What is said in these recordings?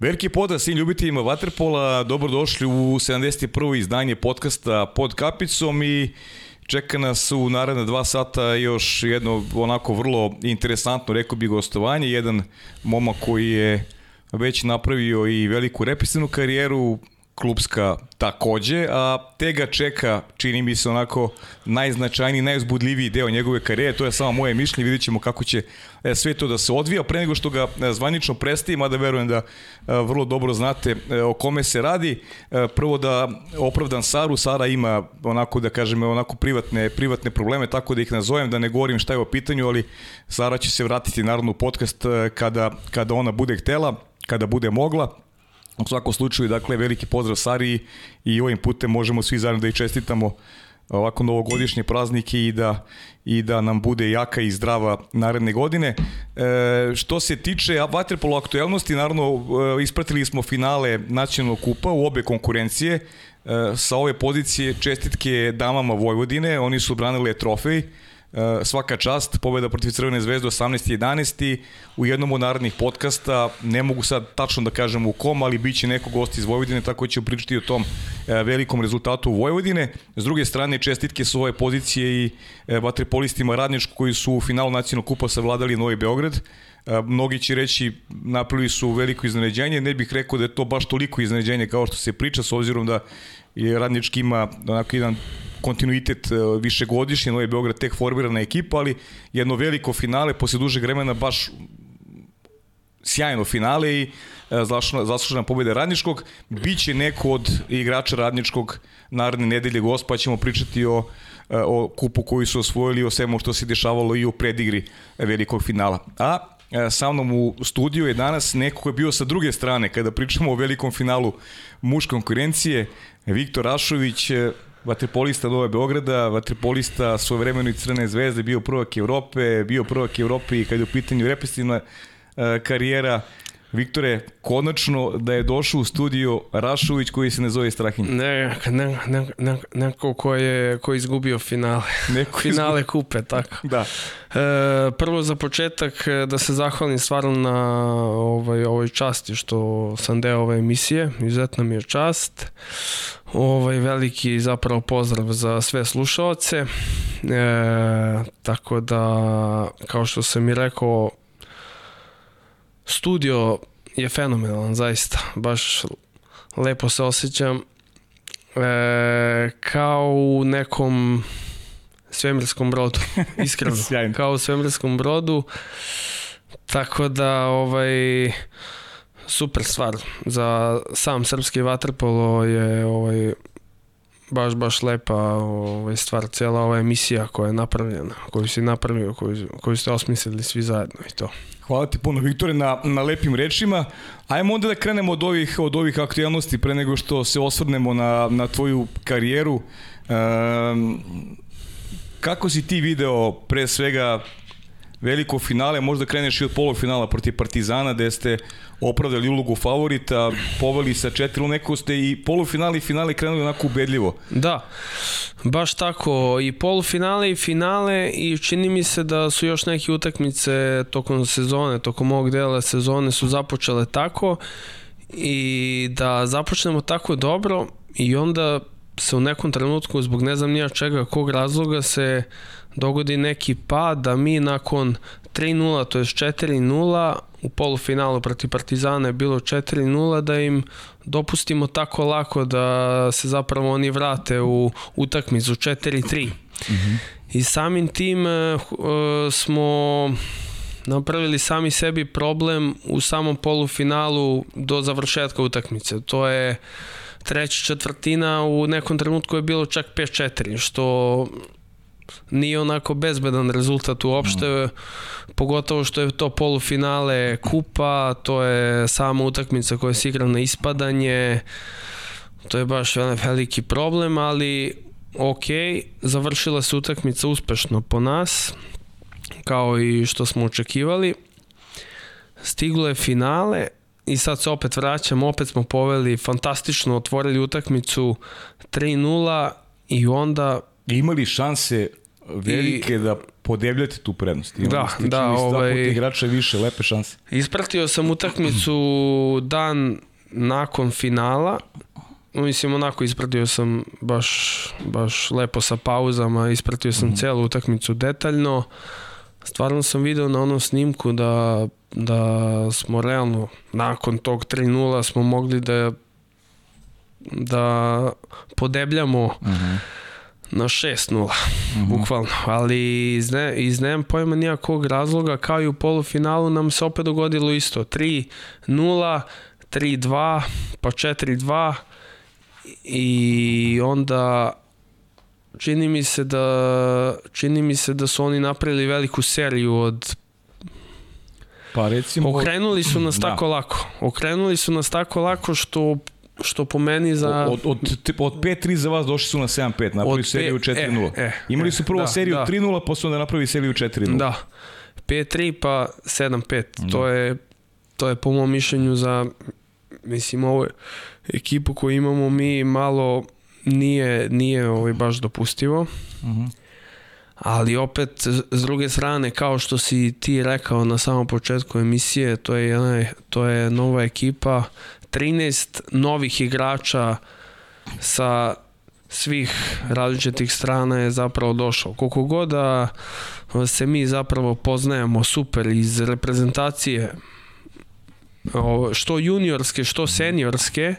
Veliki pozdrav svim ljubiteljima Waterpola, dobrodošli u 71. izdanje podcasta pod kapicom i čeka nas u naredne dva sata još jedno onako vrlo interesantno, rekao bi, gostovanje. Jedan momak koji je već napravio i veliku represivnu karijeru, klubska takođe, a te ga čeka, čini mi se onako najznačajniji, najuzbudljiviji deo njegove karijere, to je samo moje mišljenje, vidjet ćemo kako će e, sve to da se odvija, pre nego što ga e, zvanično prestaje, mada verujem da e, vrlo dobro znate o kome se radi. Prvo da opravdan Saru, Sara ima onako da kažem onako privatne, privatne probleme, tako da ih nazovem, da ne govorim šta je o pitanju, ali Sara će se vratiti naravno u podcast kada, kada ona bude htela, kada bude mogla, U svakom slučaju, dakle, veliki pozdrav Sari i ovim putem možemo svi zajedno da i čestitamo ovako novogodišnje praznike i da i da nam bude jaka i zdrava naredne godine. E, što se tiče vaterpolo aktuelnosti, naravno e, ispratili smo finale nacionalnog kupa u obe konkurencije. E, sa ove pozicije čestitke damama Vojvodine, oni su branili trofej. E, svaka čast, pobeda protiv Crvene zvezde 18.11. u jednom od narednih podcasta, ne mogu sad tačno da kažem u kom, ali bit će neko gost iz Vojvodine, tako ćemo pričati o tom e, velikom rezultatu u Vojvodine. S druge strane, čestitke su ove pozicije i e, vatrepolistima Radničku koji su u finalu nacionalnog kupa savladali Novi Beograd. Mnogi će reći napravili su veliko iznenađenje, ne bih rekao da je to baš toliko iznenađenje kao što se priča, s obzirom da je Radnički ima onako jedan kontinuitet e, višegodišnji, Novi Beograd tek formirana ekipa, ali jedno veliko finale posle dužeg vremena baš sjajno finale i e, zaslužena pobjeda Radničkog. Biće neko od igrača Radničkog naredne nedelje gost, pa ćemo pričati o, e, o kupu koji su osvojili, o svemu što se dešavalo i u predigri velikog finala. A sa mnom u studiju je danas neko ko je bio sa druge strane kada pričamo o velikom finalu muške konkurencije, Viktor Rašović, vaterpolista Nove Beograda, vaterpolista svojevremeno i Crne zvezde, bio prvak Evrope, bio prvak Evrope i kada je u pitanju represivna e, karijera, Viktore, konačno da je došao u studio Rašović koji se ne zove Strahinj. Ne, ne, ne, ne, neko ko je, ko je izgubio finale. Neko finale izgubio. kupe, tako. Da. E, prvo za početak e, da se zahvalim stvarno na ovaj, ovoj časti što sam deo ove emisije. Izuzetna mi je čast. Ovaj veliki zapravo pozdrav za sve slušaoce. E, tako da, kao što sam i rekao, studio je fenomenalan, zaista. Baš lepo se osjećam. E, kao u nekom svemirskom brodu, iskreno. kao u svemirskom brodu. Tako da, ovaj, super stvar. Za sam srpski vaterpolo je ovaj, baš, baš lepa ovaj, stvar, cijela ova emisija koja je napravljena, koju si napravio, koju, koju ste osmislili svi zajedno i to. Hvala ti puno, Viktore, na, na lepim rečima. Ajmo onda da krenemo od ovih, od ovih aktualnosti pre nego što se osvrnemo na, na tvoju karijeru. Um, kako si ti video pre svega veliko finale, možda kreneš i od polufinala protiv Partizana, gde ste opravdali ulogu favorita, poveli sa četiri, neko ste i polufinali i finale krenuli onako ubedljivo. Da, baš tako, i polufinale i finale i čini mi se da su još neke utakmice tokom sezone, tokom ovog dela sezone su započele tako i da započnemo tako dobro i onda se u nekom trenutku zbog ne znam nija čega, kog razloga se dogodi neki pad da mi nakon 3-0, to je 4-0, u polufinalu protiv Partizana je bilo 4-0, da im dopustimo tako lako da se zapravo oni vrate u utakmicu 4-3. Mm -hmm. I samim tim uh, smo napravili sami sebi problem u samom polufinalu do završetka utakmice. To je treća četvrtina u nekom trenutku je bilo čak 5-4, što nije onako bezbedan rezultat uopšte, mm. pogotovo što je to polufinale kupa, to je sama utakmica koja se igra na ispadanje, to je baš veliki problem, ali ok, završila se utakmica uspešno po nas, kao i što smo očekivali. Stiglo je finale i sad se opet vraćamo, opet smo poveli fantastično, otvorili utakmicu 3-0 i onda imali šanse velike I, da podebljate tu prednost. Imali da, da, ovaj... igrača više, lepe šanse. Ispratio sam utakmicu dan nakon finala, mislim onako ispratio sam baš, baš lepo sa pauzama, ispratio sam mm -hmm. celu utakmicu detaljno. Stvarno sam video na onom snimku da, da smo realno nakon tog 3-0 smo mogli da da podebljamo uh mhm. Na 6-0, uh -huh. bukvalno. Ali iz, ne, iz nemam pojma nijakog razloga, kao i u polufinalu nam se opet dogodilo isto. 3-0, 3-2, pa 4-2 i onda čini mi se da čini mi se da su oni napravili veliku seriju od pa recimo okrenuli su nas da. tako lako okrenuli su nas tako lako što što po meni za... Od, od, od 5-3 za vas došli su na 7-5, napravili seriju 4-0. E, e, Imali e, su prvo da, seriju da. 3-0, pa su onda napravili seriju 4-0. Da, 5-3 pa 7-5. Da. To je, to je po mom mišljenju za, mislim, ovo ekipu koju imamo mi malo nije, nije ovaj baš dopustivo. Uh mhm. -huh. Ali opet, s druge strane, kao što si ti rekao na samom početku emisije, to je, jedna, to je nova ekipa, 13 novih igrača sa svih različitih strana je zapravo došao. Koliko god da se mi zapravo poznajemo super iz reprezentacije što juniorske, što seniorske,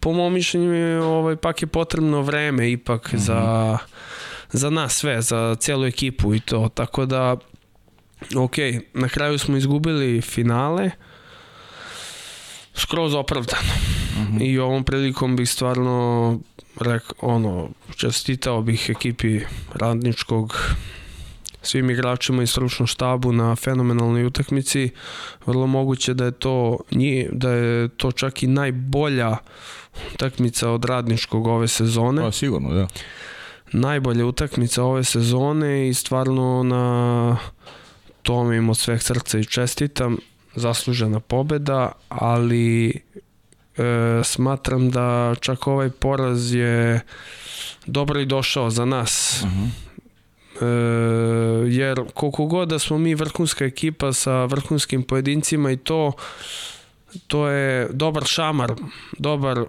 po mom mišljenju ovaj, pak je potrebno vreme ipak mm -hmm. za, za nas sve, za cijelu ekipu i to. Tako da, ok, na kraju smo izgubili finale, skroz opravdano. Mm -hmm. I ovom prilikom bih stvarno rek, ono, čestitao bih ekipi radničkog svim igračima i stručnom štabu na fenomenalnoj utakmici. Vrlo moguće da je to da je to čak i najbolja utakmica od radničkog ove sezone. Pa sigurno, da. Najbolja utakmica ove sezone i stvarno na tome im od sveh srca i čestitam zaslužena pobeda, ali e, smatram da čak ovaj poraz je dobro i došao za nas. Uh -huh. e, jer koliko god da smo mi vrhunska ekipa sa vrhunskim pojedincima i to to je dobar šamar, dobar,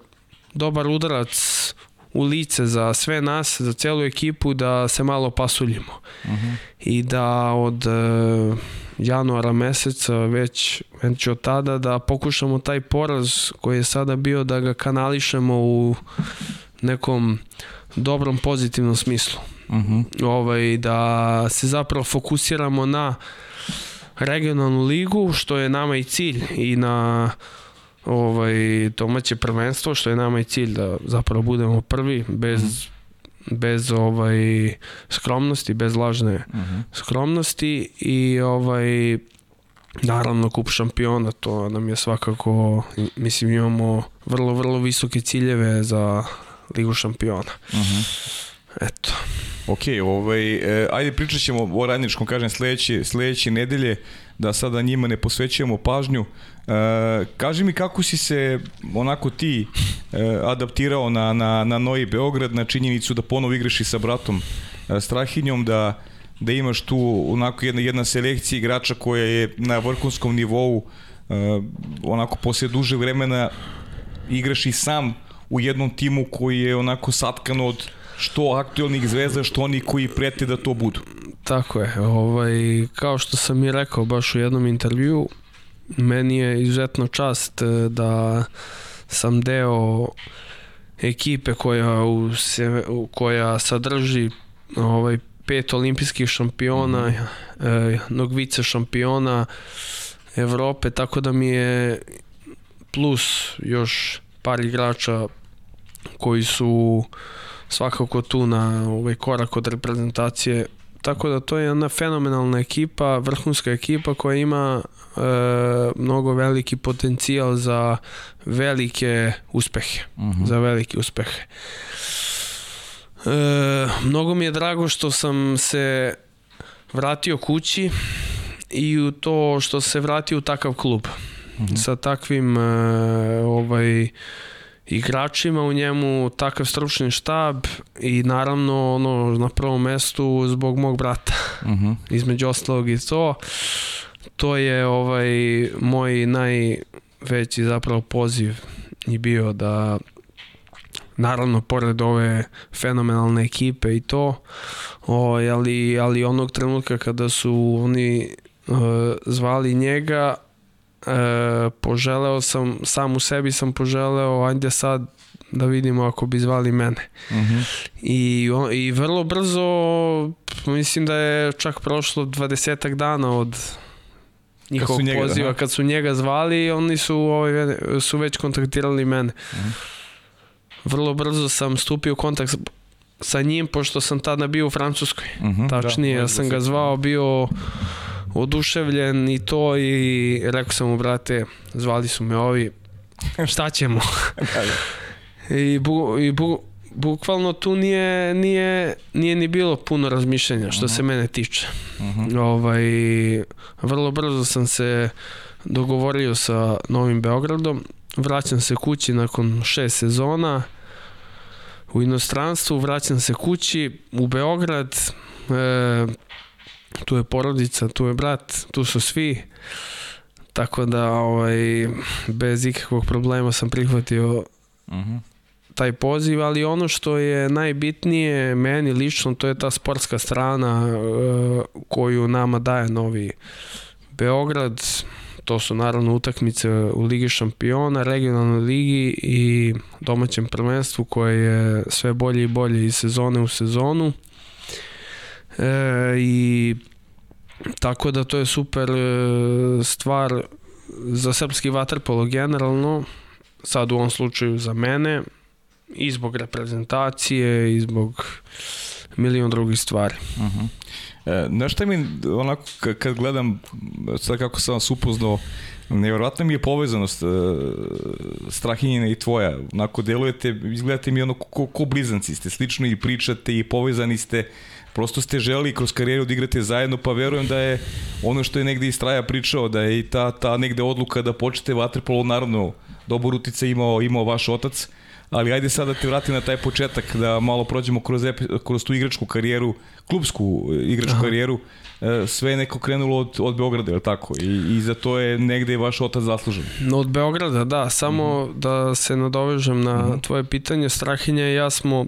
dobar udarac u lice za sve nas, za celu ekipu da se malo pasuljimo. Uh -huh. I da od e, januara meseca, već, već od tada da pokušamo taj poraz koji je sada bio da ga kanališemo u nekom dobrom pozitivnom smislu. Uh mhm. -huh. ovaj, da se zapravo fokusiramo na regionalnu ligu, što je nama i cilj i na ovaj domaće prvenstvo, što je nama i cilj da zapravo budemo prvi bez uh mhm. -huh bez ovaj skromnosti, bez lažne uh mhm. -huh. skromnosti i ovaj naravno kup šampiona, to nam je svakako mislim imamo vrlo vrlo visoke ciljeve za ligu šampiona. Uh mhm. -huh. Eto. Ok, ovaj, e, ajde pričat ćemo o radničkom, kažem, sledeće, sledeće nedelje, da sada njima ne posvećujemo pažnju. E, kaži mi kako si se onako ti e, adaptirao na, na, na Novi Beograd, na činjenicu da ponovo igraš i sa bratom e, Strahinjom, da, da imaš tu onako jedna, jedna selekcija igrača koja je na vrhunskom nivou, e, onako posle duže vremena igraš i sam u jednom timu koji je onako satkan od što aktualnih zvezda, što oni koji prete da to budu. Tako je, ovaj, kao što sam i rekao baš u jednom intervju, meni je izuzetno čast e, da sam deo ekipe koja u se, koja sadrži ovaj pet olimpijskih šampiona, mm -hmm. jednog vice šampiona Evrope, tako da mi je plus još par igrača koji su svakako tu na ovaj korak od reprezentacije tako da to je jedna fenomenalna ekipa, vrhunska ekipa koja ima e, mnogo veliki potencijal za velike uspehe. Uh mhm. -huh. Za velike uspehe. E, mnogo mi je drago što sam se vratio kući i u to što se vratio u takav klub. Uh mhm. -huh. Sa takvim e, ovaj igračima u njemu, takav stručni štab i naravno ono na prvom mestu zbog mog brata. Uh -huh. Između ostalog i to. To je ovaj moj najveći zapravo poziv i bio da naravno pored ove fenomenalne ekipe i to o, ali, ali onog trenutka kada su oni uh, zvali njega e, poželeo sam, sam u sebi sam poželeo, ajde sad da vidimo ako bi zvali mene. Uh -huh. I, I vrlo brzo, mislim da je čak prošlo 20 dana od njihovog kad poziva, aha. kad su njega zvali, oni su, ovaj, su već kontaktirali mene. Uh -huh. Vrlo brzo sam stupio u kontakt sa njim, pošto sam tada bio u Francuskoj. Uh -huh, Tačnije, da, ja sam ga zvao, bio oduševljen i to i rekao sam mu, brate, zvali su me ovi, šta ćemo? da, da. I, bu, i bu, bukvalno tu nije, nije, nije ni bilo puno razmišljanja što uh -huh. se mene tiče. Uh -huh. ovaj, vrlo brzo sam se dogovorio sa Novim Beogradom, vraćam se kući nakon šest sezona u inostranstvu, vraćam se kući u Beograd, e, tu je porodica, tu je brat, tu su svi. Tako da ovaj, bez ikakvog problema sam prihvatio uh mhm. -huh. taj poziv, ali ono što je najbitnije meni lično, to je ta sportska strana uh, koju nama daje novi Beograd. To su naravno utakmice u Ligi šampiona, regionalnoj ligi i domaćem prvenstvu koje je sve bolje i bolje iz sezone u sezonu. E, I tako da to je super e, stvar za srpski vaterpolo generalno, sad u ovom slučaju za mene, i zbog reprezentacije, i zbog milion drugih stvari. Uh -huh. E, znaš šta mi, onako, kad gledam, sad kako sam vas upoznao, nevjerojatno mi je povezanost e, Strahinjina i tvoja. Onako, delujete, izgledate mi ono ko, ko blizanci ste, slično i pričate i povezani ste, prosto ste želi kroz karijeru da igrate zajedno, pa verujem da je ono što je negde iz Straja pričao, da je i ta, ta negde odluka da počnete vaterpolo, naravno, dobar utica imao, imao vaš otac, ali ajde sad da te vratim na taj početak, da malo prođemo kroz, kroz tu igračku karijeru, klubsku igračku Aha. karijeru, e, sve je neko krenulo od, od Beograda, je li tako? I, I za to je negde vaš otac zaslužen. Od Beograda, da. Samo mm -hmm. da se nadovežem na mm -hmm. tvoje pitanje. Strahinja i ja smo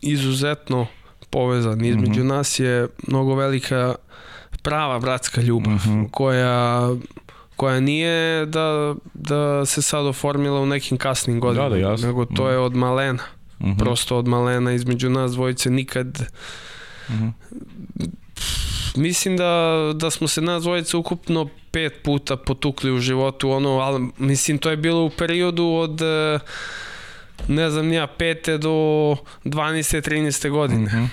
izuzetno povezani. Između mm -hmm. nas je mnogo velika prava bratska ljubav mm -hmm. koja koja nije da, da se sad oformila u nekim kasnim godinama, da, da, jasno. nego to je od malena. Mm -hmm. Prosto od malena između nas dvojice nikad mm -hmm. mislim da, da smo se nas dvojice ukupno pet puta potukli u životu, ono, ali mislim to je bilo u periodu od ne znam nija, pete do 12. 13. godine. Mm -hmm.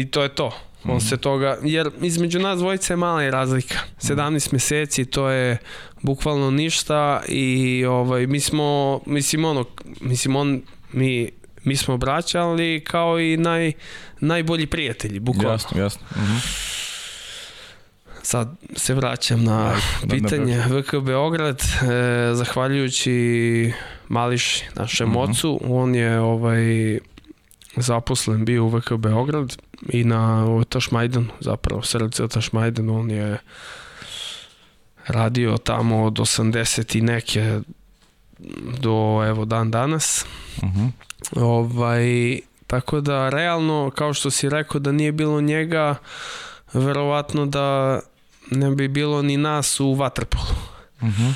I to je to. On mm -hmm. se toga, jer između nas dvojice je mala i razlika. 17 mm -hmm. meseci, to je bukvalno ništa i ovaj, mi smo, mislim ono, mislim on, mi, mi smo braća, ali kao i naj, najbolji prijatelji, bukvalno. Jasno, jasno. Mm -hmm. Sad se vraćam na Aj, pitanje VK Beograd, e, zahvaljujući Mališi, našem mm -hmm. ocu, on je ovaj zaposlen bio u VK Beograd i na Tašmajdanu, zapravo srce Tašmajdanu, on je radio tamo od 80 i neke do evo dan danas. Uh mhm. -huh. Ovaj, tako da realno, kao što si rekao da nije bilo njega, verovatno da ne bi bilo ni nas u Vatrpolu. Uh mhm. -huh.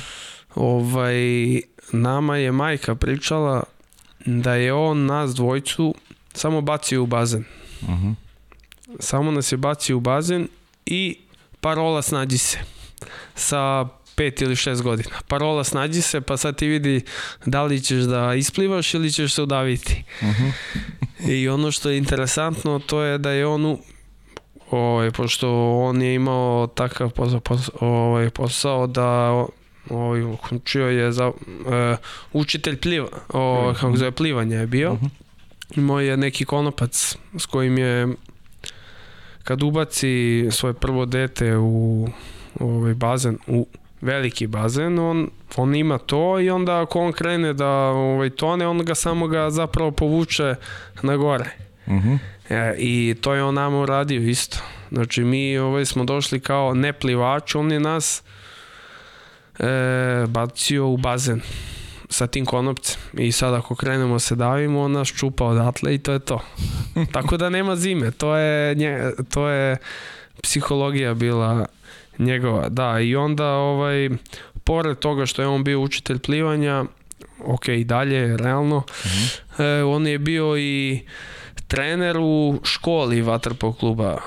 Ovaj, nama je majka pričala da je on nas dvojcu samo bacio u bazen. Uh -huh. Samo nas je bacio u bazen i parola snađi se sa pet ili šest godina. Parola snađi se, pa sad ti vidi da li ćeš da isplivaš ili ćeš se udaviti. Uh -huh. I ono što je interesantno, to je da je on u, ovaj, pošto on je imao takav posao, posao, ovaj, posao da ovaj, učio je za uh, učitelj pliva, o, kako zove plivanje je bio. Uh -huh imao je neki konopac s kojim je kad ubaci svoje prvo dete u ovaj bazen u veliki bazen, on, on ima to i onda ako on krene da ovaj, tone, on ga samo ga zapravo povuče na gore. Uh -huh. E, I to je on nama uradio isto. Znači mi ovaj, smo došli kao ne plivač, on je nas e, bacio u bazen sa tim konopcem. I sad ako krenemo se davimo on nas čupa odatle i to je to. Tako da nema zime. To je, nje, to je psihologija bila njegova. Da i onda ovaj pored toga što je on bio učitelj plivanja ok i dalje realno mm -hmm. e, on je bio i trener u školi Vatrpol kluba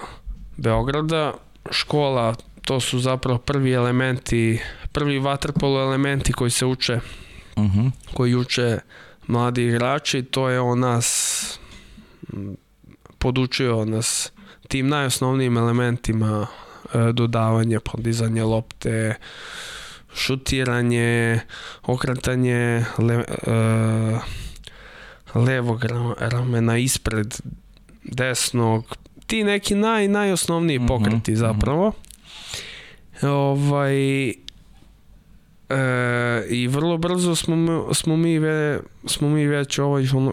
Beograda. Škola to su zapravo prvi elementi prvi vaterpolo elementi koji se uče uh Mhm. -huh. koji uče mladi igrači, to je on nas podučio nas tim najosnovnijim elementima e, dodavanje, podizanje lopte, šutiranje, okretanje le, e, levog ramena ispred desnog, ti neki naj, najosnovniji Mhm, pokreti zapravo. Ovaj, e, i vrlo brzo smo, smo mi, ve, smo mi već ovaj, ono,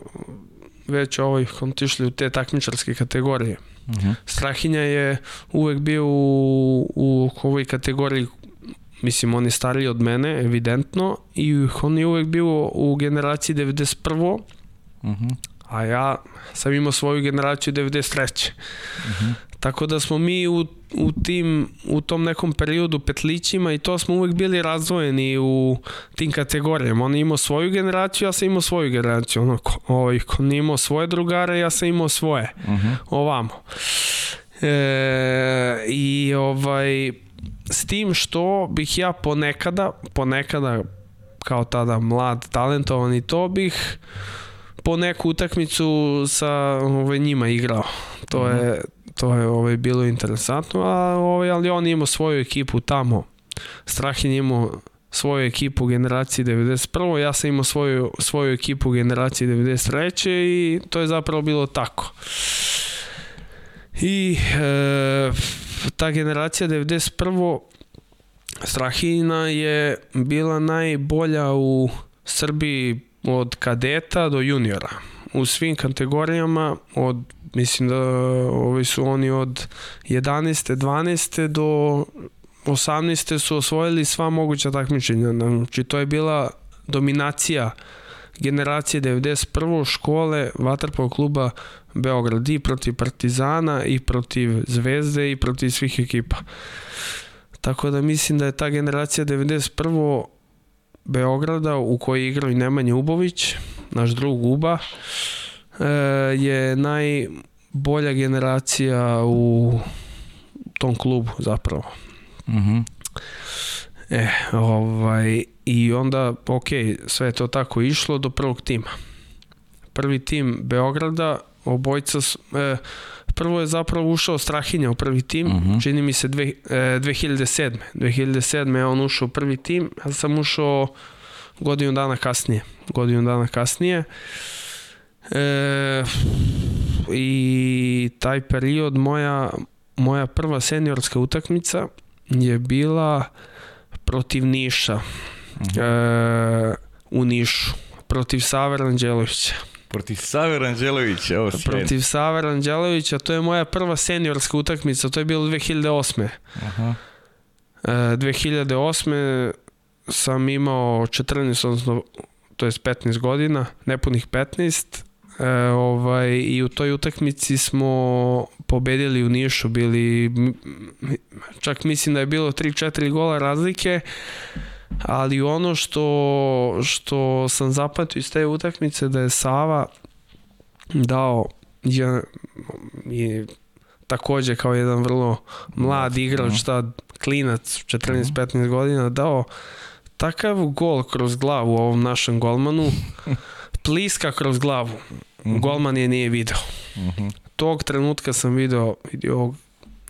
već ovaj otišli u te takmičarske kategorije. Uh -huh. Strahinja je uvek bio u, u ovoj kategoriji mislim on je stariji od mene evidentno i on je uvek bio u generaciji 91. Uh -huh. A ja sam imao svoju generaciju 93. Tako da smo mi u, u, tim, u tom nekom periodu petlićima i to smo uvek bili razdvojeni u tim kategorijama. On je imao svoju generaciju, ja sam imao svoju generaciju. Ono, ko, ovaj, ko nije imao svoje drugare, ja sam imao svoje. Uh -huh. Ovamo. E, I ovaj, s tim što bih ja ponekada, ponekada kao tada mlad, talentovan i to bih po neku utakmicu sa ovaj, njima igrao. To je, to je ovaj, bilo interesantno, a, ovaj, ali on imao svoju ekipu tamo. Strahin imao svoju ekipu generaciji 91. Ja sam imao svoju, svoju ekipu generaciji 93. i to je zapravo bilo tako. I e, ta generacija 91. Strahina je bila najbolja u Srbiji od kadeta do juniora. U svim kategorijama od mislim da ovi su oni od 11. 12. do 18. su osvojili sva moguća takmičenja. Znači to je bila dominacija generacije 91. škole Vatrpov kluba Beograd i protiv Partizana i protiv Zvezde i protiv svih ekipa. Tako da mislim da je ta generacija 91. Beograda u kojoj igrao i Nemanja Ubović, naš drug Uba, je najbolja generacija u tom klubu zapravo. Uh -huh. E, ovaj, i onda, ok, sve je to tako išlo do prvog tima. Prvi tim Beograda, obojca, e, prvo je zapravo ušao Strahinja u prvi tim, uh -huh. čini mi se dve, e, 2007. 2007. je on ušao u prvi tim, ja sam ušao godinu dana kasnije. Godinu dana kasnije. E, I taj period moja, moja prva seniorska utakmica je bila protiv Niša uh -huh. e, u Nišu protiv Savera Anđelovića Protiv Saver Anđelovića, ovo protiv Savera Anđelovića to je moja prva seniorska utakmica to je bilo 2008. Aha. E, 2008. sam imao 14 odnosno to je 15 godina nepunih 15 e, ovaj, i u toj utakmici smo pobedili u Nišu, bili čak mislim da je bilo 3-4 gola razlike, ali ono što, što sam zapatio iz te utakmice da je Sava dao je, je takođe kao jedan vrlo mlad igrač, tad klinac 14-15 godina dao takav gol kroz glavu ovom našem golmanu pliska kroz glavu. Golman je nije video. Tog trenutka sam video vidio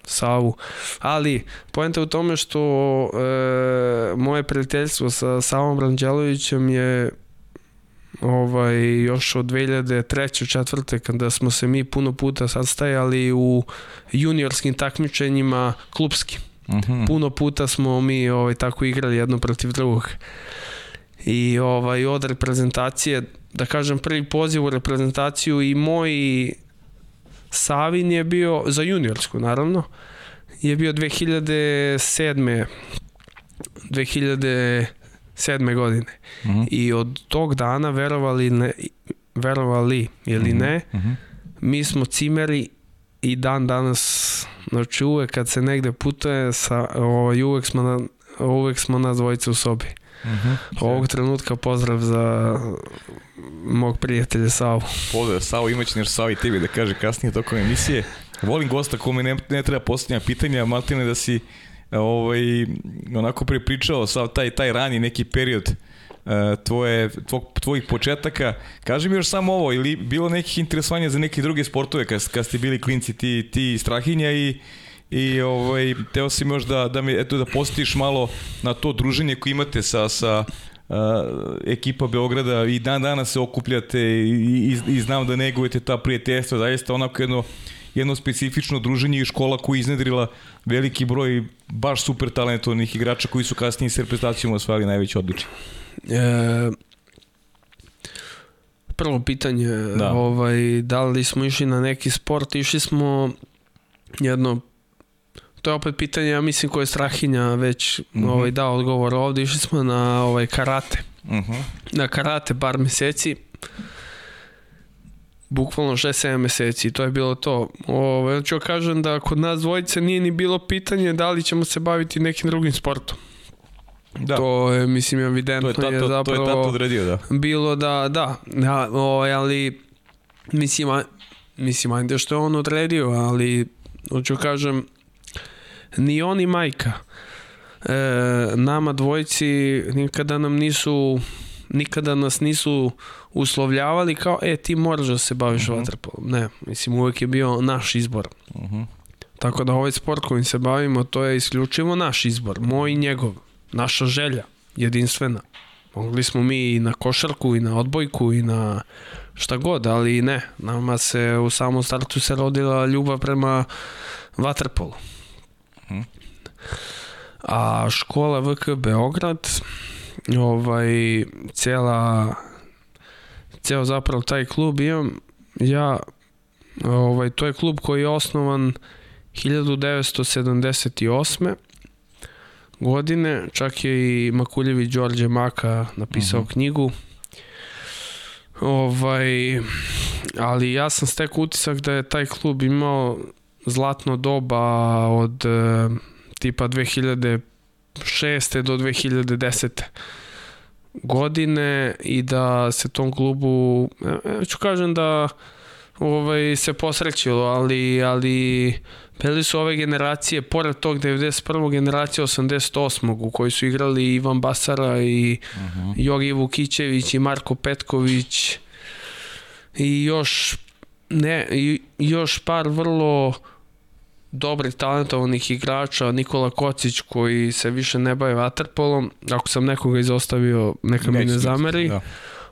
Savu. Ali, poenta u tome što e, moje prijateljstvo sa Savom Ranđelovićem je ovaj, još od 2003. četvrte kada smo se mi puno puta sastajali u juniorskim takmičenjima klubskim. Uh -huh. Puno puta smo mi ovaj, tako igrali jedno protiv drugog. I ovaj, od reprezentacije, da kažem prvi poziv u reprezentaciju i moj Savin je bio, za juniorsku naravno, je bio 2007. 2007. godine. Uh -huh. I od tog dana, verovali, ne, verovali ili ne, uh -huh. mi smo cimeri i dan danas, znači uvek kad se negde putuje, sa, ovaj, uvek, smo na, uvek smo na dvojice u sobi. Uh -huh. Ovog trenutka pozdrav za mog prijatelja Savu. Pozdrav Savu, imaće nešto Savi tebi da kaže kasnije tokom emisije. Volim gosta kome ne, ne treba posljednja pitanja, Maltine da si ovaj, onako prepričao sav taj, taj rani neki period uh, tvoje, tvoj, tvojih početaka. Kaži mi još samo ovo, ili bilo nekih interesovanja za neke druge sportove kad, kad ste bili klinci ti, ti Strahinja i i ovaj, teo si još da, da, mi, eto, da posjetiš malo na to druženje koje imate sa, sa uh, ekipa Beograda i dan dana se okupljate i, i, i znam da negujete ta prijateljstva, zaista onako jedno jedno specifično druženje i škola koja iznedrila veliki broj baš super talentovnih igrača koji su kasnije s reprezentacijom osvajali najveće odličje. E, prvo pitanje, da. ovaj, da li smo išli na neki sport, išli smo jedno to je opet pitanje, ja mislim koje je Strahinja već mm -hmm. ovaj, dao odgovor ovde, išli smo na ovaj, karate. Mm -hmm. Na karate par meseci bukvalno 6-7 meseci to je bilo to. Ove, ću kažem da kod nas dvojice nije ni bilo pitanje da li ćemo se baviti nekim drugim sportom. Da. To je, mislim, evidentno to je, tato, je zapravo to je tato odredio, da. bilo da, da, da o, ali mislim, a, mislim, ajde što je on odredio, ali hoću kažem, ni on majka e, nama dvojici nikada nam nisu nikada nas nisu uslovljavali kao, e, ti moraš da se baviš uh mhm. -huh. vaterpolom. Ne, mislim, uvek je bio naš izbor. Uh mhm. -huh. Tako da ovaj sport kojim se bavimo, to je isključivo naš izbor, moj i njegov, naša želja, jedinstvena. Mogli smo mi i na košarku, i na odbojku, i na šta god, ali ne. Nama se u samom startu se rodila ljubav prema vaterpolu. A škola VK Beograd, ovaj, cela ceo zapravo taj klub imam ja ovaj, to je klub koji je osnovan 1978 godine, čak je i Makuljevi Đorđe Maka napisao mhm. -huh. knjigu. Ovaj, ali ja sam stek utisak da je taj klub imao zlatno doba od tipa 2006. do 2010 godine i da se tom klubu, ja ću kažem da ovaj, se posrećilo, ali, ali bili su ove generacije, pored tog 91. generacije 88. u kojoj su igrali Ivan Basara i uh -huh. Jogi Vukićević i Marko Petković i još ne, i još par vrlo dobrih talentovanih igrača, Nikola Kocić koji se više ne baje vaterpolom, ako sam nekoga izostavio, neka mi ne zameri. Da.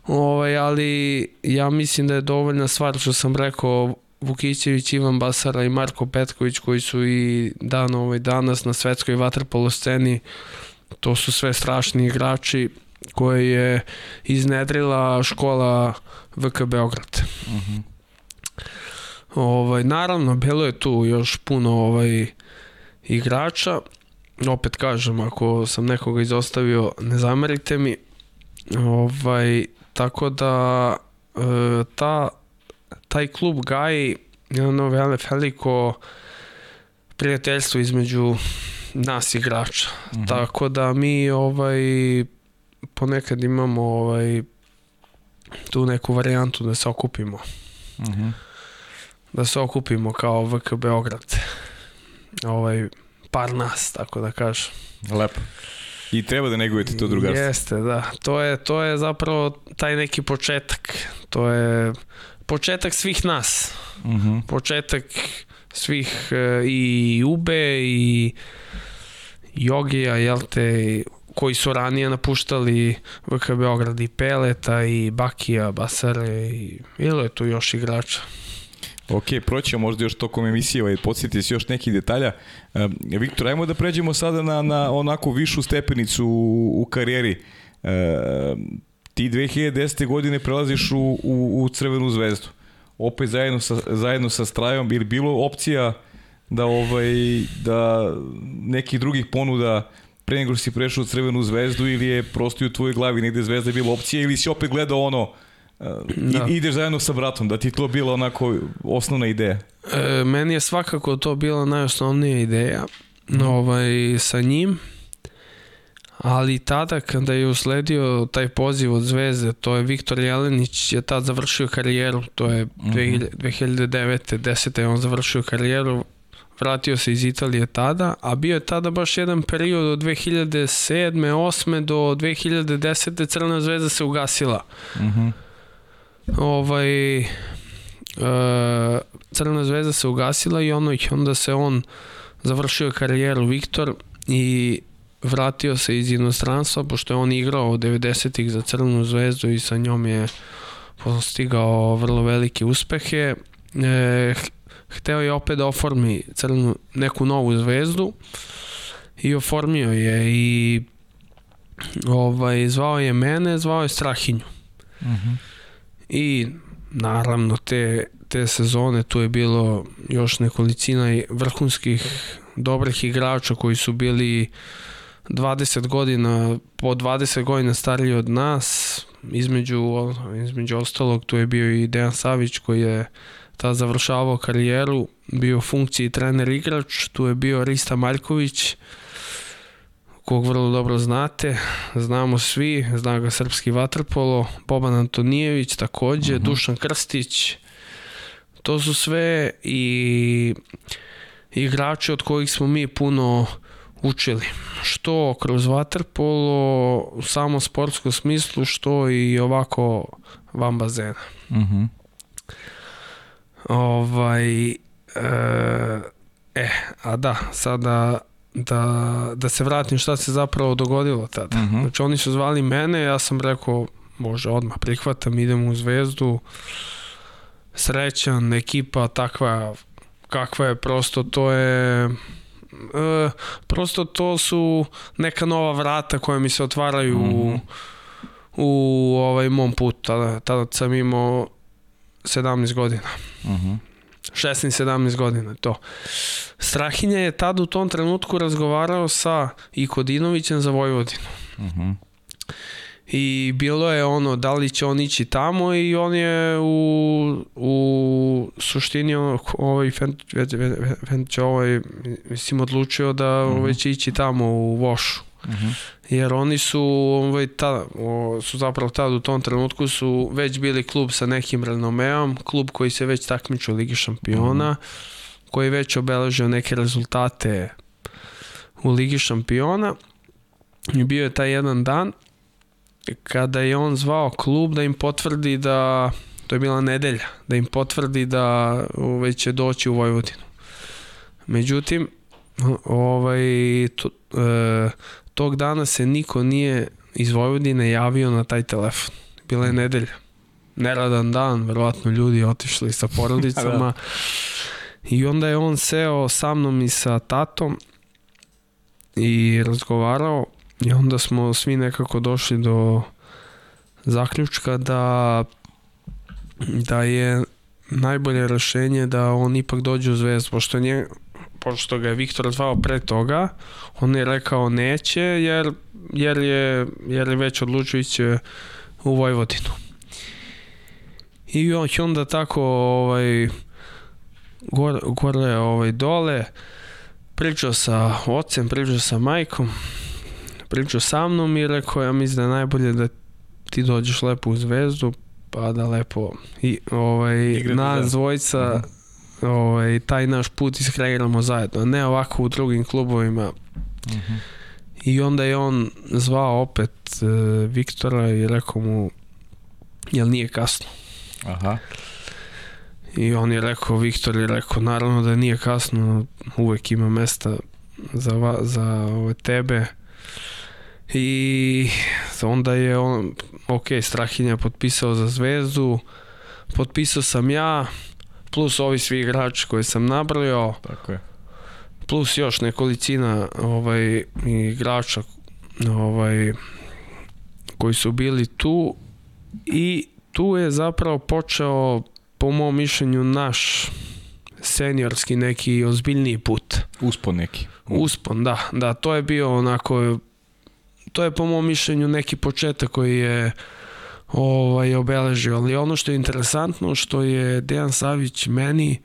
Ovaj, ali ja mislim da je dovoljna stvar što sam rekao Vukićević, Ivan Basara i Marko Petković koji su i dan ovaj danas na svetskoj vaterpolo sceni to su sve strašni igrači koje je iznedrila škola VK Beograd. Uh mhm. -huh. Ovaj, naravno, bilo je tu još puno ovaj, igrača. Opet kažem, ako sam nekoga izostavio, ne zamerite mi. Ovaj, tako da e, ta, taj klub gaji jedno veliko prijateljstvo između nas igrača. Mm -hmm. Tako da mi ovaj ponekad imamo ovaj tu neku varijantu da se okupimo. Mhm. Mm da se okupimo kao VK Beograd. Ovaj, par nas, tako da kažem. Lepo. I treba da negujete to drugarstvo. Jeste, da. To je, to je zapravo taj neki početak. To je početak svih nas. Uh mhm. -huh. Početak svih e, i Ube i Jogija, jel te, koji su ranije napuštali VK Beograd i Peleta i Bakija, Basare i bilo je tu još igrača. Ok, proćemo možda još tokom emisije, ovaj, podsjeti se još nekih detalja. E, Viktor, ajmo da pređemo sada na, na onako višu stepenicu u, u karijeri. E, ti 2010. godine prelaziš u, u, u Crvenu zvezdu. Opet zajedno sa, zajedno sa Strajom, ili bilo opcija da ovaj da nekih drugih ponuda pre nego si prešao u Crvenu zvezdu ili je prosto u tvojoj glavi negde zvezda bila opcija ili si opet gledao ono da. ideš zajedno sa bratom, da ti to bila onako osnovna ideja? E, meni je svakako to bila najosnovnija ideja mm. ovaj, sa njim, ali tada kada je usledio taj poziv od Zvezde, to je Viktor Jelenić je tad završio karijeru, to je mm -hmm. 2009. 10. je on završio karijeru, vratio se iz Italije tada, a bio je tada baš jedan period od 2007. 8. do 2010. Crna zvezda se ugasila. Mhm. Mm ovaj, e, Crna zvezda se ugasila i ono, onda se on završio karijeru Viktor i vratio se iz inostranstva, pošto je on igrao od 90-ih za Crnu zvezdu i sa njom je postigao vrlo velike uspehe. E, hteo je opet da oformi crnu, neku novu zvezdu i oformio je i ovaj, zvao je mene, zvao je Strahinju. Uh mhm. -huh. I naravno te, te sezone tu je bilo još nekolicina vrhunskih dobrih igrača koji su bili 20 godina, po 20 godina stariji od nas, između, između ostalog tu je bio i Dejan Savić koji je ta završavao karijeru, bio funkciji trener igrač, tu je bio Rista Maljković, kog vrlo dobro znate, znamo svi, zna ga srpski vaterpolo, Boban Antonijević takođe, mhm. -huh. Dušan Krstić, to su sve i igrači od kojih smo mi puno učili. Što kroz vaterpolo u samom sportskom smislu, što i ovako van bazena. Mhm. -huh. Ovaj, e, e, a da, sada da, da se vratim šta se zapravo dogodilo tada. Uh mhm. -huh. Znači oni su zvali mene, ja sam rekao može odmah prihvatam, idem u zvezdu, srećan, ekipa takva kakva je, prosto to je e, prosto to su neka nova vrata koja mi se otvaraju uh -huh. u, mhm. u ovaj mom putu. Tada, tada sam imao 17 godina. Uh -huh. 16-17 godina, to. Strahinja je tad u tom trenutku razgovarao sa Ikodinovićem za Vojvodinu. Uh -huh. I bilo je ono, da li će on ići tamo i on je u, u suštini ovaj Fenć ovaj, mislim, odlučio da uh -huh. ovaj će ići tamo u Vošu. Uh -huh. Jer oni su ovaj, ta, o, su zapravo tad u tom trenutku su već bili klub sa nekim renomeom, klub koji se već takmiču u Ligi šampiona, uh -huh. koji već obeležio neke rezultate u Ligi šampiona. I bio je taj jedan dan kada je on zvao klub da im potvrdi da to je bila nedelja, da im potvrdi da već će doći u Vojvodinu. Međutim, ovaj, to, e, tog dana se niko nije iz Vojvodine javio na taj telefon. Bila je nedelja. Neradan dan, verovatno ljudi otišli sa porodicama. da. I onda je on seo sa mnom i sa tatom i razgovarao i onda smo svi nekako došli do zaključka da da je najbolje rešenje da on ipak dođe u zvezdu, pošto nje, pošto ga je Viktor zvao pre toga, on je rekao neće jer, jer, je, jer je već odlučio ići u Vojvodinu. I onda tako ovaj, gore, gore ovaj, dole, pričao sa ocem, pričao sa majkom, pričao sa mnom i rekao ja mislim da je najbolje da ti dođeš lepo u zvezdu, pa da lepo i ovaj, nas dvojica uh mhm. Ovaj, taj naš put iskreiramo zajedno, ne ovako u drugim klubovima. Uh mhm. -huh. I onda je on zvao opet e, Viktora i rekao mu jel nije kasno. Aha. I on je rekao, Viktor je rekao, naravno da nije kasno, uvek ima mesta za, va, za ove tebe. I onda je on, ok, Strahinja potpisao za zvezdu, potpisao sam ja, plus ovi svi igrači koje sam nabrojao, Tako je. plus još nekolicina ovaj, igrača ovaj, koji su bili tu i tu je zapravo počeo po mom mišljenju naš seniorski neki ozbiljniji put. Uspon neki. Uspon, da, da, to je bio onako, to je po mom mišljenju neki početak koji je ovaj, obeležio, ali ono što je interesantno, što je Dejan Savić meni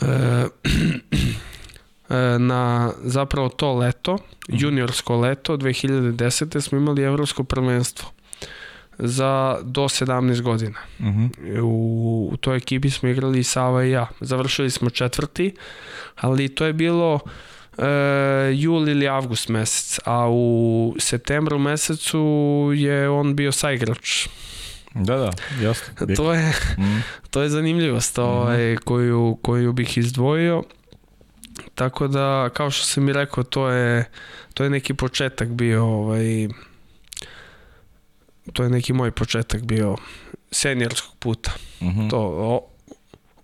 e, e, na zapravo to leto, juniorsko leto 2010. smo imali evropsko prvenstvo za do 17 godina. Uh -huh. U, u toj ekipi smo igrali i Sava i ja. Završili smo četvrti, ali to je bilo e, jul ili avgust mesec, a u septembru mesecu je on bio saigrač. Da, da, jasno. To je, Mm. to je zanimljivost ovaj, koju, koju bih izdvojio. Tako da, kao što sam mi rekao, to je, to je neki početak bio, ovaj, to je neki moj početak bio seniorskog puta. Mhm. To, o,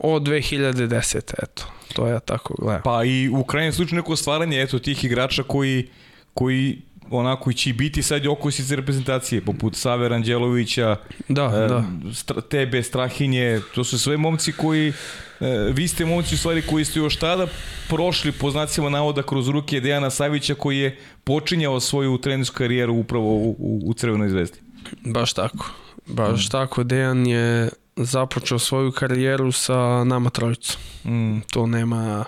od 2010. eto. To ja tako gledam. Pa i u krajnjem slučaju neko stvaranje eto tih igrača koji koji onako će biti sad okosice reprezentacije, poput Save Ranđelovića, Da, e, da. stra, tebe, Strahinje, to su sve momci koji, e, vi ste momci u stvari koji ste još tada prošli po znacima navoda kroz ruke Dejana Savića koji je počinjao svoju trenersku karijeru upravo u, u, u Crvenoj zvezdi. Baš tako. Baš tako. Dejan je započeo svoju karijeru sa nama trojicom. Mm. To nema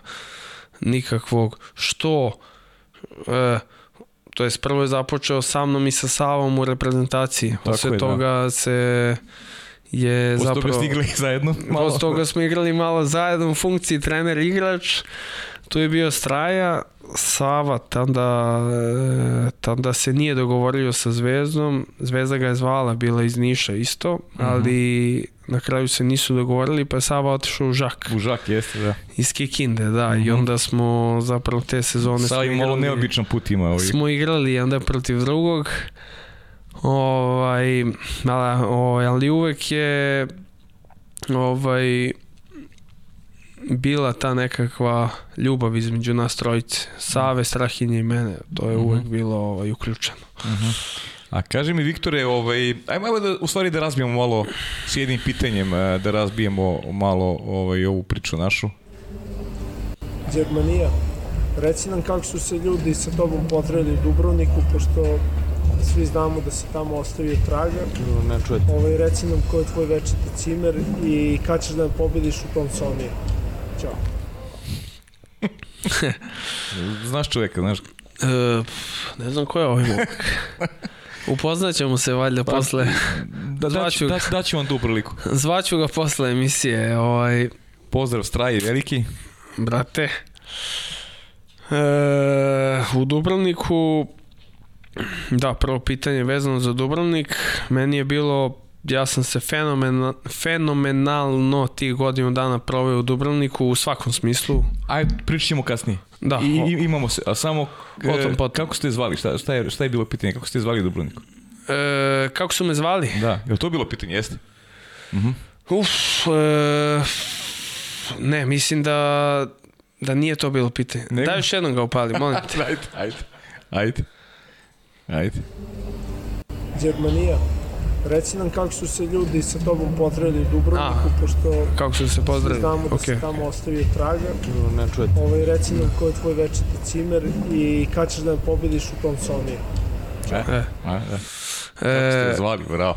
nikakvog što e, to jest prvo je započeo sa mnom i sa Savom u reprezentaciji. Tako Posle je, da. toga se je Posle zapravo... toga ste igrali zajedno? Posle toga smo igrali malo zajedno u funkciji trener igrač. Tu je bio Straja, Sava tada, e, tada se nije dogovorio sa Zvezdom. Zvezda ga je zvala, bila iz Niša isto, ali na kraju se nisu dogovorili, pa je Sava otišao u Žak U Žak, jeste, da. iz Kikinde, da, i onda smo zapravo te sezone smo Sada i malo neobičan put ima ovaj. smo igrali jedan protiv drugog. Ovaj, ali, ovaj, ali uvek je ovaj bila ta nekakva ljubav između nas trojice. Save, Strahinje i mene. To je uvek bilo ovaj, uključeno. A kaži mi Viktore, ovaj, ajmo, ajmo da, u stvari da razbijemo malo s jednim pitanjem, eh, da razbijemo malo ovaj, ovu priču našu. Đermanija. Reci nam kako su se ljudi sa tobom potreli u Dubrovniku, pošto svi znamo da se tamo ostavio traga. Ne čujete. Ovaj, reci nam ko je tvoj večiti cimer i kad ćeš da nam pobediš u tom Soniju. Ćao. Znaš čoveka, znaš? E, ne znam ko je ovaj momak. Upoznaćemo se valjda posle. Da, da, Zvaću da, da ću vam tu priliku. Zvaću ga posle emisije. Ovaj, Pozdrav, Straji, veliki. brate. E, u Dubrovniku, da, prvo pitanje vezano za Dubrovnik, meni je bilo, ja sam se fenomena, fenomenalno tih godinu dana proveo u Dubrovniku u svakom smislu. Ajde, pričat ćemo kasnije. Da, I, o- i, imamo se, a samo, Potom, e, potom. kako ste zvali, šta, šta, je, šta je bilo pitanje, kako ste zvali u Dubrovniku? E, kako su me zvali? Da, je li to bilo pitanje, jeste? Uf, e, ne, mislim da, da nije to bilo pitanje. Nego? Daj još jednom ga upali, molim te. ajde, ajde, ajde. Ajde. Đermanija. Reci nam kako su se ljudi sa tobom potreli u Dubrovniku, pošto Kako su se pozdravili? znamo da Ok. se tamo ostavio traga. Ne čujete. Ovaj, reci nam ko je tvoj večiti cimer i kad ćeš da nam pobediš u tom Soniju. E, E, a, da. Kako ste e, me zvali, bravo.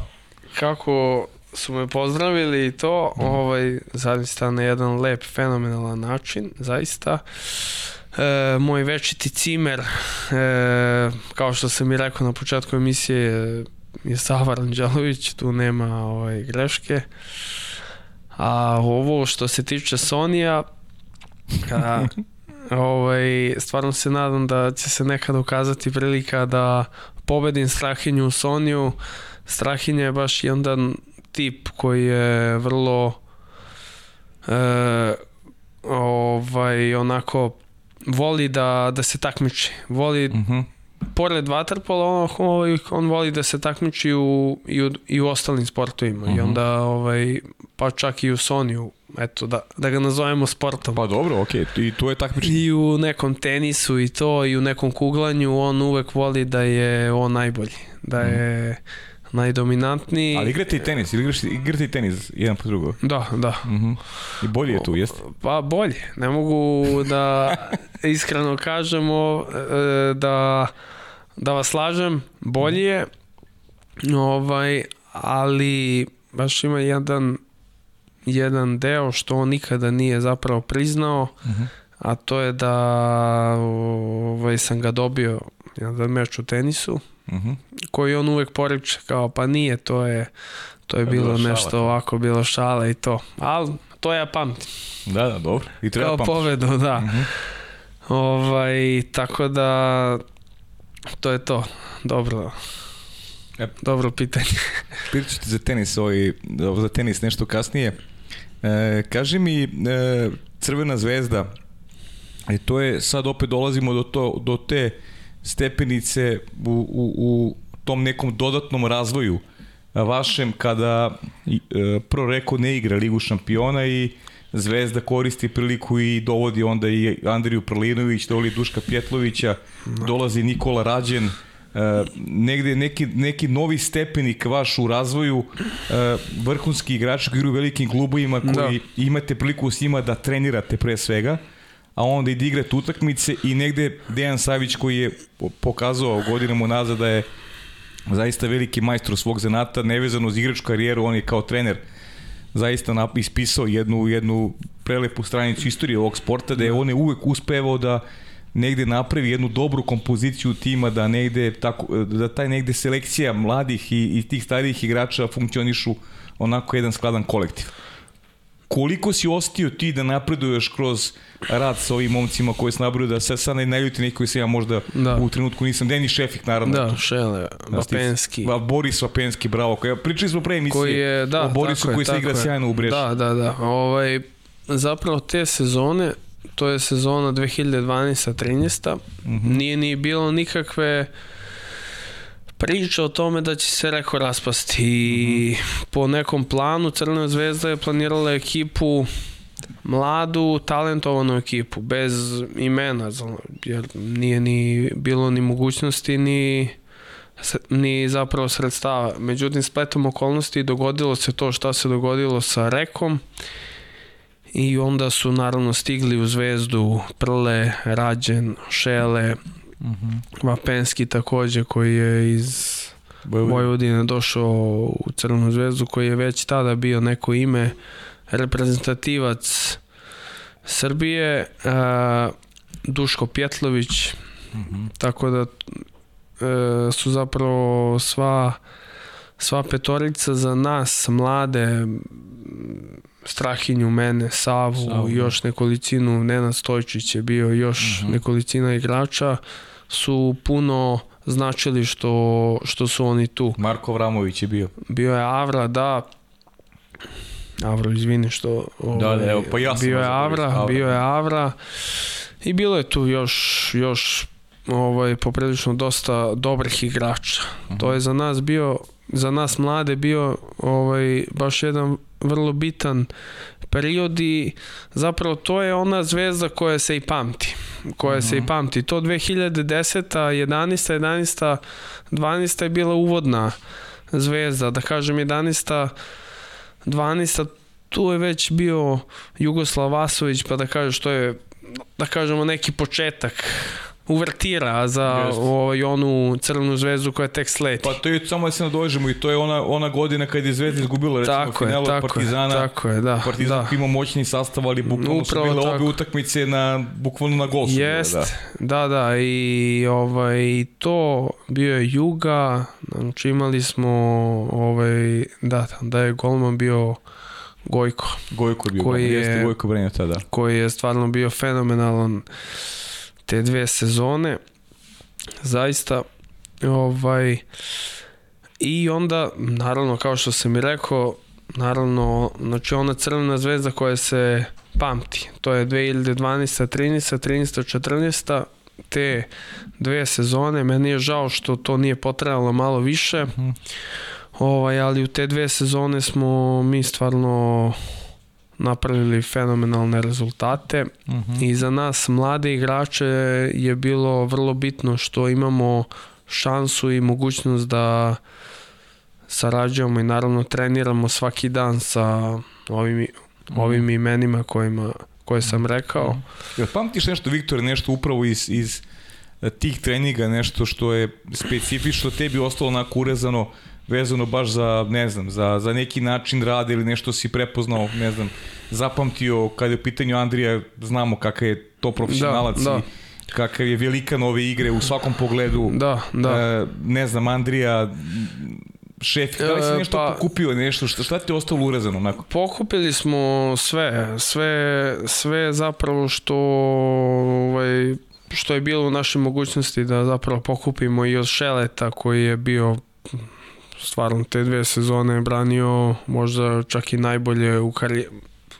kako su me pozdravili i to, ovaj, zaista na jedan lep, fenomenalan način, zaista. E, moj večiti cimer, e, kao što sam i rekao na početku emisije, je Sava Ranđelović, tu nema ovaj, greške. A ovo što se tiče Sonija, a, ovaj, stvarno se nadam da će se nekad ukazati prilika da pobedim Strahinju u Soniju. Strahinja je baš jedan tip koji je vrlo e, ovaj, onako voli da, da se takmiči. Voli, Mhm. Pored vaterpola, on, ovaj, on voli da se takmiči u, i, u, i u ostalim sportovima. I Mhm. onda, ovaj, pa čak i u Soniju eto, da, da ga nazovemo sportom. Pa dobro, okej, okay. i to je takmičenje. I u nekom tenisu i to, i u nekom kuglanju, on uvek voli da je on najbolji, da je mm. Najdominantniji. Ali igrate i tenis, igraš, igrate i tenis jedan po drugo. Da, da. Mm -hmm. I bolje je tu, jeste? Pa bolje, ne mogu da iskreno kažemo e, da, da vas slažem, bolje je, ovaj, ali baš ima jedan jedan deo što on nikada nije zapravo priznao, uh -huh. a to je da ovaj, sam ga dobio jedan meč u tenisu, uh -huh. koji on uvek poriče kao pa nije, to je to je bilo, bilo nešto šala. ovako, bilo šala i to. Ali to ja pamtim. Da, da, dobro. I treba Kao povedu, da. Uh -huh. Ovaj, tako da to je to. Dobro. Yep. Dobro pitanje. Pitat ću ti za tenis, ovaj, za tenis nešto kasnije. E, kaži mi, e, Crvena zvezda, e, to je, sad opet dolazimo do, to, do te stepenice u, u, u tom nekom dodatnom razvoju vašem kada e, pro reko ne igra Ligu šampiona i Zvezda koristi priliku i dovodi onda i Andriju Prlinović, dovodi Duška Pjetlovića, dolazi Nikola Rađen, E, negde neki, neki novi stepenik vaš u razvoju e, vrhunski igrači koji igraju u velikim klubovima koji da. imate priliku s njima da trenirate pre svega a onda i da igrate utakmice i negde Dejan Savić koji je pokazao godinama nazad da je zaista veliki majstor svog zanata, nevezano uz igračku karijeru, on je kao trener zaista ispisao jednu, jednu prelepu stranicu istorije ovog sporta, da je on je uvek uspevao da negde napravi jednu dobru kompoziciju tima da negde tako da taj negde selekcija mladih i, i tih starijih igrača funkcionišu onako jedan skladan kolektiv. Koliko si ostio ti da napreduješ kroz rad sa ovim momcima koji se nabraju da se sad ne ljuti neki koji se ja možda da. u trenutku nisam. Deni Šefik naravno. Da, Šele, Vapenski. Da, Boris Vapenski, bravo. Koja, pričali smo pre emisije koji je, da, o Borisu koji je, se igra je. sjajno u Brešu. Da, da, da. Ovaj, zapravo te sezone to je sezona 2012-13. Mm -hmm. Nije ni bilo nikakve priče o tome da će se Reko raspasti i mm -hmm. po nekom planu Crna zvezda je planirala ekipu mladu, talentovanu ekipu, bez imena, jer nije ni bilo ni mogućnosti, ni ni zapravo sredstava. Međutim, spletom okolnosti dogodilo se to šta se dogodilo sa Rekom i onda su naravno stigli u zvezdu Prle, Rađen, Šele, mhm. -huh. Vapenski takođe koji je iz Vojvodine došao u Crvenu zvezdu koji je već tada bio neko ime reprezentativac Srbije a, Duško Pjetlović mhm. -huh. tako da e, su zapravo sva sva petorica za nas mlade Strahinju, mene, Savu, Savu. Da. još nekolicinu, Nenad Stojčić je bio, još uh mhm. -huh. nekolicina igrača, su puno značili što, što su oni tu. Marko Vramović je bio. Bio je Avra, da. Avro, izvini što... Ovaj, da, da, evo, pa ja sam bio je Avra, Avra, bio je Avra. I bilo je tu još, još ovaj, poprilično dosta dobrih igrača. Uh -huh. To je za nas bio za nas mlade bio ovaj baš jedan vrlo bitan period i zapravo to je ona zvezda koja se i pamti koja mm -hmm. se i mhm. pamti to 2010 11 11 12 je bila uvodna zvezda da kažem 11 12 tu je već bio Jugoslav Vasović pa da kažem što je da kažemo neki početak uvertira za ovaj, onu crvenu zvezdu koja tek sleti. Pa to je samo da se nadođemo i to je ona, ona godina kad je Zvezda izgubila recimo tako finalu je, tako Partizana. Je, tako je, da. Partizan da. ima moćni sastav, ali bukvalno Upravo su bile tako. obe utakmice na, bukvalno na gol Jest, da. da, da, i ovaj, to bio je Juga, znači imali smo ovaj, da, da je golman bio Gojko. Gojko je bio, koji je, jeste Gojko Brenja tada. Koji je stvarno bio fenomenalan te dve sezone zaista ovaj i onda naravno kao što sam i rekao naravno znači ona crvena zvezda koja se pamti to je 2012 13 13 14 te dve sezone meni je žao što to nije potrajalo malo više mm. ovaj, ali u te dve sezone smo mi stvarno napravili fenomenalne rezultate uh -huh. i za nas mlade igrače je bilo vrlo bitno što imamo šansu i mogućnost da sarađujemo i naravno treniramo svaki dan sa ovim, -huh. ovim imenima kojima, koje sam rekao. Uh -huh. Jel pamtiš nešto, Viktor, nešto upravo iz, iz tih treninga, nešto što je specifično tebi ostalo onako urezano vezano baš za, ne znam, za, za neki način rada ili nešto si prepoznao, ne znam, zapamtio kada je u pitanju Andrija, znamo kakav je to profesionalac da, da. i kakav je velikan ove igre u svakom pogledu. Da, da. E, ne znam, Andrija, šef, da li si e, nešto pa, pokupio, nešto, šta, šta ti je ostalo urezano? Onako? Pokupili smo sve, sve, sve zapravo što ovaj, što je bilo u našoj mogućnosti da zapravo pokupimo i od Šeleta koji je bio stvarno te dve sezone branio možda čak i najbolje u karijeri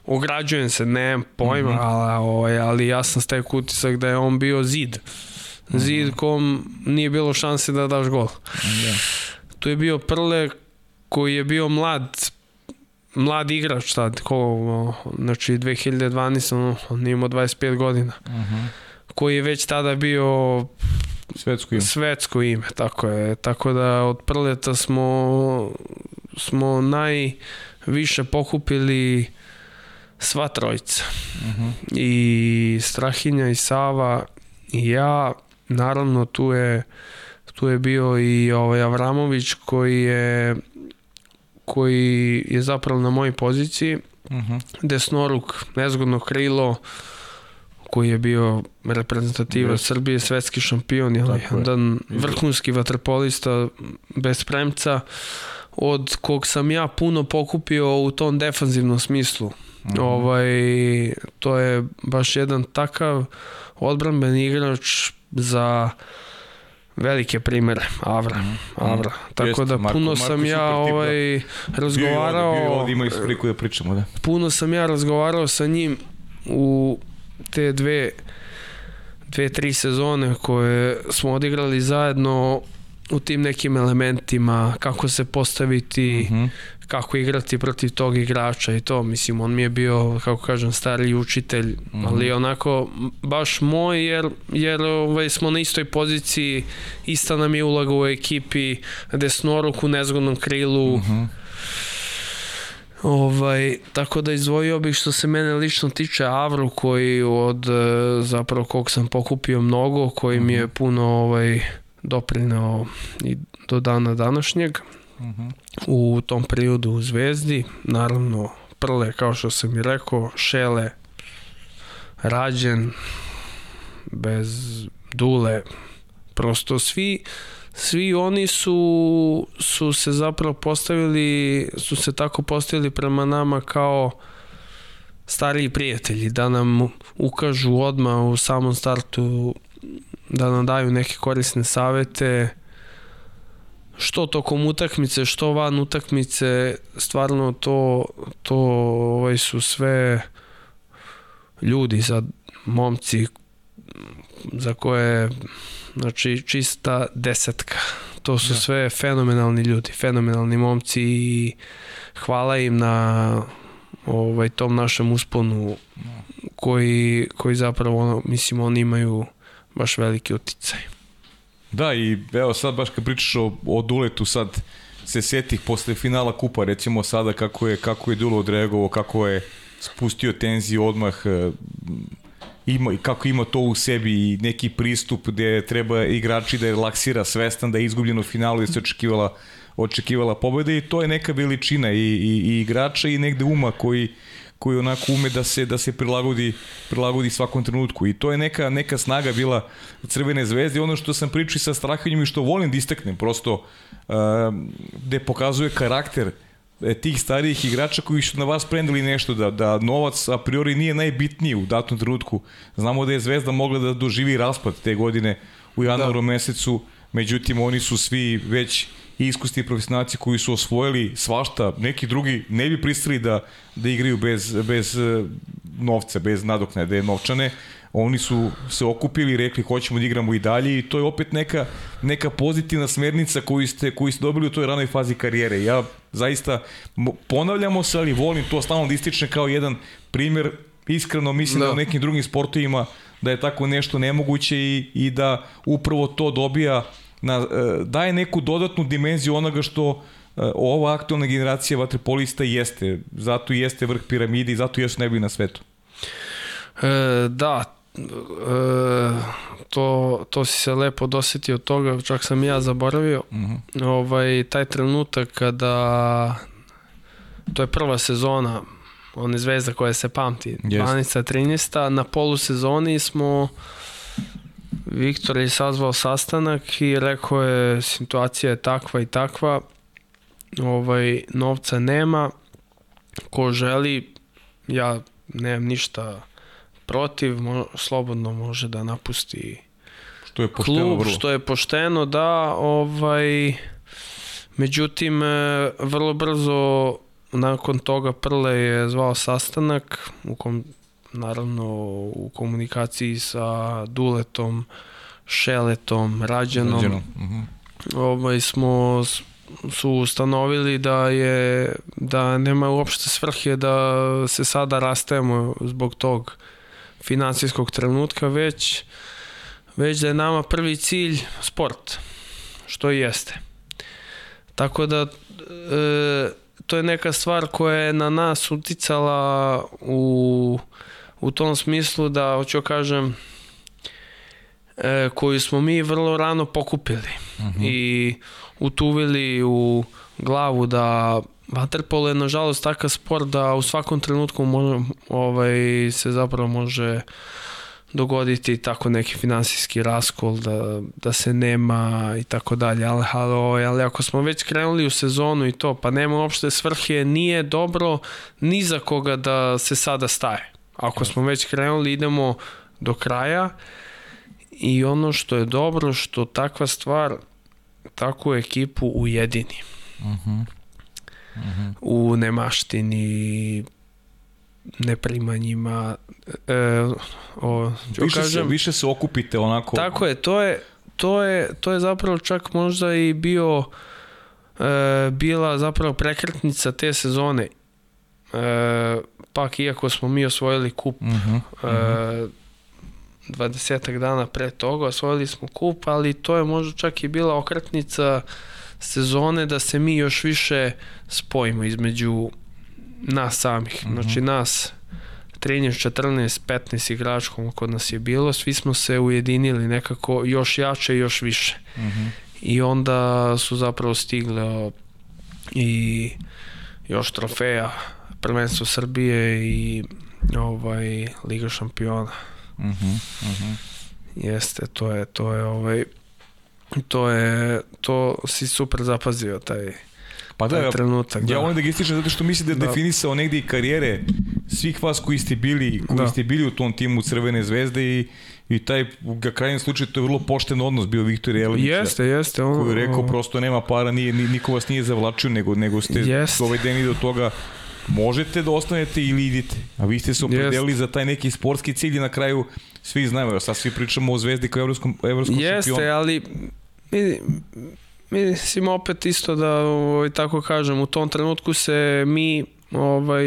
ograđujem se, nemam pojma, mm -hmm. ali, ovaj, ali ja sam stek utisak da je on bio zid. Zid kom nije bilo šanse da daš gol. Yeah. Tu je bio Prle koji je bio mlad mlad igrač tad, ko, znači 2012. on nije imao 25 godina. Mhm. -huh. Koji je već tada bio Svetsko ime. Svetsko ime, tako je. Tako da od prleta smo, smo najviše pokupili sva trojica. Uh mhm. -huh. I Strahinja i Sava i ja, naravno tu je tu je bio i ovaj Avramović koji je koji je zapravo na mojoj poziciji. Uh mhm. -huh. Desnoruk, nezgodno krilo, koji je bio reprezentativa yes. Srbije, svetski šampion, je jedan vrhunski vaterpolista bez premca, od kog sam ja puno pokupio u tom defanzivnom smislu. Mm -hmm. ovaj, to je baš jedan takav odbranben igrač za velike primere Avra, mm. Avra. Tako Jest, da puno Marko, sam Marko ja ovaj razgovarao bio ovde, bio ovde, imali da pričamo, da. Puno sam ja razgovarao sa njim u te dve dve, tri sezone koje smo odigrali zajedno u tim nekim elementima, kako se postaviti, mm -hmm. kako igrati protiv tog igrača i to, mislim, on mi je bio, kako kažem, stariji učitelj, mm -hmm. ali onako, baš moj, jer, jer ovaj, smo na istoj poziciji, ista nam je uloga u ekipi, desnoruk u nezgodnom krilu, mm -hmm Ovaj, tako da izdvojio bih što se mene lično tiče Avru koji od e, zapravo kog sam pokupio mnogo, koji mi je mhm. puno ovaj, doprineo i do dana današnjeg uh. -huh. u tom periodu u Zvezdi. Naravno, Prle, kao što sam i rekao, Šele, Rađen, bez Dule, prosto svi svi oni su, su se zapravo postavili, su se tako postavili prema nama kao stariji prijatelji, da nam ukažu odmah u samom startu, da nam daju neke korisne savete, što tokom utakmice, što van utakmice, stvarno to, to ovaj su sve ljudi, za momci za koje Znači, čista desetka. To su da. sve fenomenalni ljudi, fenomenalni momci i hvala im na ovaj, tom našem usponu koji, koji zapravo, ono, mislim, oni imaju baš veliki uticaj. Da, i evo sad baš kad pričaš o, o Duletu, sad se setih posle finala kupa, recimo sada kako je, kako je Dulo odreagovao, kako je spustio tenziju odmah, ima, kako ima to u sebi i neki pristup gde treba igrači da relaksira svestan da je izgubljeno u finalu i se očekivala očekivala pobeda i to je neka veličina i, i, i igrača i negde uma koji koji onako ume da se da se prilagodi prilagodi svakom trenutku. I to je neka neka snaga bila Crvene zvezde. Ono što sam pričao sa Strahinjom i što volim da istaknem prosto uh, gde pokazuje karakter uh, tih starijih igrača koji su na vas prendili nešto, da, da novac a priori nije najbitniji u datom trenutku. Znamo da je Zvezda mogla da doživi raspad te godine u januaru da. mesecu, međutim oni su svi već iskusti profesionalci koji su osvojili svašta, neki drugi ne bi pristali da, da igraju bez, bez e, novca, bez nadoknade novčane. Oni su se okupili i rekli hoćemo da igramo i dalje i to je opet neka, neka pozitivna smernica koju ste, koju ste dobili u toj ranoj fazi karijere. Ja zaista ponavljamo se, ali volim to stalno da istične kao jedan primer iskreno mislim da, da u nekim drugim sportovima da je tako nešto nemoguće i, i da upravo to dobija na, e, daje neku dodatnu dimenziju onoga što e, ova aktualna generacija vaterpolista jeste. Zato jeste vrh piramide i zato jesu najbolji na svetu. E, da, to, to si se lepo dosetio toga, čak sam ja zaboravio. Uh mhm. -huh. ovaj, taj trenutak kada to je prva sezona one zvezda koja se pamti, yes. 12. 13. Na polusezoni smo Viktor je sazvao sastanak i rekao je situacija je takva i takva, ovaj, novca nema, ko želi, ja nemam ništa protiv, mo, slobodno može da napusti što je pošteno, klub, vrlo. što je pošteno, da, ovaj, međutim, e, vrlo brzo nakon toga Prle je zvao sastanak u kom naravno u komunikaciji sa Duletom, Šeletom, Rađanom. Rađanom. Uh mhm. -huh. ovaj, smo su ustanovili da je da nema uopšte svrhe da se sada rastajemo zbog tog finansijskog trenutka, već već da je nama prvi cilj sport, što i jeste. Tako da e, to je neka stvar koja je na nas uticala u, u tom smislu da, hoću kažem, e, koju smo mi vrlo rano pokupili uh mhm. -huh. i utuvili u glavu da Waterpolo je nažalost takav sport da u svakom trenutku može, ovaj, se zapravo može dogoditi tako neki finansijski raskol da, da se nema i tako dalje ali, ali, ali ako smo već krenuli u sezonu i to pa nema uopšte svrhe nije dobro ni za koga da se sada staje ako smo već krenuli idemo do kraja i ono što je dobro što takva stvar takvu ekipu ujedini uh -huh. Uh -huh. u nemaštini neprimanjima e, o, više, kažem, se, više se okupite onako tako je to je to je to je zapravo čak možda i bio e, bila zapravo prekretnica te sezone e, pak iako smo mi osvojili kup uh -huh, uh -huh. 20 dana pre toga osvojili smo kup, ali to je možda čak i bila okretnica sezone da se mi još više spojimo između nas samih. Mm -hmm. Znači nas 13, 14, 15 igračkom kod nas je bilo, svi smo se ujedinili nekako još jače i još više. Mm -hmm. I onda su zapravo stigle i još trofeja prvenstvo Srbije i ovaj Liga šampiona. Mhm. Mm mm -hmm. Jeste, to je to je ovaj to je to si super zapazio taj Pa da, trenutak. Ja da. volim da ga ističem zato što mislim da je da. definisao negde i karijere svih vas koji ste bili, koji da. ste bili u tom timu Crvene zvezde i i taj, ga krajnjem slučaju, to je vrlo pošten odnos bio Viktor Jelenić. Jeste, jeste. On, koji je rekao, prosto nema para, nije, niko vas nije zavlačio, nego, nego ste jeste. dovedeni do toga možete da ostanete ili idite. A vi ste se opredelili za taj neki sportski cilj i na kraju svi znamo, sad svi pričamo o Zvezdi kao evropskom, evropskom Jeste, šampionu. Jeste, ali mi, mislim opet isto da ovaj, tako kažem, u tom trenutku se mi ovaj,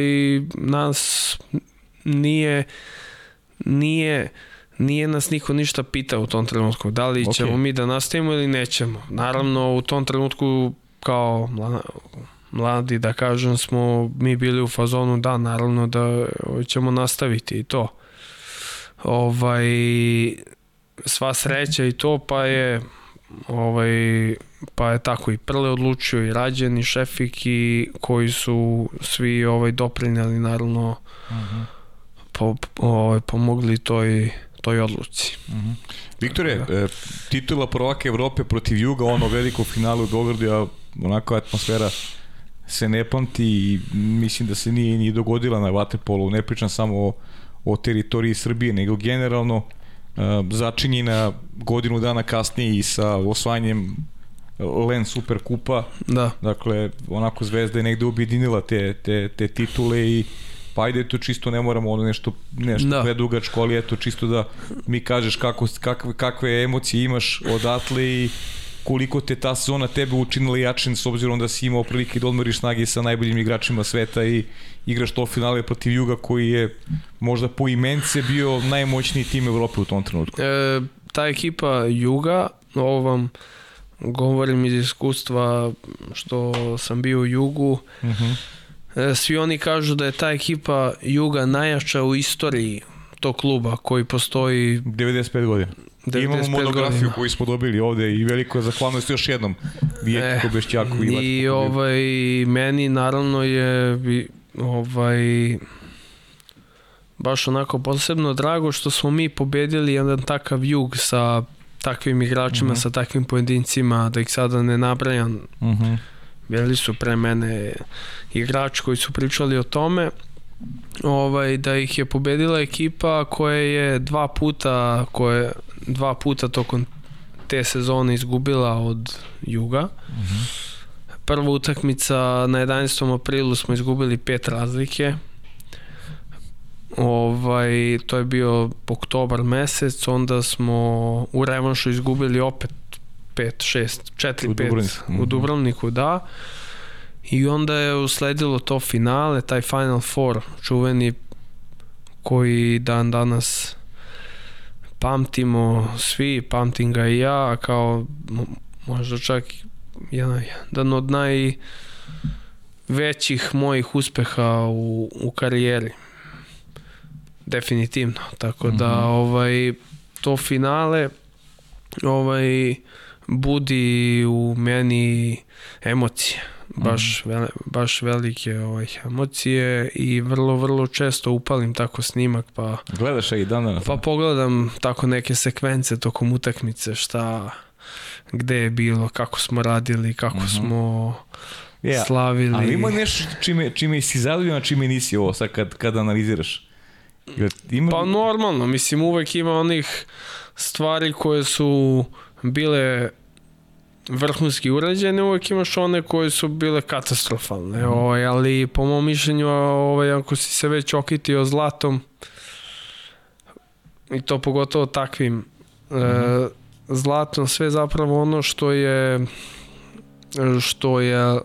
nas nije nije nije nas niko ništa pitao u tom trenutku, da li okay. ćemo mi da nastavimo ili nećemo. Naravno, u tom trenutku kao mladi, da kažem, smo mi bili u fazonu da, naravno da ćemo nastaviti i to. Ovaj, sva sreća i to, pa je ovaj, pa je tako i Prle odlučio i Rađen i Šefik i koji su svi ovaj doprinjali naravno uh -huh. po, ovaj, pomogli toj toj odluci. Uh -huh. Viktore, da. e, titula prvaka Evrope protiv Juga, ono veliko finalu u Beogradu, a onako atmosfera se ne pamti i mislim da se nije ni dogodila na Vatepolu, ne pričam samo o, o teritoriji Srbije, nego generalno uh, začinjena godinu dana kasnije i sa osvajanjem Len Super Kupa. Da. Dakle, onako Zvezda je negde objedinila te, te, te titule i Pa ajde, to čisto ne moramo ono nešto, nešto da. predugačko, ali eto, čisto da mi kažeš kako, kakve, kakve emocije imaš odatle i koliko te ta sezona tebe učinila jačin s obzirom da si imao prilike da odmoriš snage sa najboljim igračima sveta i igraš to finale protiv Juga koji je možda po imence bio najmoćniji tim Evrope u tom trenutku. E, ta ekipa Juga, ovo vam govorim iz iskustva što sam bio u Jugu, Uh -huh. e, svi oni kažu da je ta ekipa Juga najjača u istoriji tog kluba koji postoji 95 godina. 95 Imamo monografiju godina. koju smo dobili ovde i veliko je zahvalnost još jednom Vijeko E, Bešćaku i, I ovaj, meni naravno je ovaj, baš onako posebno drago što smo mi pobedili jedan takav jug sa takvim igračima, Mhm. sa takvim pojedincima, da ih sada ne nabrajam, Uh -huh. bili su pre mene igrači koji su pričali o tome ovaj, da ih je pobedila ekipa koja je dva puta koje dva puta tokom te sezone izgubila od Juga. Prva utakmica na 11. aprilu smo izgubili pet razlike. Ovaj, to je bio oktobar mesec, onda smo u revanšu izgubili opet 5, 6, 4, U 5 Dubrovniku. u Mhm. Dubrovniku, da. I onda je usledilo to finale, taj Final Four, čuveni koji dan danas pamtimo svi, pamtim ga i ja, kao mo- možda čak jedan, od najvećih mojih uspeha u, u karijeri. Definitivno. Tako da Mhm. ovaj to finale ovaj budi u meni emocije. Baš, vele, baš velike ovaj, emocije i vrlo, vrlo često upalim tako snimak pa Gledaš i dan danas? Pa pogledam tako neke sekvence tokom utakmice, šta, gde je bilo, kako smo radili, kako Mhm. smo Ja, slavili. Ali ima nešto čime, čime si zadovoljan, a čime nisi ovo sad kad, kad analiziraš? Jer ima... Pa normalno, mislim uvek ima onih stvari koje su bile vrhunski urađene, uvek imaš one koje su bile katastrofalne, Mhm. ovaj, ali po mom mišljenju, ovaj, ako si se već okitio zlatom, i to pogotovo takvim e, zlatom, sve zapravo ono što je što je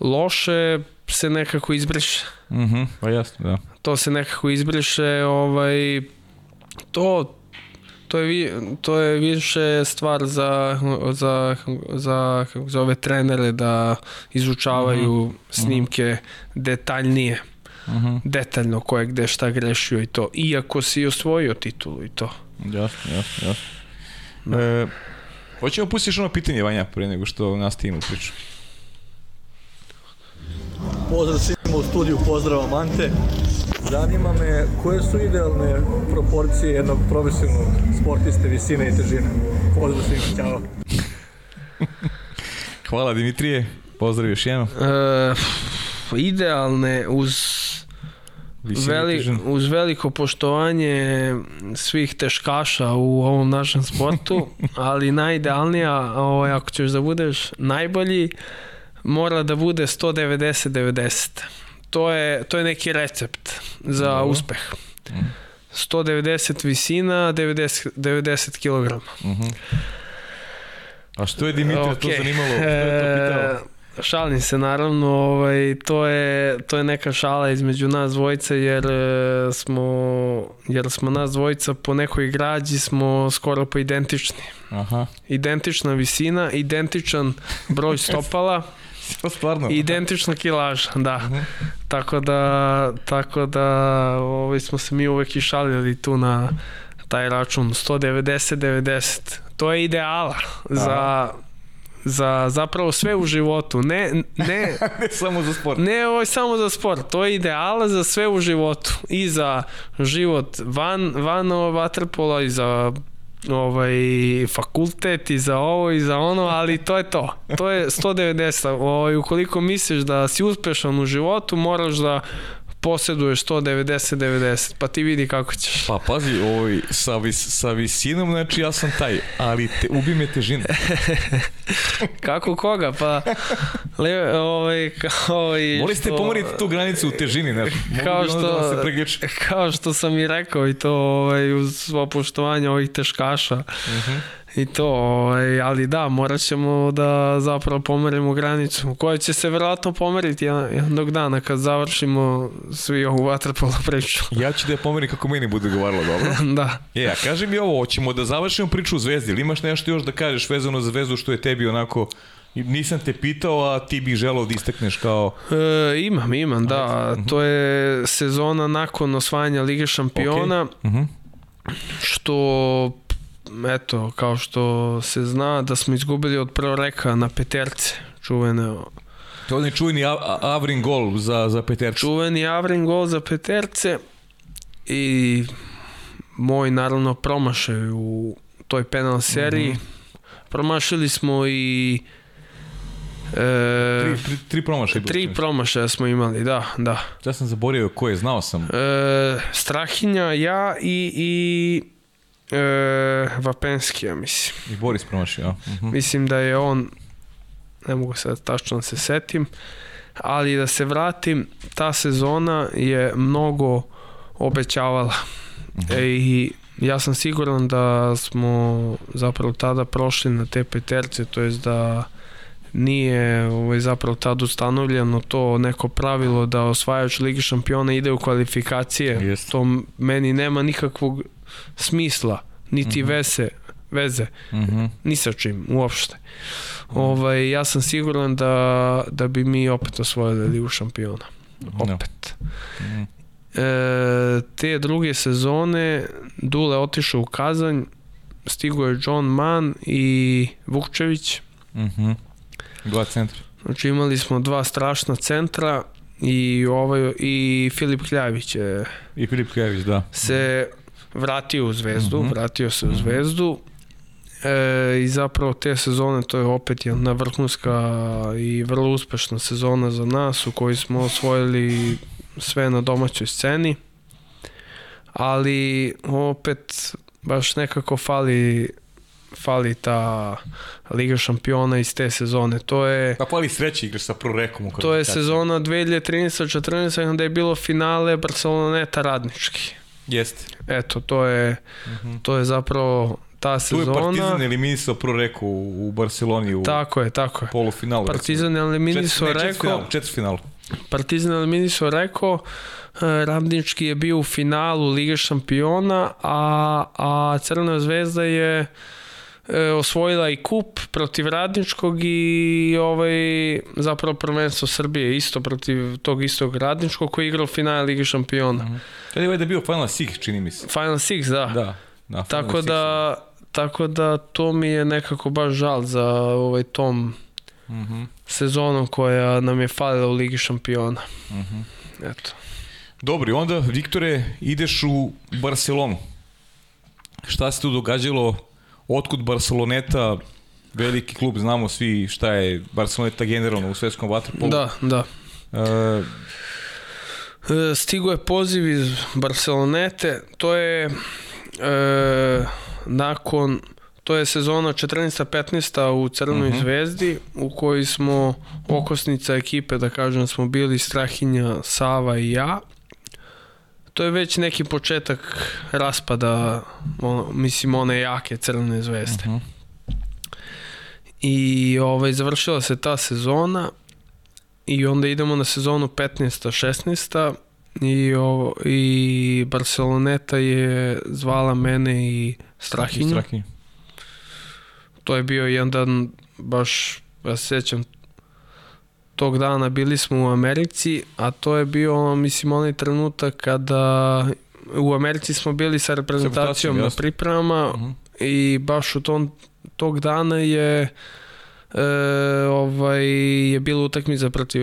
loše se nekako izbriše Uh -huh, pa jasno, da. to se nekako izbriše, ovaj, to to je, vi, to je više stvar za, za, za, kako se zove trenere da izučavaju snimke detaljnije, Uh -huh. detaljno ko je gde šta grešio i to, iako si osvojio titulu i to. Jasno, jasno, jasno. E, hoćemo pustiš ono pitanje, Vanja, pre nego što nastavimo priču. Pozdrav svima u studiju, pozdrav Amante. Zanima me koje su idealne proporcije jednog profesionalnog sportiste visine i težine. Pozdrav svima, ćao. Hvala Dimitrije, pozdrav još jednom. E, idealne uz Veli, uz veliko poštovanje svih teškaša u ovom našem sportu, ali najidealnija, ovaj, ako ćeš da budeš najbolji, mora da bude 190-90. To je, to je neki recept za Dobro. uspeh. 190 visina, 90, 90 kg. Uh -huh. A što je Dimitrija to zanimalo? Što je to pitao? E, šalim se naravno, ovaj, to, je, to je neka šala između nas dvojice jer e, smo, jer smo nas dvojica po nekoj građi smo skoro pa identični. Aha, Identična visina, identičan broj stopala to stvarno. identična kilaža, da. Tako da, tako da ovaj, smo se mi uvek i šalili tu na taj račun 190-90. To je ideala za, za zapravo sve u životu. Ne, ne, ne samo za sport. ne ovo je samo za sport. To je ideala za sve u životu. I za život van, van vaterpola i za ovaj fakultet i za ovo i za ono, ali to je to. To je 190. Ovaj, ukoliko misliš da si uspešan u životu, moraš da posjeduješ 190-90, pa ti vidi kako ćeš. Pa pazi, ovaj, sa, vis, sa visinom, znači ja sam taj, ali te, ubi me težina. Kako koga? Pa, le, ovaj, kao i Moli ste pomeriti tu granicu u težini, znači. Kao što, da se pregliče. kao što sam i rekao i to ovaj, uz svo poštovanje ovih teškaša Mhm. I to, ovaj, ali da, morat ćemo da zapravo pomerimo granicu koja će se verovatno pomeriti jednog dana kad završimo svi ovu vaterpolo priču. Ja ću da je pomerim kako meni bude govaralo, dobro? da. E, a kaži mi ovo, hoćemo da završimo priču o Zvezdi, ili imaš nešto još da kažeš vezano za Zvezdu što je tebi onako, nisam te pitao, a ti bih želao da istakneš kao... E, imam, imam, da. Mhm. To je sezona nakon osvajanja Lige šampiona, Mhm. što eto, kao što se zna da smo izgubili od proreka na peterce, čuvene To je onaj čuveni Avrin gol za, za petercu. čuveni Avrin gol za peterce i moj naravno promašaj u toj penal seriji. Promašili smo i e, Tri, tri, tri promašaja. tri promašaja smo imali, da, da. Ja sam zaboravio ko je, znao sam. E, Strahinja, ja i, i e, Vapenski, ja mislim. I Boris promašio, ja. Mhm. Mislim da je on, ne mogu sad tačno da se setim, ali da se vratim, ta sezona je mnogo obećavala. E, I ja sam siguran da smo zapravo tada prošli na te peterce, to jest da nije ovaj, zapravo tad ustanovljeno to neko pravilo da osvajač Ligi šampiona ide u kvalifikacije. Jest. To meni nema nikakvog smisla, niti veze, veze Mhm. ni sa čim uopšte. Ovaj, ja sam siguran da, da bi mi opet osvojili Ligu šampiona. Da. Opet. Mhm. E, te druge sezone Dule otišao u Kazanj, stigo je John Mann i Vukčević. Mhm. Dva centra. Znači imali smo dva strašna centra i ovaj i Filip Kljavić je I Filip Kajević, da. se vratio u Zvezdu, Mhm. vratio se u Zvezdu e, i zapravo te sezone to je opet jedna vrhunska i vrlo uspešna sezona za nas u kojoj smo osvojili sve na domaćoj sceni ali opet baš nekako fali fali ta Liga šampiona iz te sezone. To je Pa pali sreće igraš sa prorekom u to je sezona 2013-14 kada je bilo finale Barceloneta Radnički. Jeste. Eto, to je, to je zapravo ta Tu je Partizan sezona. eliminisao proreku u u Barceloni u Tako je, tako je. polufinalu. Partizan eliminisao Reko. Četvrtfinalu. Partizan eliminisao Reko, e, Radnički je bio u finalu Lige šampiona, a, a Crna zvezda je e, osvojila i kup protiv Radničkog i ovaj zapravo prvenstvo Srbije isto protiv tog istog Radničkog koji je igrao finale Lige šampiona. Kada je ovaj da bio Final Six, čini mi se. Final Six, da. Da. da Final Tako Six. da, tako da to mi je nekako baš žal za ovaj tom Mhm. sezonom koja nam je falila u Ligi šampiona. Mhm. Eto. Dobro, i onda, Viktore, ideš u Barcelonu. Šta se tu događalo? Otkud Barceloneta, veliki klub, znamo svi šta je Barceloneta generalno u svetskom vaterpolu. Da, da. E, E, Stigo je poziv iz Barcelonete, to je e, nakon to je sezona 14-15 u Crnoj zvezdi u kojoj smo okosnica ekipe, da kažem, smo bili Strahinja, Sava i ja. To je već neki početak raspada, ono, mislim, one jake Crne zvezde. I ovaj, završila se ta sezona i onda idemo na sezonu 15-16 i, ovo, i Barceloneta je zvala mene i Strahinju. Strahinju. To je bio jedan baš, ja se sjećam tog dana bili smo u Americi, a to je bio, mislim, onaj trenutak kada u Americi smo bili sa reprezentacijom na pripremama i baš u tom tog dana je e, ovaj je bila utakmica protiv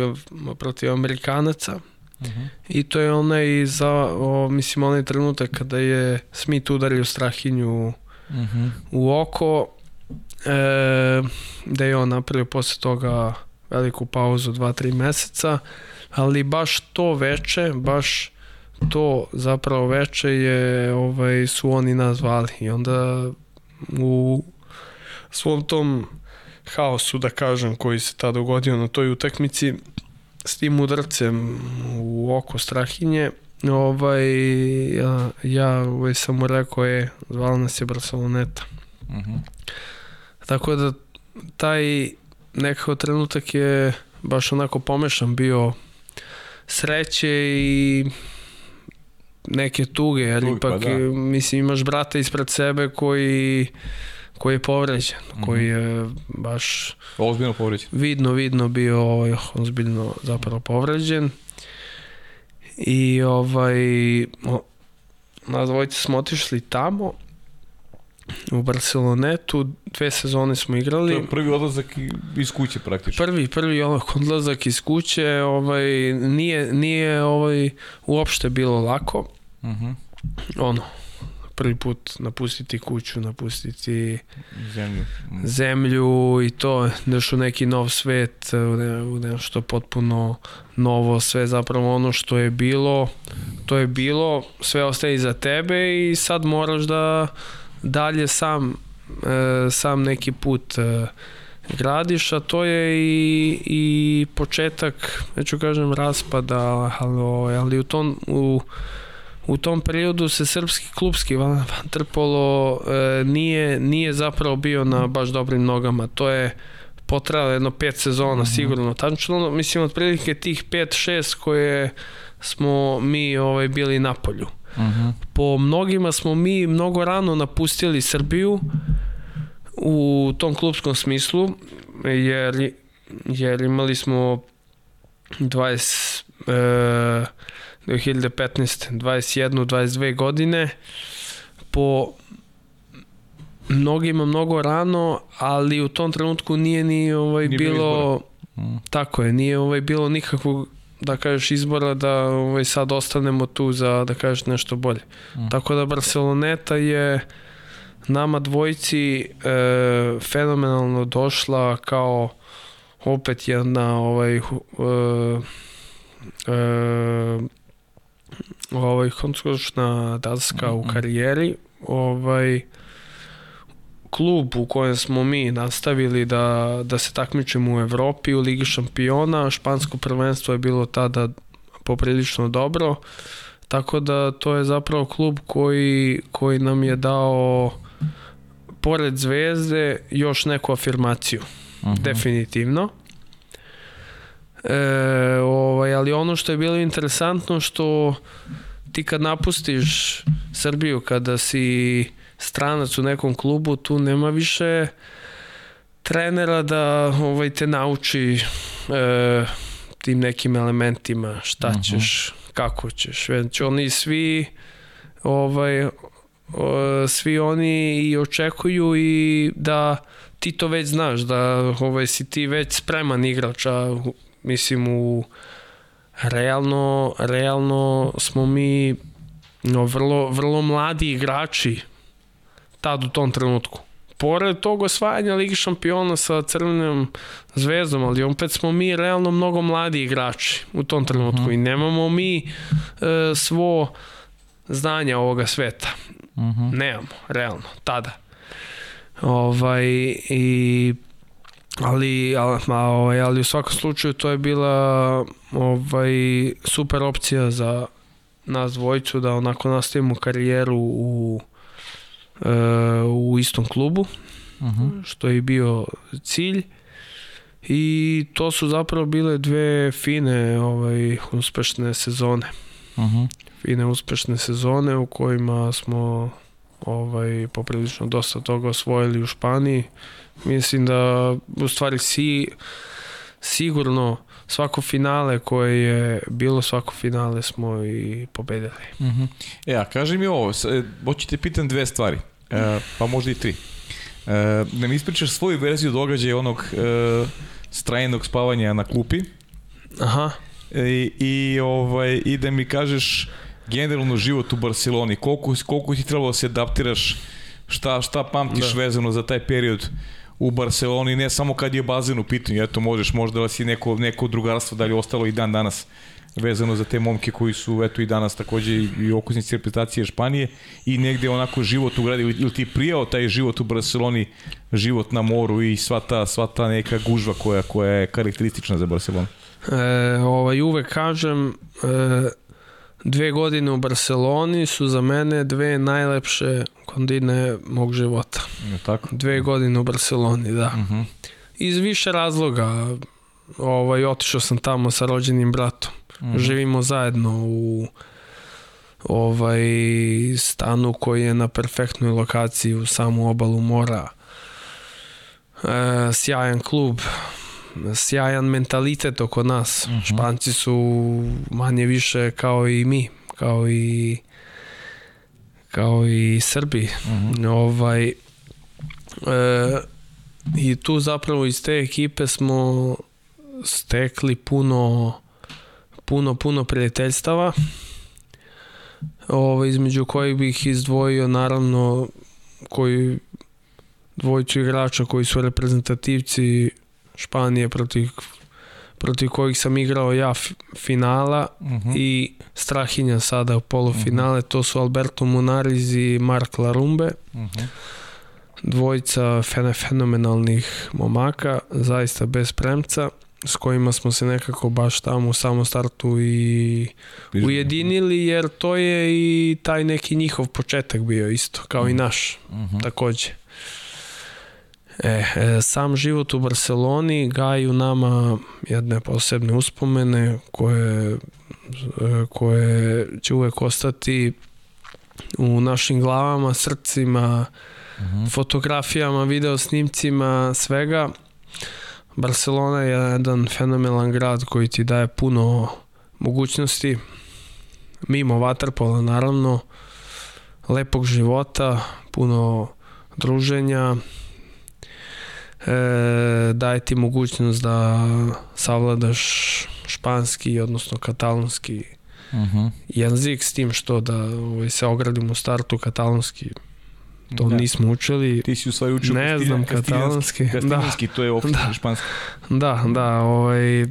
protiv Amerikanaca. I to je onaj za o, mislim onaj trenutak kada je Smith udario Strahinju Mhm. u oko e, da je on napravio posle toga veliku pauzu 2-3 meseca ali baš to veče, baš to zapravo veče je ovaj su oni nas zvali i onda u svom tom haosu da kažem koji se tada dogodio na toj utakmici s tim udarcem u oko Strahinje ovaj ja, ja ovaj, sam mu rekao je zvala nas je Barceloneta Uh -huh. tako da taj nekako trenutak je baš onako pomešan bio sreće i neke tuge, jer Tuge, ipak, pa da. mislim, imaš brata ispred sebe koji, koji je povređen, Mhm. koji je baš Ozbiljno povređen. vidno, vidno bio ovaj, ozbiljno zapravo povređen. I ovaj, nas dvojice smo otišli tamo, u Barcelonetu, dve sezone smo To igrali. je prvi odlazak iz kuće praktično. Prvi, prvi odlazak iz kuće, ovaj, nije, nije ovaj, uopšte bilo lako. Uh -huh. Ono, prvi put napustiti kuću, napustiti Zemlju. Zemlju i to, u neki nov svet, u nešto potpuno novo, sve zapravo ono što je bilo, to je bilo, sve ostaje iza tebe i sad moraš da dalje sam, e, sam neki put e, gradiš, a to je i, i početak, neću kažem raspada, ali, ali u tom, u, u tom periodu se srpski klubski vaterpolo e, nije, nije zapravo bio na baš dobrim nogama. To je potrajalo jedno pet sezona Mhm. sigurno. Tačno, mislim, otprilike tih pet, šest koje smo mi ovaj, bili na polju. Uh -huh. Po mnogima smo mi mnogo rano napustili Srbiju u tom klubskom smislu, jer, jer imali smo 20, e, 2015, 21, 22 godine po mnogima mnogo rano, ali u tom trenutku nije ni ovaj Nije bilo bilo Mm. tako je, nije ovaj bilo nikakvog da kažeš izbora da ovaj sad ostanemo tu za da kažeš nešto bolje. Mm. Tako da Barceloneta je nama dvojici e, fenomenalno došla kao opet jedna ovaj e, e, ovaj koncursna daska u Mhm. karijeri ovaj klub u kojem smo mi nastavili da, da se takmičimo u Evropi u Ligi šampiona, špansko prvenstvo je bilo tada poprilično dobro, tako da to je zapravo klub koji, koji nam je dao pored zvezde još neku afirmaciju, Uh -huh. definitivno. E, ovaj, ali ono što je bilo interesantno što ti kad napustiš Srbiju, kada si stranac u nekom klubu, tu nema više trenera da ovaj te nauči e, tim nekim elementima šta Mhm. ćeš, kako ćeš, već oni svi ovaj o, svi oni i očekuju i da ti to već znaš, da ovaj, si ti već spreman igrač, a u- mislim u realno, realno smo mi no, vrlo, vrlo mladi igrači tad u tom trenutku. Pored tog osvajanja Ligi šampiona sa Crvenom zvezdom, ali opet smo mi realno mnogo mladi igrači u tom trenutku i nemamo mi e, svo znanja ovoga sveta. Uh -huh. Nemamo, realno, tada. Ovaj, i ali, ali, ovaj, ali u svakom slučaju to je bila ovaj, super opcija za nas dvojicu da onako nastavimo karijeru u, u istom klubu, Uh -huh. što je bio cilj. I to su zapravo bile dve fine ovaj, uspešne sezone Uh -huh. fine uspešne sezone u kojima smo ovaj poprilično dosta toga osvojili u Španiji. Mislim da u stvari si sigurno svako finale koje je bilo svako finale smo i pobedili. Uh -huh. E, a kaži mi ovo, e, hoću te pitan dve stvari, e, pa možda i tri. E, da mi ispričaš svoju verziju događaja onog e, strajenog spavanja na klupi Aha. e, i, ovaj, i da mi kažeš generalno život u Barceloni, koliko, koliko ti trebalo da se adaptiraš, šta, šta pamtiš Da. vezano za taj period u Barceloni, ne samo kad je bazen u pitanju, eto možeš možda da si neko, neko drugarstvo li ostalo i dan danas vezano za te momke koji su eto i danas takođe i okusnici reprezentacije Španije i negde onako život u gradu ili ti prijao taj život u Barceloni, život na moru i sva ta, sva ta neka gužva koja, koja je karakteristična za Barcelonu? E, ovaj, uvek kažem, e, dve godine u Barceloni su za mene dve najlepše kondine mog života. Je tako? Dve godine u Barceloni, da. Uh -huh. Iz više razloga. Ovaj, otišao sam tamo sa rođenim bratom. Uh -huh. Živimo zajedno u ovaj stanu koji je na perfektnoj lokaciji u samu obalu mora. E, sjajan klub, sjajan mentalitet oko nas. Uh -huh. Španci su manje više kao i mi, kao i kao i Srbi. Uh -huh. Ovaj e, i tu zapravo iz te ekipe smo stekli puno puno puno prijateljstava. Ovaj između kojih bih izdvojio naravno koji dvojicu igrača koji su reprezentativci Španije protiv protiv kojih sam igrao ja finala uh -huh. i Strahinja sada u polufinale, uh -huh. to su Alberto Munariz i Mark Larumbe. Uh -huh. Dvojica fenomenalnih momaka, zaista bez premca, s kojima smo se nekako baš tamo u samom startu i ujedinili, jer to je i taj neki njihov početak bio isto, kao uh -huh. i naš, uh -huh. takođe. E, e, sam život u Barceloni gaji u nama jedne posebne uspomene koje, e, koje će uvek ostati u našim glavama, srcima, uh. -huh. fotografijama, video snimcima, svega. Barcelona je jedan fenomenalan grad koji ti daje puno mogućnosti, mimo vaterpola naravno, lepog života, puno druženja, daje ti mogućnost da savladaš španski, odnosno katalonski uh mhm. -huh. jezik, s tim što da ovaj, se ogradim u startu katalonski to da. nismo učili. Ti si u stvari učio ne znam katalonski. Kastiljanski, da. to je opšte da. španski. Da, da, ovaj,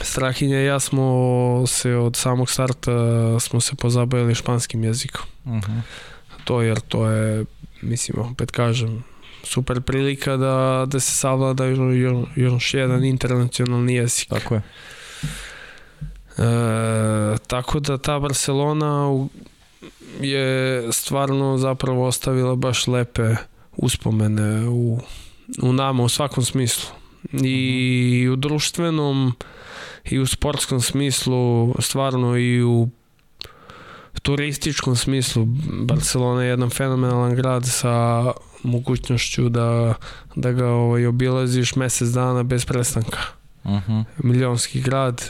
Strahinja i ja smo se od samog starta smo se pozabavili španskim jezikom. Uh mhm. -huh. To jer to je, mislim, opet kažem, super prilika da, da se savlada još jedan internacionalni jezik. Tako je. E, tako da ta Barcelona je stvarno zapravo ostavila baš lepe uspomene u, u nama u svakom smislu. I -huh. u društvenom i u sportskom smislu, stvarno i u turističkom smislu Barcelona je jedan fenomenalan grad sa mogućnošću da, da ga ovaj, obilaziš mesec dana bez prestanka. Uh mhm. -huh. Milionski grad,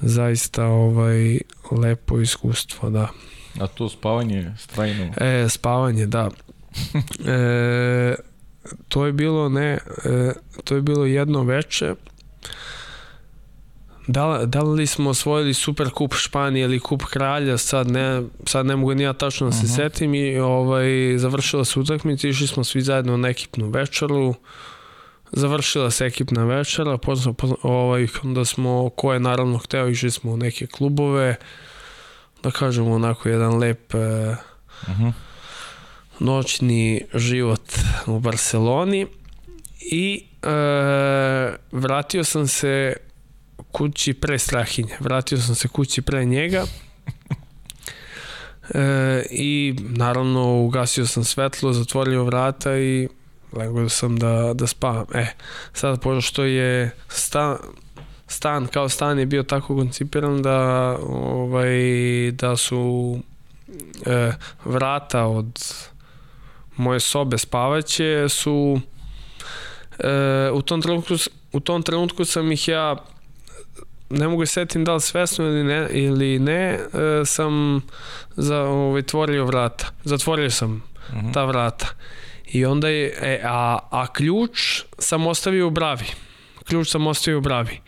zaista ovaj, lepo iskustvo, da. A to spavanje strajno? E, spavanje, da. e, to je bilo ne, e, to je bilo jedno veče Da, da li smo osvojili Super kup Španije ili kup kralja, sad ne, sad ne mogu ni ja tačno da se uh mhm. -huh. setim i ovaj, završila se utakmica, išli smo svi zajedno na ekipnu večeru, završila se ekipna večera, pozna, pozna, ovaj, da smo, ko je naravno hteo, išli smo u neke klubove, da kažemo onako jedan lep uh -huh. Mhm. noćni život u Barceloni i e, vratio sam se kući pre Strahinje. Vratio sam se kući pre njega. E, I naravno ugasio sam svetlo, zatvorio vrata i legao sam da, da spavam. E, sad pošto je stan, stan kao stan je bio tako koncipiran da ovaj da su e, vrata od moje sobe spavaće su e, u tom trenutku u tom trenutku sam ih ja ne mogu se setim da li svesno ili ne, ili ne e, sam za, ovaj, tvorio vrata. Zatvorio sam uh mhm. -huh. ta vrata. I onda je, e, a, a ključ sam ostavio u bravi. Ključ sam ostavio u bravi.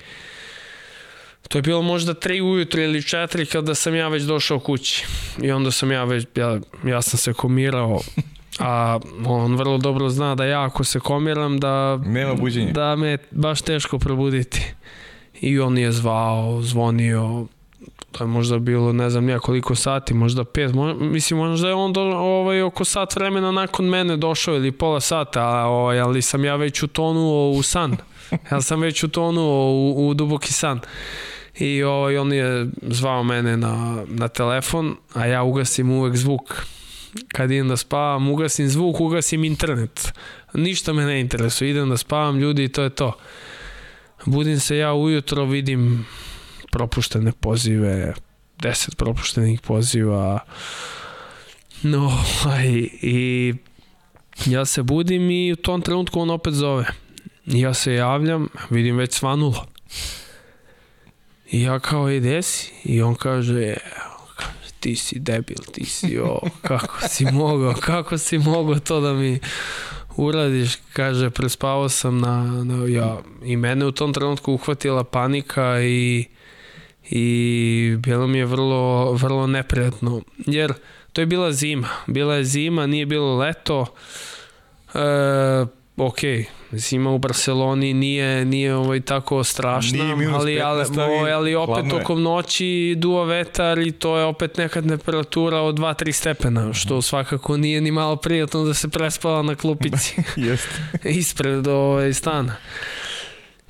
To je bilo možda 3 ujutro ili 4 kada sam ja već došao kući. I onda sam ja već, ja, ja sam se komirao A on vrlo dobro zna da ja ako se komiram da, Nema buđenja. da me baš teško probuditi. I on je zvao, zvonio, to je možda bilo ne znam ja koliko sati, možda pet, možda, mislim možda je on do, ovaj, oko sat vremena nakon mene došao ili pola sata, a, ovaj, ali sam ja već utonuo u san. Ja sam već utonuo u, u duboki san. I ovaj, on je zvao mene na, na telefon, a ja ugasim uvek zvuk. Kad idem da spavam, ugasim zvuk, ugasim internet. Ništa me ne interesuje, idem da spavam ljudi i to je to. Budim se ja ujutro, vidim propuštene pozive, 10 propuštenih poziva. No, aj, i ja se budim i u tom trenutku on opet zove. Ja se javljam, vidim već svanulo. I ja kao, i desi? I on "E, kaže, ti si debil, ti si o, kako si mogao, kako si mogao to da mi uradiš, kaže, prespavao sam na, na ja, i mene u tom trenutku uhvatila panika i i bilo mi je vrlo, vrlo neprijatno, jer to je bila zima, bila je zima, nije bilo leto, e, ok, zima u Barceloni nije, nije ovaj tako strašna, Nije ali, ali, 15, ali ali, ali opet tokom noći duva vetar i to je opet neka temperatura od 2-3 stepena, što svakako nije ni malo prijatno da se prespava na klupici Jeste. ispred ovaj stana.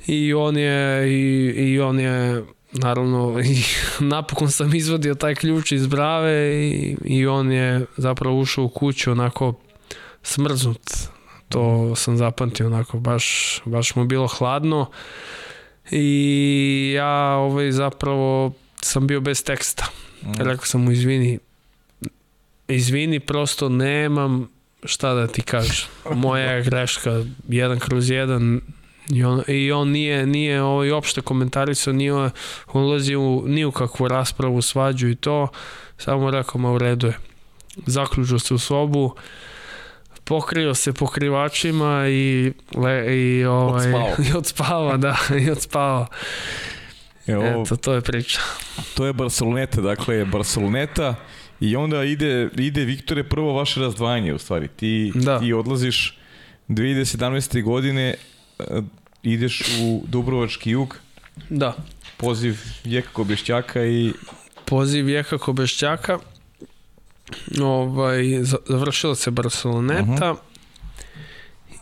I on je i, i on je naravno i napokon sam izvadio taj ključ iz brave i, i on je zapravo ušao u kuću onako smrznut. To sam zapamtio onako baš baš mu bilo hladno. I ja ovaj zapravo sam bio bez teksta. Rekao sam mu izvini izvini prosto nemam šta da ti kažem. Moja je greška, jedan kroz jedan, I on, i on nije, nije ovaj, opšte komentarisao, nije on ulazi u, ni u kakvu raspravu, svađu i to, samo rekao, ma u redu je. Zaključio se u sobu, pokrio se pokrivačima i, le, i, ovaj, Odspao. i odspava, da, i odspava. Evo, Eto, to je priča. to je Barceloneta, dakle Barceloneta i onda ide, ide Viktore prvo vaše razdvajanje u stvari. Ti, Da. ti odlaziš 2017. godine e, ideš u Dubrovački jug, Da. poziv Jeka Kobešćaka i poziv Jeka Kobešćaka ovaj, za- završila se Barceloneta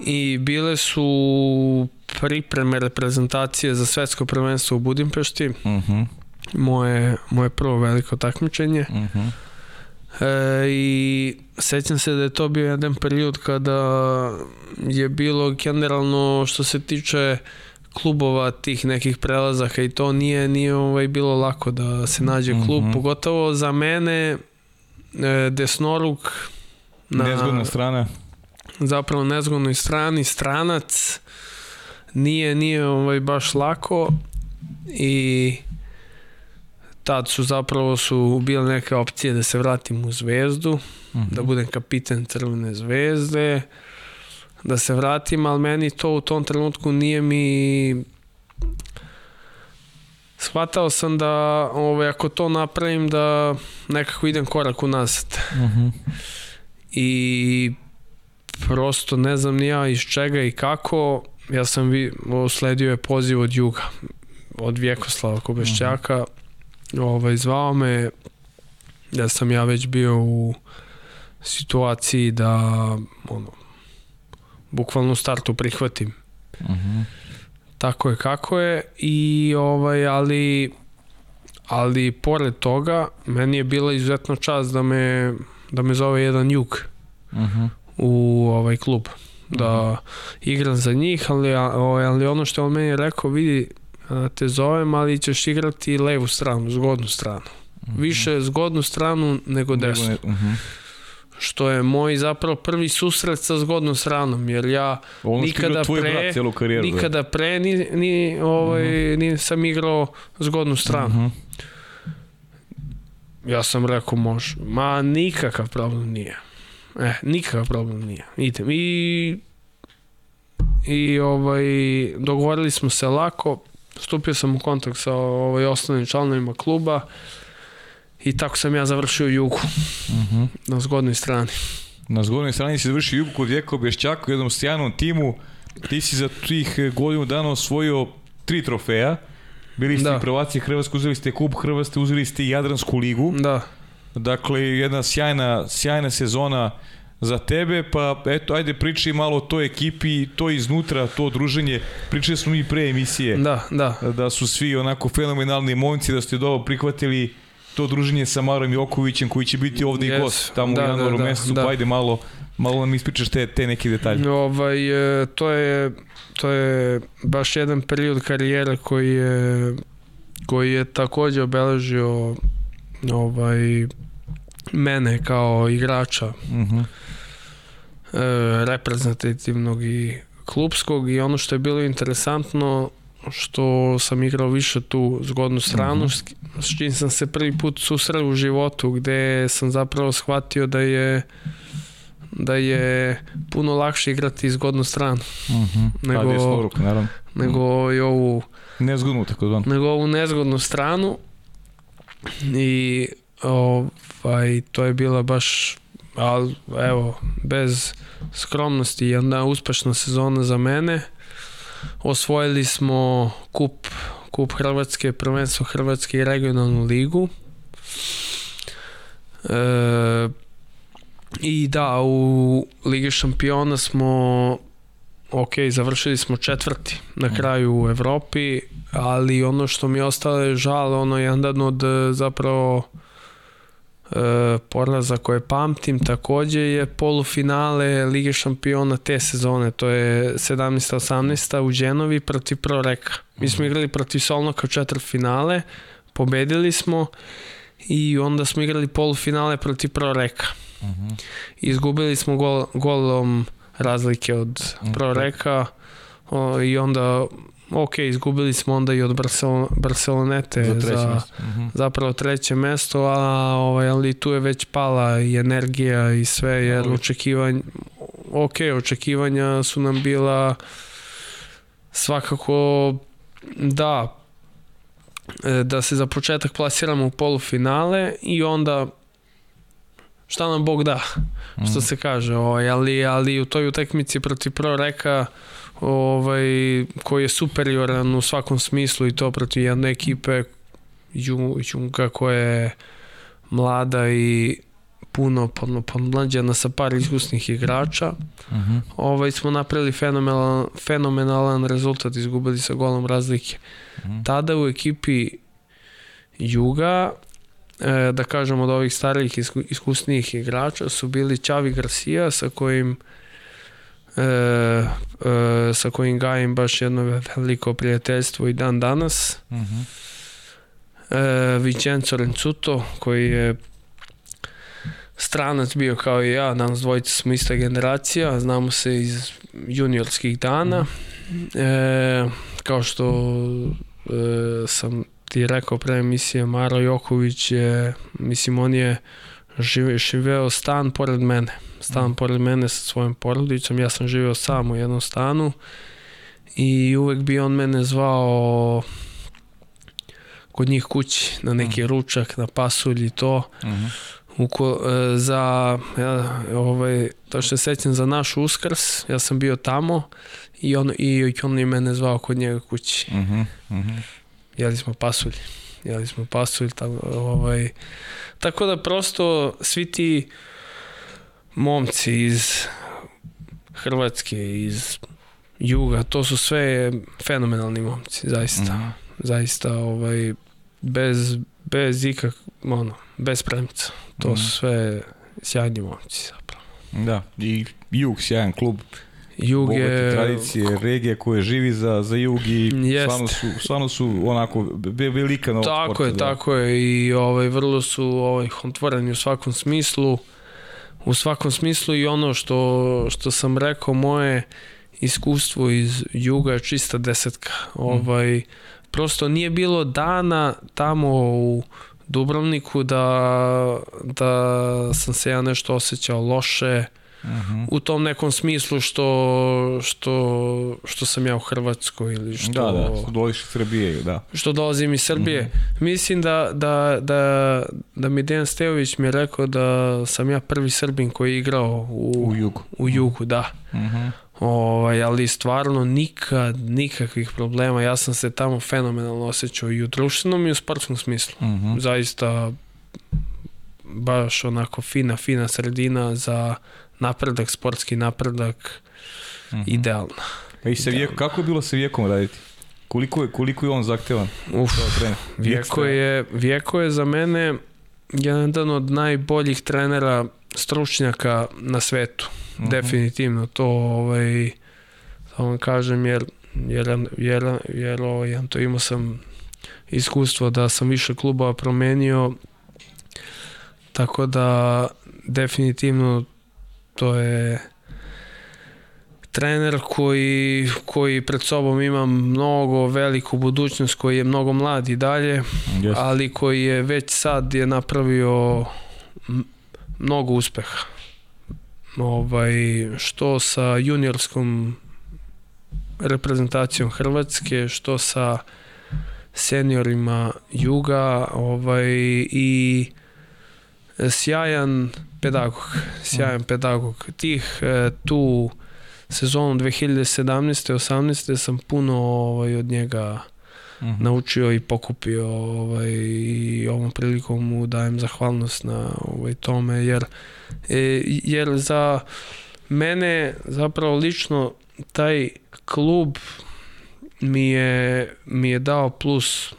i bile su pripreme reprezentacije za svetsko prvenstvo u Budimpešti. Uh moje, moje prvo veliko takmičenje. Uh e, i sećam se da je to bio jedan period kada je bilo generalno što se tiče klubova tih nekih prelazaka i to nije nije ovaj bilo lako da se nađe klub Mhm. pogotovo za mene desnoruk na nezgodna strana. zapravo nezgodnoj strani stranac. Nije nije ovaj baš lako. I tad su zapravo su bile neke opcije da se vratim u zvezdu da budem kapiten Crvene zvezde da se vratim, ali meni to u tom trenutku nije mi shvatao sam da ovaj, ako to napravim da nekako idem korak unazad i prosto ne znam ni ja iz čega i kako. Ja sam vi, sledio je poziv od juga od Vjekoslava Kobešćaka ovaj, zvao me da sam ja već bio u situaciji da ono, bukvalno u startu prihvatim tako je kako je i ovaj ali ali pored toga meni je bila izuzetno čast da me da me zove jedan jug u ovaj klub da igram za njih ali, ovaj, ali ono što on meni rekao vidi te zovem ali ćeš igrati levu stranu zgodnu stranu. Više zgodnu stranu nego desnu. ne- mhm. Što je moj zapravo prvi susret sa zgodnom stranom jer ja Ono nikada tvoj pre brat karijeru. da. nikada pre ni, ni, ovaj, Mhm. nisam igrao zgodnu stranu ja sam rekao može ma nikakav problem nije e, nikakav problem nije idem i i ovaj dogovorili smo se lako stupio sam u kontakt sa ovaj osnovnim članovima kluba i tako sam ja završio jugu Mhm. na zgodnoj strani Na zgodnoj strani si završio Jugu kod Vjeko Bješćaka u jednom sjajnom timu. Ti si za tih godinu dana osvojio tri trofeja. Bili ste Da. i prvaci Hrvatske, uzeli ste kup Hrvatske, uzeli ste i Jadransku ligu. Da. Dakle, jedna sjajna, sjajna sezona za tebe, pa eto, ajde pričaj malo o toj ekipi, to iznutra, to druženje. Pričali smo mi pre emisije Da, da. da su svi onako fenomenalni momci, da ste dobro prihvatili to druženje sa Marom Jokovićem koji će biti ovde i Yes. gost tamo Da, u da, januaru da, mesecu, da. pa ajde malo, malo nam ispričaš te, te neke detalje. Ovaj, e, to je to je baš jedan period karijere koji je koji je takođe obeležio ovaj mene kao igrača Uh -huh. e, reprezentativnog i klubskog i ono što je bilo interesantno što sam igrao više tu zgodnu stranu s, s čim sam se prvi put susreo u životu gde sam zapravo shvatio da je da je puno lakše igrati zgodnu stranu Uh -huh. Nego- Pa, ruku, naravno. nego i ovu Nezgodno, tako da. nego ovu nezgodnu stranu i ovaj, to je bila baš ali evo bez skromnosti jedna uspešna sezona za mene osvojili smo kup kup Hrvatske, prvenstvo Hrvatske i regionalnu ligu. E, i da u Ligi šampiona smo ok, završili smo četvrti na kraju u Evropi, ali ono što mi ostalo je žal, ono je jedan od e, zapravo poraza koje pamtim takođe je polufinale Lige šampiona te sezone, to je 17-18 u Đenovi protiv Proreka. Mi smo igrali protiv Solnoka u četvrt finale, pobedili smo i onda smo igrali polufinale protiv Proreka. Izgubili smo gol, golom razlike od Proreka o, i onda ok, izgubili smo onda i od Barcelona, Barcelonete Za treće za mesto. Uh -huh. zapravo treće mesto, a ovaj, ali tu je već pala i energija i sve, jer Logično. očekivanja, ok, očekivanja su nam bila svakako da e, da se za početak plasiramo u polufinale i onda šta nam Bog da, što se kaže, ovaj, ali, ali u toj utakmici protiv Proreka ovaj, koji je superioran u svakom smislu i to protiv jedne ekipe Ju- Junga koja je mlada i puno podmlađena sa par iskusnih igrača. Uh -huh. Ovaj smo napravili fenomenalan, fenomenalan rezultat, izgubili sa golom razlike. Mhm. Tada u ekipi Juga e, da kažem od ovih starijih isku- iskusnijih igrača su bili Čavi Garcia sa kojim e, e, sa kojim gajim baš jedno veliko prijateljstvo i dan danas Uh -huh. e, Vincenzo Rencuto koji je stranac bio kao i ja, nas dvojica smo ista generacija, znamo se iz juniorskih dana. E, kao što e, sam ti rekao pre emisije, Maro Joković je, mislim, on je žive, živeo stan pored mene. Stan pored mene sa svojom porodicom, ja sam živeo sam u jednom stanu i uvek bi on mene zvao kod njih kući na neki ručak, na pasulj i to. -huh. Uko, e, za, ja, ovaj, to što se sećam za naš uskrs, ja sam bio tamo i on, i on je mene zvao kod njega kući. Uh -huh. Uh -huh. Jeli smo pasulj. Jeli smo pasulj. Tako, ovaj, tako da prosto svi ti momci iz Hrvatske, iz Juga, to su sve fenomenalni momci, zaista. Mhm. Zaista, ovaj, bez, bez ikak, ono, bez premca. To Mhm. su sve sjajni momci zapravo. Da, i Jug, sjajan klub, Jug bogate je... tradicije, regija koja živi za, za Jug i stvarno su, stvarno su onako velika novog Tako sporta. je, da. tako je i ovaj vrlo su ovaj otvoreni u svakom smislu. U svakom smislu i ono što što sam rekao moje iskustvo iz juga je čista desetka. Ovaj prosto nije bilo dana tamo u Dubrovniku da da sam se ja nešto osjećao loše u tom nekom smislu što, što, što sam ja u Hrvatskoj ili što, Da, da, što dolaziš iz Srbije, da. što dolazim iz Srbije. Mhm. Mislim da, da, da, da mi Dejan Stejović mi je rekao da sam ja prvi Srbin koji je igrao u, U jugu. u jugu, da. Mhm. Ovaj, ali stvarno nikad, nikakvih problema. Ja sam se tamo fenomenalno osjećao i u društvenom i u sportskom smislu. Mhm. Zaista baš onako fina, fina sredina za napredak, sportski napredak, Mhm. idealna. Pa i sa Vijeko, kako je bilo sa Vijekom raditi? Koliko je, koliko je on zahtevan Uf, trener? Vijeko je, Vijeko je za mene jedan od najboljih trenera stručnjaka na svetu. Mhm. Definitivno to ovaj da vam kažem jer jer, jer, jer ovaj, to imao sam iskustvo da sam više klubova promenio tako da definitivno to je trener koji, koji pred sobom ima mnogo veliku budućnost, koji je mnogo mlad i dalje, Jeste. ali koji je već sad je napravio mnogo uspeha. Ovaj, što sa juniorskom reprezentacijom Hrvatske, što sa seniorima Juga ovaj, i sjajan pedagog, sjajan pedagog. Tih e, tu sezonu 2017. 18. sam puno ovaj, od njega Mhm. naučio i pokupio ovaj, i ovom prilikom mu dajem zahvalnost na ovaj, tome jer, e, jer za mene zapravo lično taj klub mi je, mi je dao plus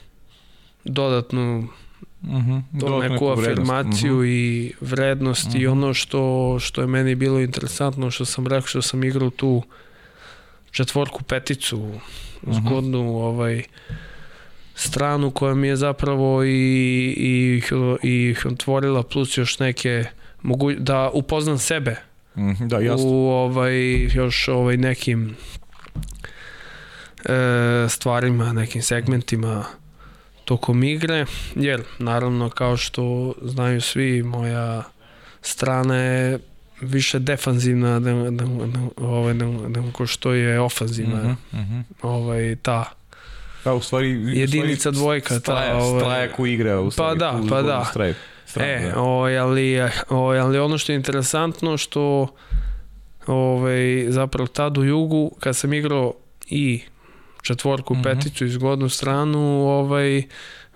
dodatnu Mhm. to Dodatnu neku afirmaciju Mhm. i vrednost i Mhm. ono što, što je meni bilo interesantno što sam rekao što sam igrao tu četvorku peticu Mhm. zgodnu ovaj stranu koja mi je zapravo i, i, i otvorila plus još neke mogu, da upoznam sebe Mhm, Da, jasno. u ovaj još ovaj nekim e, stvarima, nekim segmentima tokom igre, jer naravno kao što znaju svi moja strana je više defanzivna nego, nego, nego, ovaj, nego što je ofanzivna. Mhm, mhm. Ovaj, ta Da, u stvari... u Jedinica stvari dvojka, ta, Straja, ovaj- straja ko igra u stvari. da, pa da. Straju. Stranu, E, da. ovaj, ali, ovaj, ali ono što je interesantno što ovaj, zapravo tad u jugu kad sam igrao i četvorku, Mhm. peticu i zgodnu stranu ovaj,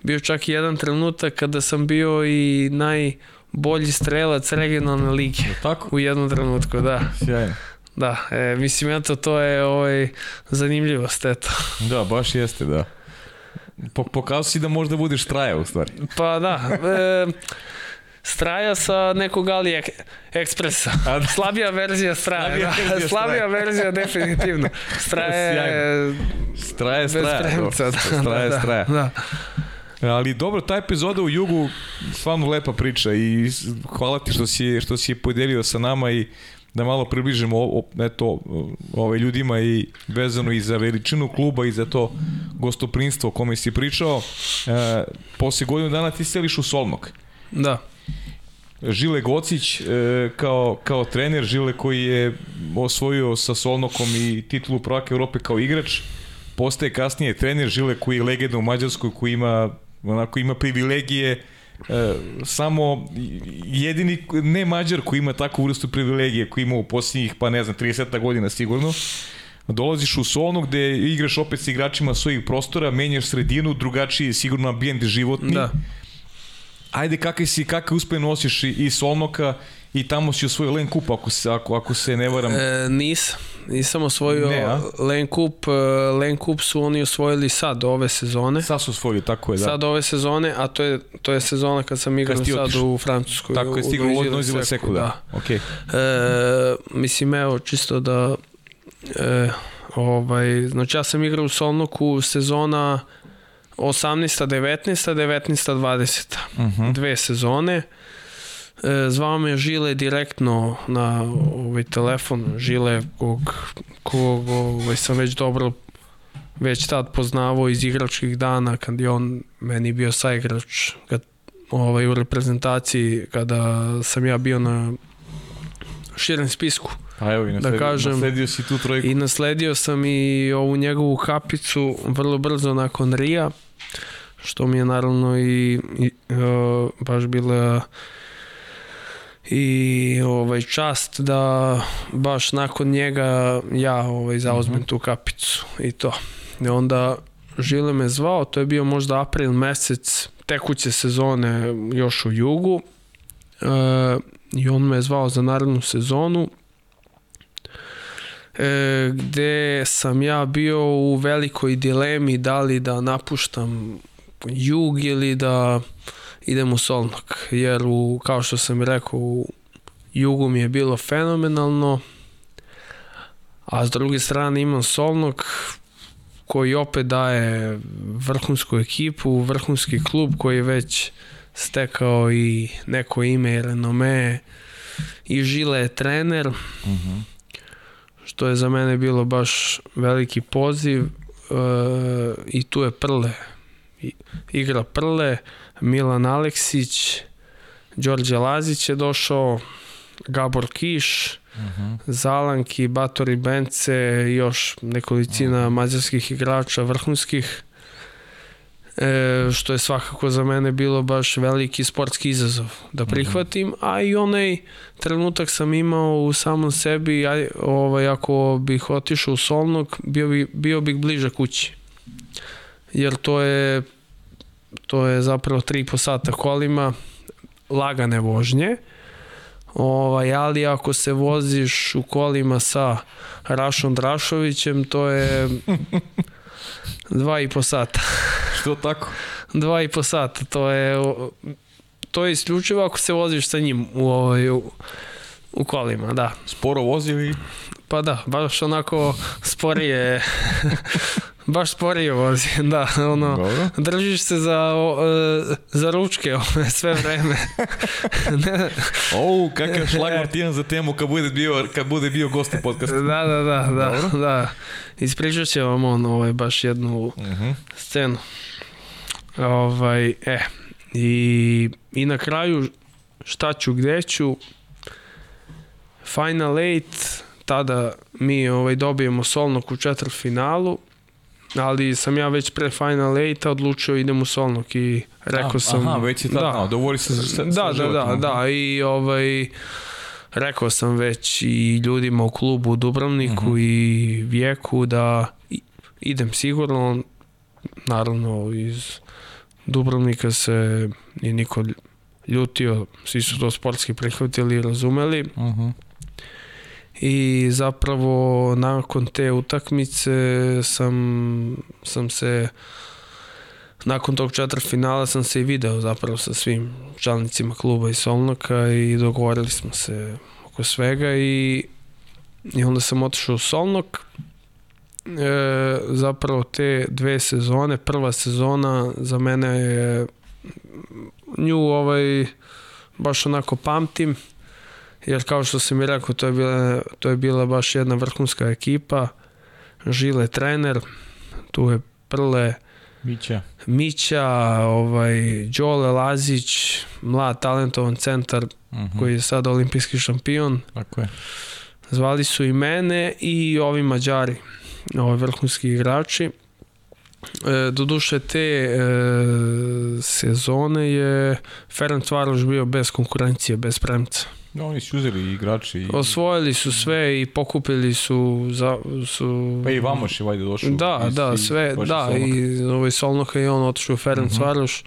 bio čak i jedan trenutak kada sam bio i najbolji strelac regionalne lige Je tako? u jednom trenutku, da. Sjajno. Da, e, mislim, eto, to je ovaj, zanimljivost, eto. Da, baš jeste, da. Po, pokazao si da možda budeš traja u stvari. Pa da, e, straja sa nekog Ali ek, ekspresa. Da. Slabija verzija straja. Slabija da, verzija slabija verzija definitivno. Straja je Straja je straja. premca. dobro. Da, Straja je da, straja. Da. Ali dobro, ta epizoda u Jugu stvarno lepa priča i hvala ti što si, što si je podelio sa nama i da malo približimo o, o- eto, ove ljudima i vezano i za veličinu kluba i za to gostoprinstvo o kome si pričao. E, posle godinu dana ti seliš u Solmok. da. Žile Gocić e, kao, kao trener, Žile koji je osvojio sa Solnokom i titulu prvaka Evrope kao igrač, postaje kasnije trener Žile koji je legenda u Mađarskoj, koji ima onako ima privilegije e, samo jedini ne Mađar koji ima takvu vrstu privilegije koji ima u posljednjih pa ne znam 30 godina sigurno dolaziš u Solno gde igraš opet sa igračima svojih prostora, menjaš sredinu, drugačiji je sigurno ambijent životni. Da. Ajde, kakve si, kakve uspe nosiš i, i Solnoka i tamo si osvojio Len Kup, ako se, ako, ako se ne varam. E, nisam. Nisam osvojio Ne, a? Len Kup. e, Len Kup su oni osvojili sad ove sezone. Sad su osvojili, tako je, da. Sad ove sezone, a to je, to je sezona kad sam igrao Kad sad u Francuskoj. tako je u stiglo u Noizile Seku, da. Okej. E, mislim, evo, čisto da e, ovaj, znači ja sam igrao u Solnoku sezona 18. 19. 19. 20. Mhm. Dve sezone. E, zvao me Žile direktno na ovaj telefon, Žile kog, kog ovaj, sam već dobro već tad poznavao iz igračkih dana kad je on meni bio saigrač kad, ovaj, u reprezentaciji kada sam ja bio na širem spisku. Pa evo i nasledio, kažem, nasledio si tu trojku. I nasledio sam i ovu njegovu kapicu vrlo brzo nakon Rija, što mi je naravno i, i uh, baš bila i ovaj čast da baš nakon njega ja ovaj zauzmem tu kapicu i to. I onda Žile me zvao, to je bio možda april mesec tekuće sezone još u jugu. E, I on me zvao za narednu sezonu e, gde sam ja bio u velikoj dilemi da li da napuštam jug ili da idem u Solnog, jer u, kao što sam rekao u jugu mi je bilo fenomenalno, a s druge strane imam Solnog koji opet daje vrhunsku ekipu, vrhunski klub koji je već stekao i neko ime i renome i Žile je trener. Uh -huh što je za mene bilo baš veliki poziv e, i tu je Prle I, igra Prle Milan Aleksić Đorđe Lazić je došao Gabor Kiš uh -huh. Zalanki, Batori Bence još nekolicina uh -huh. mađarskih igrača vrhunskih e, što je svakako za mene bilo baš veliki sportski izazov da mhm. prihvatim, a i onaj trenutak sam imao u samom sebi, aj, ovaj, ako bih otišao u Solnog, bio, bi, bio bih bliže kući. Jer to je to je zapravo 3,5 sata kolima lagane vožnje, Ovaj, ali ako se voziš u kolima sa Rašom Drašovićem, to je dva i po sata. Što tako? Dva i po sata, to je to je isključivo ako se voziš sa njim u, ovaj, u, u kolima, da. Sporo vozi ili? Pa da, baš onako sporije baš sporije vozi, da, ono, Dobro. držiš se za, o, e, za ručke sve vreme. ne. O, kakav šlag Martijan za temu kad bude bio, kad bude bio gost u podcastu. Da, da, da, da, Dobro. da. Ispričat će vam on ovaj, baš jednu uh mhm. -huh. scenu. Ovaj, e, i, i na kraju šta ću, gde ću, Final 8, tada mi ovaj, dobijemo Solnog u četvrtfinalu, ali sam ja već pre Final 8 odlučio idem u Solnog i rekao sam... Aha, već je tada, da, dogovori se za, da, da, da, da, i ovaj, rekao sam već i ljudima u klubu u Dubrovniku uh mhm. -huh. i Vijeku da idem sigurno, naravno iz Dubrovnika se nije niko ljutio, svi su to sportski prihvatili i razumeli. Uh. -huh i zapravo nakon te utakmice sam, sam se nakon tog finala sam se i video zapravo sa svim članicima kluba iz Solnoka i dogovorili smo se oko svega i, i onda sam otišao u Solnok. E, zapravo te dve sezone prva sezona za mene je nju ovaj baš onako pamtim jer kao što sam mi rekao, to je bila, to je bila baš jedna vrhunska ekipa, Žile trener, tu je Prle, Mića, Mića ovaj, Đole Lazić, mlad talentovan centar uh mhm. -huh. koji je sad olimpijski šampion. Tako je. Zvali su i mene i ovi Mađari, ovi vrhunski igrači. E, doduše te e, sezone je Ferenc Varoš bio bez konkurencije, bez premca. Da, oni su uzeli igrači. I... Osvojili su sve i pokupili su... Za, su... Pa i Vamoš je vajde došao. Da, da, sve, da, Solnoka. i ovaj Solnoka i on otišao u Ferenc uh mhm. -huh. Varoš.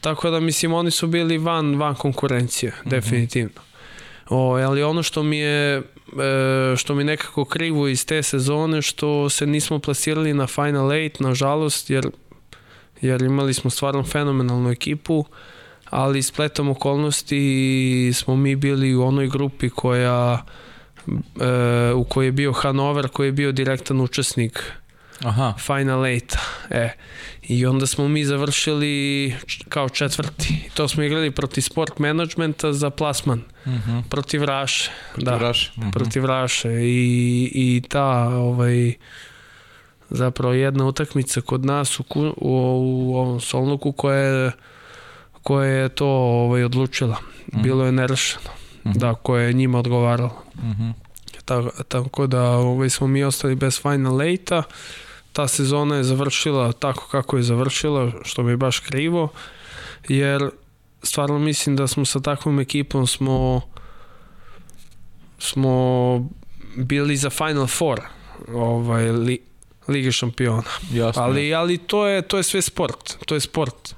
Tako da, mislim, oni su bili van, van konkurencije, uh mhm. -huh. definitivno. O, ali ono što mi je e, što mi nekako krivo iz te sezone što se nismo plasirali na Final 8 nažalost jer jer imali smo stvarno fenomenalnu ekipu ali spletom okolnosti smo mi bili u onoj grupi koja e, u kojoj je bio Hanover koji je bio direktan učesnik Aha. Final 8 e, i onda smo mi završili kao četvrti to smo igrali protiv sport managementa za plasman uh mhm. -huh. protiv Raše protiv da, Raše. Uh mhm. -huh. protiv Raše i, i ta ovaj zapravo jedna utakmica kod nas u, u, u ovom Solnuku koja je koja je to ovaj, odlučila. Mhm. Bilo je nerešeno. -huh. da, koje je njima odgovaralo. Uh -huh. tako, tako da ovaj, smo mi ostali bez Final Eight-a, ta sezona je završila tako kako je završila, što mi je baš krivo, jer stvarno mislim da smo sa takvom ekipom smo smo bili za Final Four ovaj, li, Lige šampiona. Jasno. Ali, ali to, je, to je sve sport. To je sport.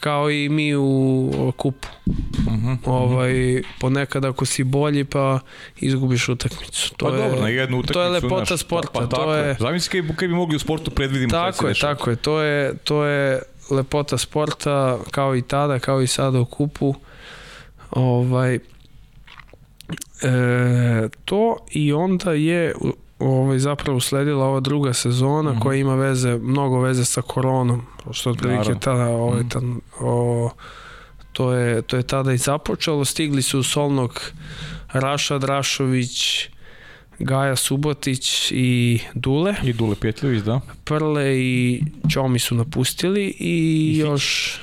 Kao i mi u kupu. Uh Mhm, -huh, ovaj, ponekad ako si bolji pa izgubiš utakmicu. To pa je, dobro, na jednu utakmicu. To je lepota naš, sporta. Pa, pa to tako je, Zamisli kad, kad bi mogli u sportu predvidimo tako je, tako je. To je, to je lepota sporta kao i tada, kao i sada u kupu. Ovaj, e, to i onda je ovaj, zapravo usledila ova druga sezona mm -hmm. koja ima veze, mnogo veze sa koronom, što otprilike tada ovaj, mm -hmm. tam, o, to, je, to je tada i započelo. Stigli su Solnog Raša Drašović, Gaja Subotić i Dule. I Dule Petljević, da. Prle i Čomi su napustili i, I još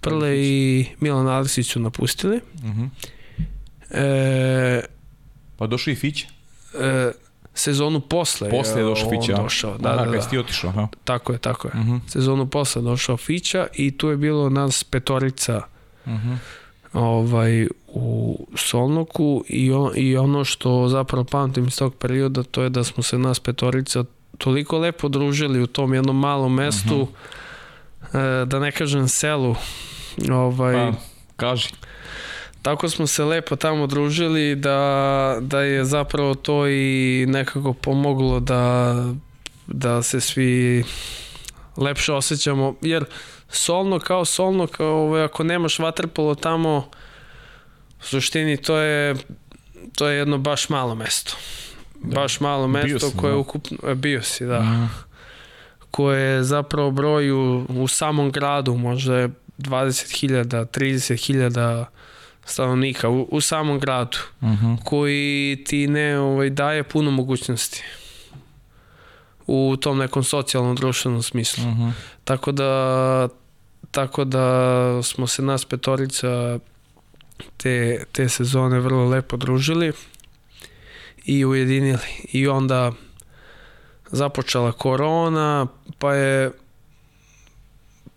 Prle i Milan Aleksić su napustili. Uh -huh. e, pa došao i Fić? E, sezonu posle, posle je došao Fića. Došao, da, aha, da, da. ti otišao, aha. Tako je, tako je. Uh -huh. Sezonu posle došao Fića i tu je bilo nas petorica uh -huh. ovaj, u Solnoku i, on, i ono što zapravo pamtim iz tog perioda to je da smo se nas petorica toliko lepo družili u tom jednom malom mestu uh -huh. e, da ne kažem selu ovaj, pa, kaži tako smo se lepo tamo družili da, da je zapravo to i nekako pomoglo da, da se svi lepše osjećamo, jer solno kao solno, kao, ovaj, ako nemaš vaterpolo tamo, u suštini to je, to je jedno baš malo mesto. Da. Baš malo mesto si, koje je da. ukupno, bio si, da. Mm. Koje je zapravo broju u samom gradu, možda je 20.000, 30.000 stanovnika u, u samom gradu uh -huh. koji ti ne ovaj, daje puno mogućnosti u tom nekom socijalnom društvenom smislu. Uh -huh. Tako da tako da smo se nas petorica te, te sezone vrlo lepo družili i ujedinili. I onda započela korona, pa je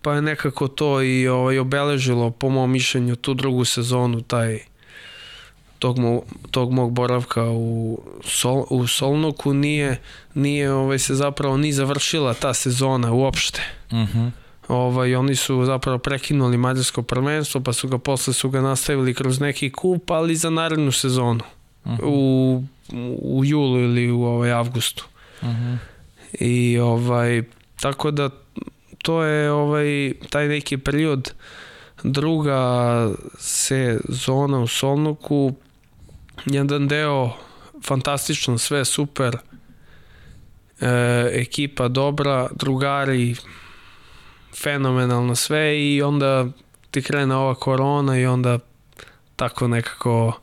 pa je nekako to i ovaj, obeležilo po mom mišljenju tu drugu sezonu taj tog, mo, tog mog boravka u, Sol, u Solnoku nije, nije ovaj, se zapravo ni završila ta sezona uopšte. Uh -huh. ovaj, oni su zapravo prekinuli mađarsko prvenstvo pa su ga posle su ga nastavili kroz neki kup ali za narednu sezonu uh -huh. u, u julu ili u ovaj, avgustu. Uh -huh. I ovaj, tako da to je ovaj taj neki period druga sezona u Solnoku jedan deo fantastično, sve super e, ekipa dobra, drugari fenomenalno sve i onda ti krene ova korona i onda tako nekako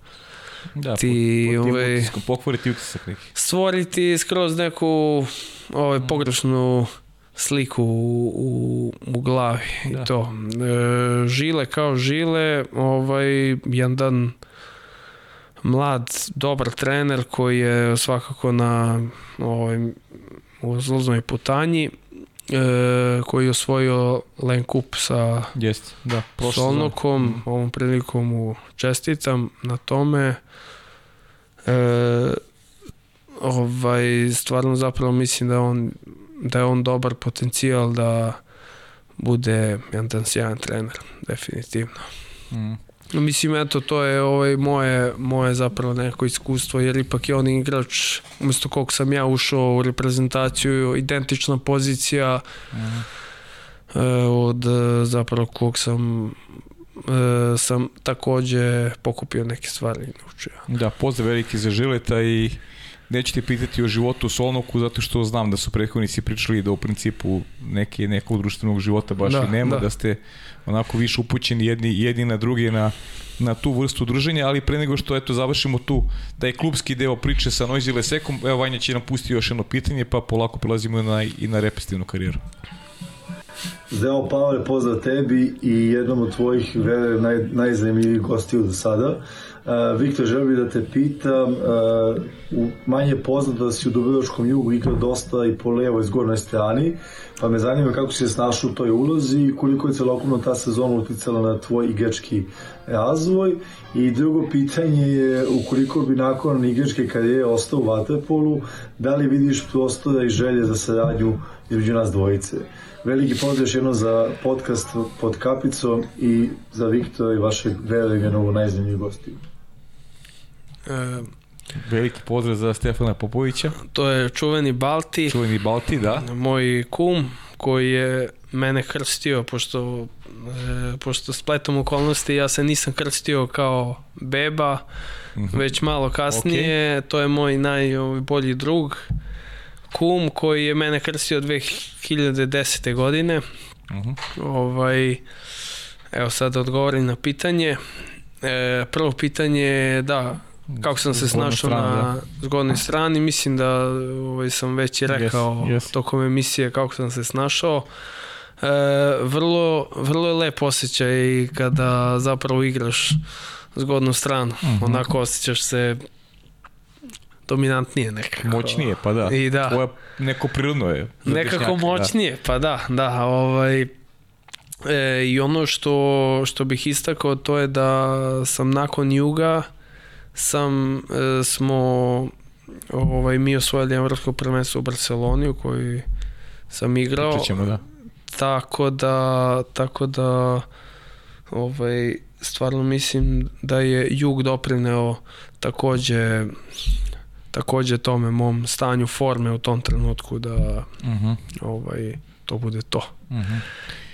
da, ti po, po ovaj, pokvoriti utisak neki. stvoriti skroz neku ovaj, pogrešnu sliku u, u, u glavi da. i to. E, žile kao žile, ovaj, jedan mlad, dobar trener koji je svakako na ovaj, u zloznoj putanji e, koji je osvojio Len Kup sa Jest, da, Solnokom, mm. ovom prilikom mu čestitam na tome. E, ovaj, stvarno zapravo mislim da on da je on dobar potencijal da bude jedan sjajan trener, definitivno. Mm. Mislim, eto, to je ovaj, moje, moje zapravo neko iskustvo, jer ipak je on igrač, umjesto kog sam ja ušao u reprezentaciju, identična pozicija mm. e, od zapravo kog sam e, sam takođe pokupio neke stvari i naučio. Da, pozdrav veliki za Žileta i neću te pitati o životu u Solnoku zato što znam da su prethodnici pričali da u principu neke, nekog društvenog života baš Da, i nema, da. da. ste onako više upućeni jedni, jedni na druge na, na tu vrstu druženja, ali pre nego što eto završimo tu taj klubski deo priče sa Noisy Lesekom, evo Vanja će nam pustiti još jedno pitanje, pa polako prelazimo na, i na repestivnu karijeru. Zeo Pavle, pozdrav tebi i jednom od tvojih vele naj, najzanimljivih gostiju do sada. Uh, Viktor, želim da te pitam, uh, u, manje je poznato da si u Dubrovačkom jugu igrao dosta i po levoj zgornjoj strani, pa me zanima kako si se snašao u toj ulozi i koliko je celokupno ta sezona uticala na tvoj igrački razvoj. I drugo pitanje je, ukoliko bi nakon igračke karijere ostao u Vaterpolu, da li vidiš prostora i želje za saradnju između nas dvojice? Veliki pozdrav još jedno za podcast pod kapicom i za Viktora i vašeg verujem jednog najzanimljivih gostiju. E, Veliki pozdrav za Stefana Popovića, to je čuveni Balti, čuveni Balti, da. moj kum koji je mene krstio, pošto, e, pošto spletom okolnosti ja se nisam krstio kao beba, već malo kasnije, to je moj najbolji drug, kum koji je mene krstio 2010. godine. Ovaj, evo sad da odgovorim na pitanje. E, prvo pitanje je da, kako sam se snašao strana, na zgodnoj strani, mislim da ovaj, sam već i rekao Yes, yes. tokom emisije kako sam se snašao. E, vrlo, vrlo je lep osjećaj kada zapravo igraš zgodnu stranu. Onako osjećaš se dominantnije nekako. Moćnije, pa da. I da. Tvoje neko prirodno je. Nekako dešnjaka, moćnije, pa da, da, ovaj, e, i ono što, što bih istakao to je da sam nakon Juga sam, e, smo ovaj, mi osvojili evropsko prvenstvo u Barceloni u kojoj sam igrao. Ćemo, da. Tako da, tako da ovaj, stvarno mislim da je Jug doprineo takođe takođe tome mom stanju forme u tom trenutku da Mhm, ovaj to bude to. mhm.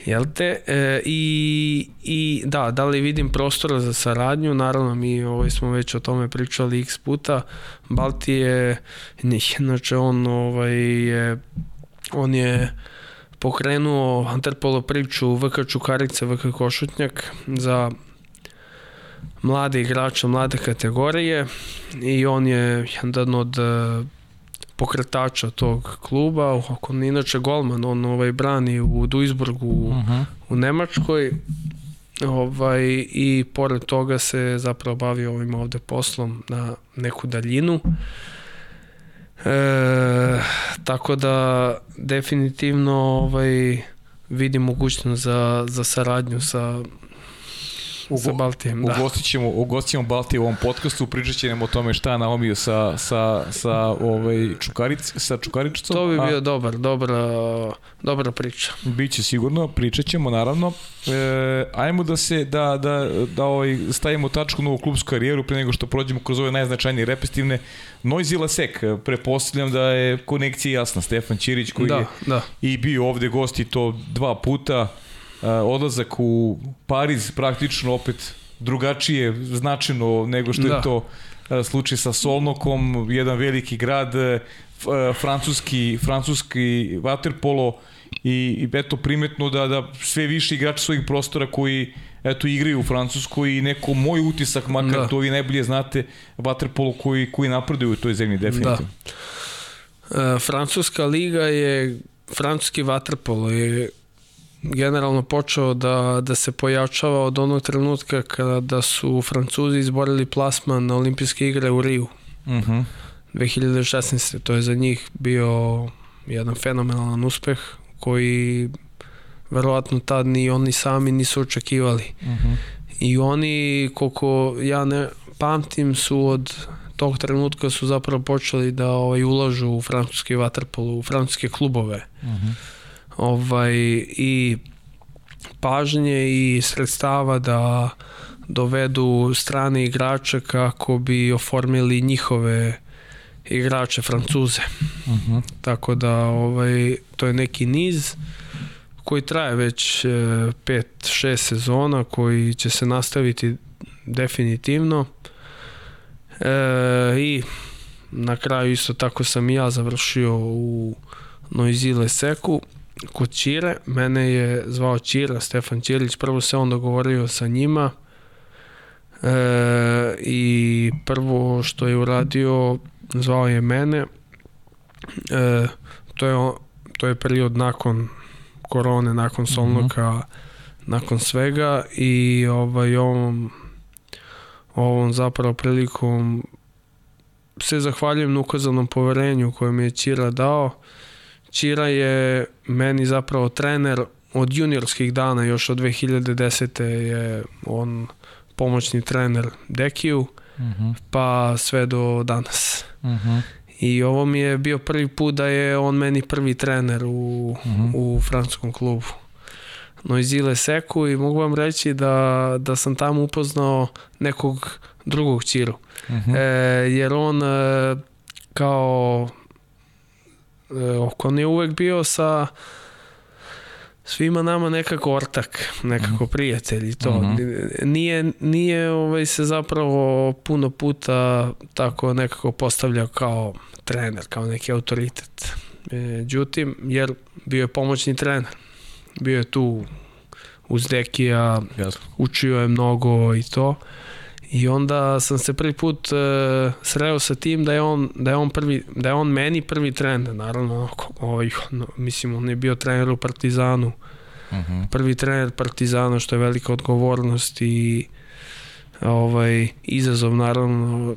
Jel te? E, i, I da, da li vidim prostora za saradnju? Naravno, mi ovaj, smo već o tome pričali x puta. Balti je, ne, znači on ovaj, je, on je pokrenuo Interpolo priču VK Čukarice, VK Košutnjak za mlade igrače, mlade kategorije i on je jedan od pokretača tog kluba, je inače golman, on ovaj brani u Duisburgu u, Mhm. u Nemačkoj ovaj, i pored toga se zapravo bavi ovim ovde poslom na neku daljinu. E, tako da definitivno ovaj, vidim mogućnost za, za saradnju sa, sa Baltijem. Da. Ugostit ćemo, ugostit ćemo Balti u ovom podcastu, pričat će nam o tome šta je naomio sa, sa, sa, ovaj, čukaric, sa Čukaričicom. To bi a bio dobar, dobra, dobra priča. Biće sigurno, pričat ćemo naravno. E, ajmo da se, da, da, da ovaj, stavimo tačku na ovu klubsku karijeru pre nego što prođemo kroz ove najznačajnije repestivne. Noisy Lasek, prepostavljam da je konekcija jasna. Stefan Ćirić koji Da, je da. i bio ovde gost i to dva puta. E, odlazak u Pariz praktično opet drugačije značajno nego što Da. je to e, slučaj sa Solnokom, jedan veliki grad, e, francuski, francuski waterpolo i, i eto primetno da, da sve više igrača svojih prostora koji eto igraju u Francuskoj i neko moj utisak, makar Da. to vi najbolje znate, waterpolo koji, koji napreduju u toj zemlji definitivno. E, Francuska liga je, francuski vaterpolo je generalno počeo da, da se pojačava od onog trenutka kada su Francuzi izborili plasman na olimpijske igre u Riju Mhm. 2016. To je za njih bio jedan fenomenalan uspeh koji verovatno tad ni oni sami nisu očekivali. Mhm. I oni, koliko ja ne pamtim, su od tog trenutka su zapravo počeli da ovaj, ulažu u francuski vaterpolo, u francuske klubove. Mhm. Ovaj, I pažnje i sredstava da dovedu strane igrače kako bi oformili njihove igrače Francuze. Mhm. Tako da ovaj, to je neki niz koji traje već 5-6 sezona koji će se nastaviti definitivno e, i na kraju isto tako sam i ja završio u Noizile Seku kod Čire, mene je zvao Čira, Stefan Ćirić, prvo se on dogovorio sa njima e, i prvo što je uradio zvao je mene e, to je to je period nakon korone, nakon Solnoka, nakon svega i ovaj on ovom zapravo prilikom se zahvaljujem na ukazanom poverenju koje mi je Ćira dao. Ćira je meni zapravo trener od juniorskih dana, još od 2010. je on pomoćni trener Dekiju, uh -huh. pa sve do danas. Uh -huh. I ovo mi je bio prvi put da je on meni prvi trener u, uh -huh. u francuskom klubu. Noizile Seku i mogu vam reći da, da sam tamo upoznao nekog drugog Čiru. Uh -huh. e, jer on e, kao e, on je uvek bio sa svima nama nekako ortak, nekako -huh. prijatelj i to. Uh -huh. Nije, nije ovaj, se zapravo puno puta tako nekako postavljao kao trener, kao neki autoritet. Međutim, jer bio je pomoćni trener. Bio je tu uz Dekija, Jasno. učio je mnogo i to. I onda sam se prvi put uh, sreo sa tim da je on da je on prvi da je on meni prvi trener, naravno ovaj no, mislim on je bio trener u Partizanu. Uh mhm. -huh. Prvi trener Partizana što je velika odgovornost i ovaj izazov naravno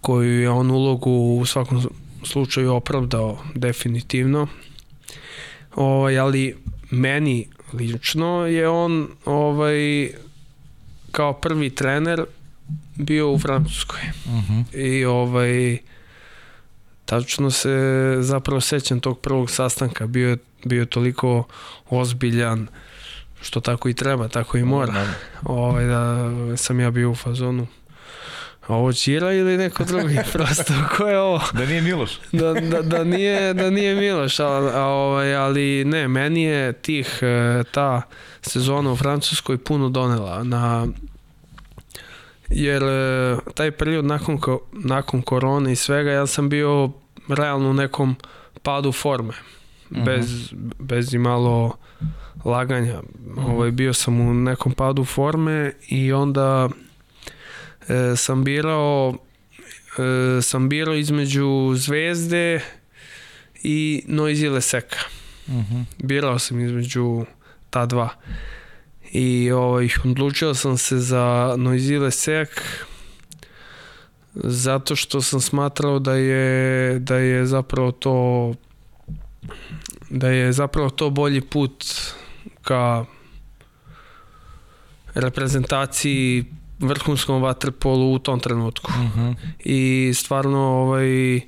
koju je on ulogu u svakom slučaju opravdao definitivno. Ovaj ali meni lično je on ovaj kao prvi trener bio u Francuskoj. Uh mhm. -huh. I ovaj tačno se zapravo sećam tog prvog sastanka, bio je, bio je toliko ozbiljan što tako i treba, tako i mora. Da. Ovaj, da sam ja bio u fazonu ovo Čira ili neko drugi prosto, ko je ovo? Da nije Miloš. da, da, da, nije, da nije Miloš, a, a, ovaj, ali ne, meni je tih, e, ta sezona u Francuskoj puno donela na jer e, taj period nakon, nakon korone i svega ja sam bio realno u nekom padu forme -huh. bez, bez i malo laganja ovaj, bio sam u nekom padu forme i onda e, sam birao e, sam birao između Zvezde i Noizile Seka. Uh -huh. Birao sam između ta dva. I ovaj, odlučio sam se za Noizile Sek zato što sam smatrao da je da je zapravo to da je zapravo to bolji put ka reprezentaciji vrhunskom vaterpolu u tom trenutku. Uh mhm. -huh. I stvarno ovaj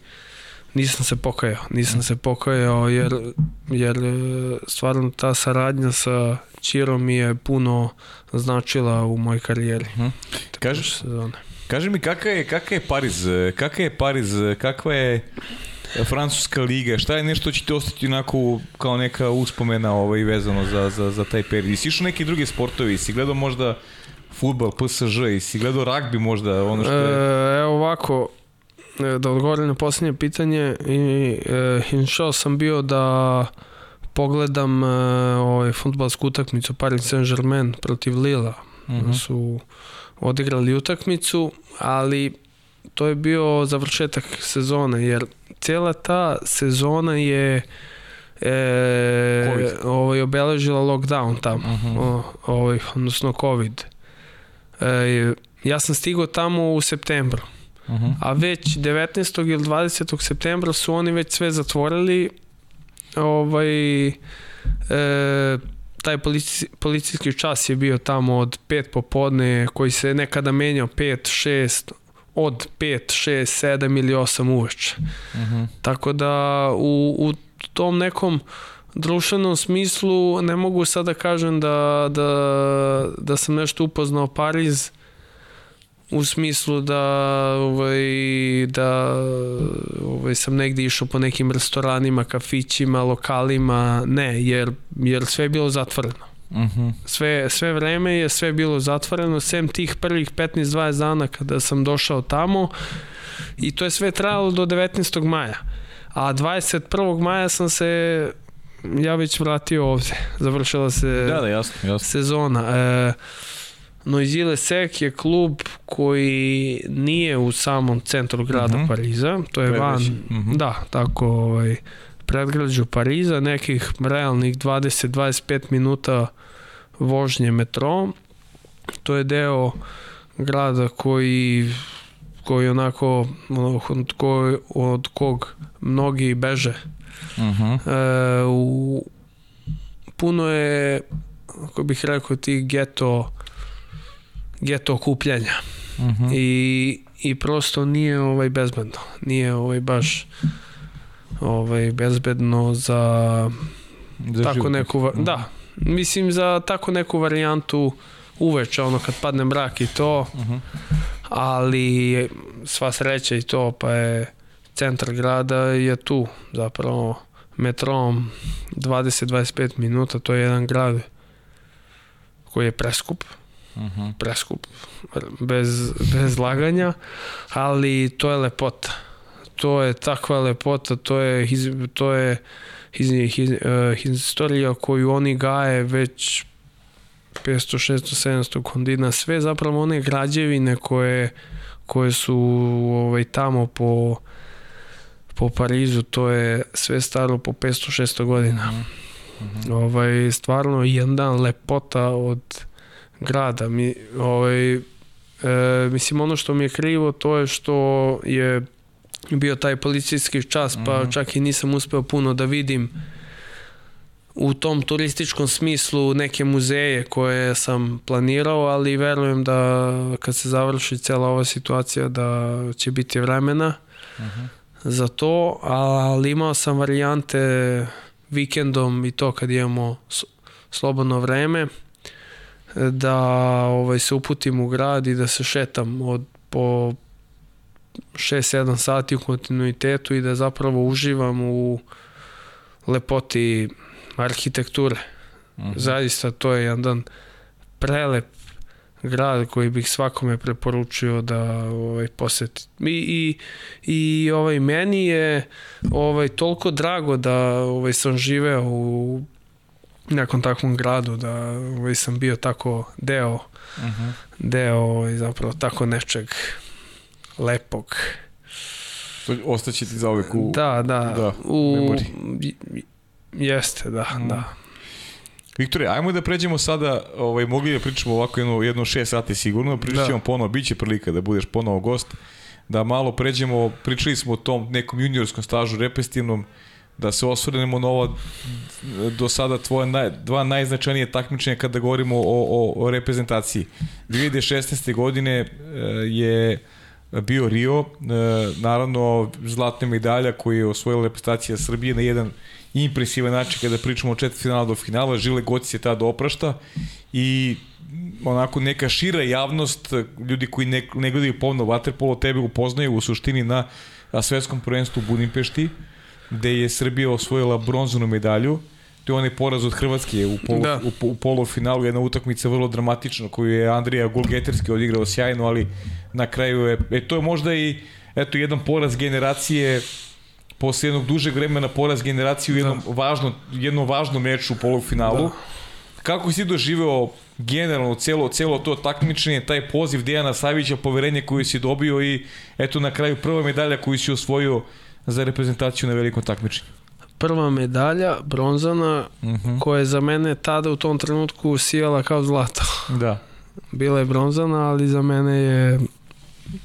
nisam se pokajao, nisam se pokajao jer, jer stvarno ta saradnja sa Čirom mi je puno značila u mojoj karijeri. Uh mhm. -huh. Kaži, kaži mi kakav je, kakav je Pariz, kakav je Pariz, kakva je Francuska liga, šta je nešto će ti ostati onako kao neka uspomena ovaj, vezano za, za, za taj period? Si išao neki drugi sportovi, si gledao možda futbal, PSG i si gledao ragbi možda ono što je... E, evo ovako, e, da odgovorim na posljednje pitanje i e, inšao sam bio da pogledam e, ovaj futbalsku utakmicu Paris Saint-Germain protiv Lila. Uh mhm. -huh. su odigrali utakmicu, ali to je bio završetak sezone, jer cijela ta sezona je e, ovaj, obeležila lockdown tamo, uh mhm. -huh. o, ovaj, odnosno COVID. E, ja sam stigao tamo u septembru. Uh -huh. A već 19. ili 20. septembra su oni već sve zatvorili. Ovaj e, taj polici, policijski čas je bio tamo od 5 popodne koji se nekada menjao 5, 6 od 5, 6, 7 ili 8 uveče. Uh -huh. Tako da u, u tom nekom uh, društvenom smislu ne mogu sad da kažem da, da, da sam nešto upoznao Pariz u smislu da ovaj, da ovaj, sam negdje išao po nekim restoranima, kafićima, lokalima, ne, jer, jer sve je bilo zatvoreno. Uh mhm. -huh. sve, sve vreme je sve bilo zatvoreno, sem tih prvih 15-20 dana kada sam došao tamo i to je sve trajalo do 19. maja. A 21. maja sam se ja već vratio ovde. Završila se da, da, jasno, jasno. sezona. E, Noizile Sek je klub koji nije u samom centru grada uh mhm. -huh. Pariza, to je van, uh mhm. -huh. da, tako, ovaj, predgrađu Pariza, nekih realnih 20-25 minuta vožnje metrom. To je deo grada koji koji onako od, ko, od kog mnogi beže. Uh -huh. E, u, puno je, kako bih rekao, tih geto geto okupljanja. Uh -huh. I, I prosto nije ovaj bezbedno. Nije ovaj baš ovaj bezbedno za, Za tako život. neku va- da mislim za tako neku varijantu uveče ono kad padne mrak i to Mhm. ali sva sreća i to pa je centar grada je tu zapravo metrom 20-25 minuta to je jedan grad koji je preskup. Mhm. preskup bez, bez laganja ali to je lepota. To je takva lepota to je, to je his, his, uh, historija koju oni gaje već 500, 600, 700 kondina, sve zapravo one građevine koje, koje su ovaj, tamo po, po Parizu, to je sve staro po 500, 600 godina. Ovaj, stvarno jedan lepota od grada. Mi, ovaj, e, mislim, ono što mi je krivo, to je što je bio taj policijski čas, pa čak i nisam uspeo puno da vidim u tom turističkom smislu neke muzeje koje sam planirao, ali verujem da kad se završi cela ova situacija da će biti vremena za to, ali imao sam varijante vikendom i to kad imamo slobodno vreme da ovaj, se uputim u grad i da se šetam od po 6-7 sati u kontinuitetu i da zapravo uživam u lepoti arhitekture. Zaista to je jedan prelep grad koji bih svakome preporučio da ovaj poseti. I, i, i ovaj meni je ovaj toliko drago da ovaj sam živeo u nekom takvom gradu da ovaj sam bio tako deo deo ovaj, zapravo tako nečeg lepog. Ostaće ti za uvek u... Da, da. da, u, memoriji. jeste, da, da. Viktore, ajmo da pređemo sada, ovaj, mogli da pričamo ovako jedno, jedno šest sati sigurno, pričat Da. ćemo ponovo, bit će prilika da budeš ponovo gost, da malo pređemo, pričali smo o tom nekom juniorskom stažu repestivnom, da se osvrnemo na ovo do sada tvoje naj, dva najznačajnije takmičenja kada govorimo o, o, o reprezentaciji. 2016. godine e, je bio Rio, e, naravno zlatna medalja koju je osvojila reprezentacija Srbije na jedan impresivan način kada pričamo od četvrtfinala do finala, Žile Goci se tada oprašta i onako neka šira javnost, ljudi koji ne, ne gledaju pomno vaterpolo, tebe upoznaju u suštini na a, svetskom prvenstvu u Budimpešti, gde je Srbija osvojila bronzanu medalju. To je onaj poraz od Hrvatske u, polu, Da. u, u polufinalu, jedna utakmica vrlo dramatična koju je Andrija Gulgeterski odigrao sjajno, ali na kraju je, e, to je možda i eto, jedan poraz generacije posle jednog dužeg vremena poraz generacije u jednom, važnom, jednom važnom meču u polufinalu. Da. Kako si doživeo generalno celo, celo to takmičenje, taj poziv Dejana Savića, poverenje koje si dobio i eto na kraju prva medalja koju si osvojio za reprezentaciju na velikom takmičenju. Prva medalja, bronzana, Uh -huh. koja je za mene tada u tom trenutku sijala kao zlato. Da. Bila je bronzana, ali za mene je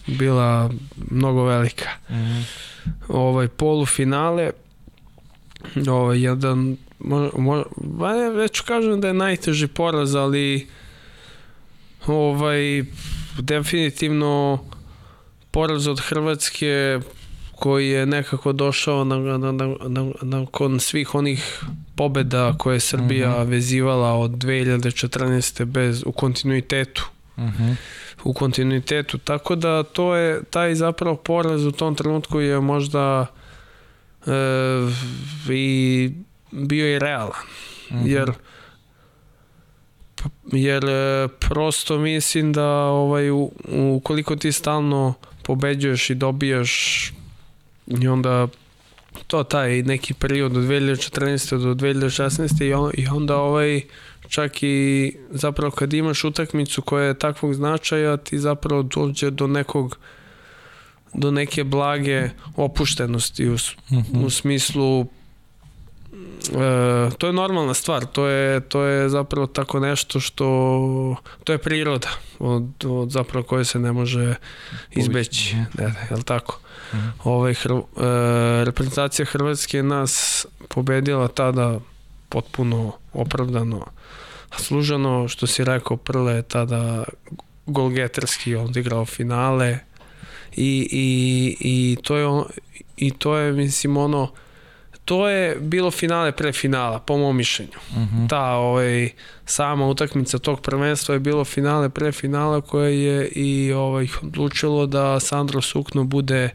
bila mnogo velika. Uh -huh. Ovaj polufinale, ovaj jedan mo, mo, ba ne, već kažem da je najteži poraz, ali ovaj definitivno poraz od Hrvatske koji je nekako došao na, na, na, na, nakon svih onih pobeda koje je Srbija uh -huh. vezivala od 2014. bez u kontinuitetu Uh -huh. U kontinuitetu. Tako da to je taj zapravo poraz u tom trenutku je možda e, i bio je realan. Mm -hmm. Jer jer e, prosto mislim da ovaj ukoliko ti stalno pobeđuješ i dobijaš i onda to taj neki period od 2014. do 2016. i, on, i onda ovaj čak i zapravo kad imaš utakmicu koja je takvog značaja ti zapravo dođe do nekog do neke blage opuštenosti u, -huh. u smislu E, to je normalna stvar, to je, to je zapravo tako nešto što, to je priroda od, od zapravo koje se ne može izbeći, ne, ne, je li tako? Mm -hmm. Ovaj, hr, e, reprezentacija Hrvatske nas pobedila tada potpuno opravdano služano, što si rekao, Prle je tada golgeterski odigrao finale i, i, i to je on, i to je mislim ono to je bilo finale pre finala, po mom mišljenju. Uh Mhm. -huh. Ta ovaj, sama utakmica tog prvenstva je bilo finale pre finala koje je i ovaj, odlučilo da Sandro Sukno bude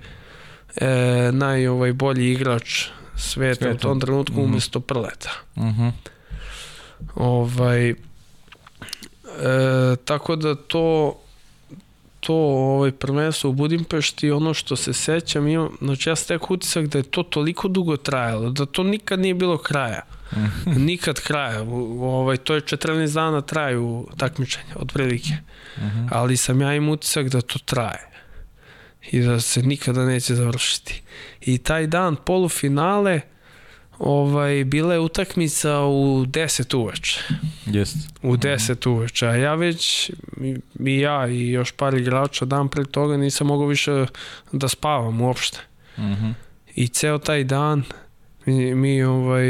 e, naj ovaj, bolji igrač sveta, sveta. u tom trenutku uh -huh. umesto Prleta. Uh -huh. Ovaj, e, tako da to to ovaj prvenstvo u Budimpešti ono što se sećam imam, znači ja stek utisak da je to toliko dugo trajalo da to nikad nije bilo kraja nikad kraja ovaj, to je 14 dana traju takmičenja od prilike uh -huh. ali sam ja im utisak da to traje i da se nikada neće završiti i taj dan polufinale ovaj, bila je utakmica u 10 uveče. Jest. U 10 uveče. A ja već, i, ja i još par igrača dan pre toga nisam mogao više da spavam uopšte. Uh -huh. I ceo taj dan mi, mi, ovaj,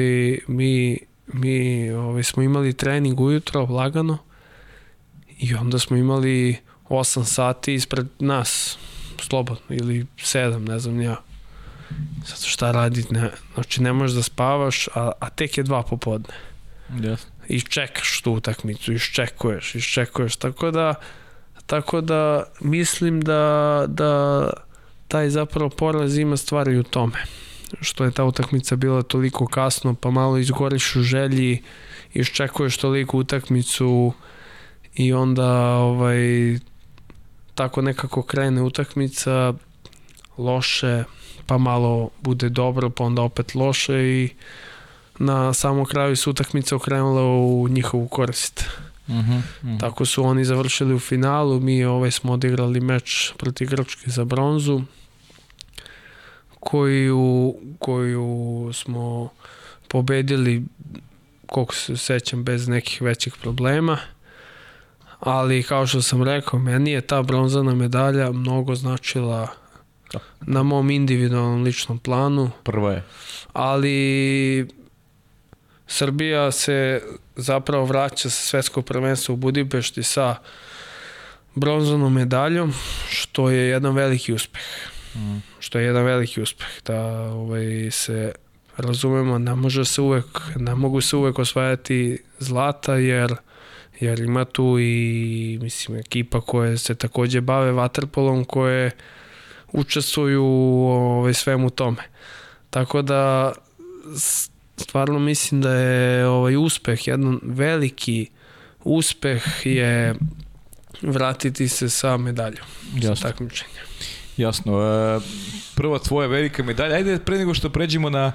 mi, mi ovaj, smo imali trening ujutro, lagano, i onda smo imali 8 sati ispred nas, slobodno, ili 7, ne znam ja. Zato šta raditi, ne, znači ne možeš da spavaš, a, a tek je dva popodne. Yes. I čekaš tu utakmicu, iščekuješ, iščekuješ, tako da tako da mislim da, da taj zapravo poraz ima stvari u tome što je ta utakmica bila toliko kasno pa malo izgoriš u želji iščekuješ toliko utakmicu i onda ovaj tako nekako krene utakmica loše pa malo bude dobro, pa onda opet loše i na samom kraju su utakmica okrenula u njihovu korist. Uh -huh, uh -huh. Tako su oni završili u finalu, mi ovaj smo odigrali meč proti Grčke za bronzu koju, koju smo pobedili koliko se sećam bez nekih većih problema ali kao što sam rekao meni je ta bronzana medalja mnogo značila na mom individualnom ličnom planu. Prva je. Ali Srbija se zapravo vraća sa svetskog prvenstva u Budimpešti sa bronzanom medaljom, što je jedan veliki uspeh. Mm. Što je jedan veliki uspeh. Da ovaj, se razumemo, ne može se uvek, ne mogu se uvek osvajati zlata, jer jer ima tu i mislim ekipa koje se takođe bave vaterpolom koje učestvuju ovaj, svemu tome. Tako da stvarno mislim da je ovaj uspeh, jedan veliki uspeh je vratiti se sa medaljom Jasno. sa takmičenja. Jasno. E, prva tvoja velika medalja. Ajde pre nego što pređemo na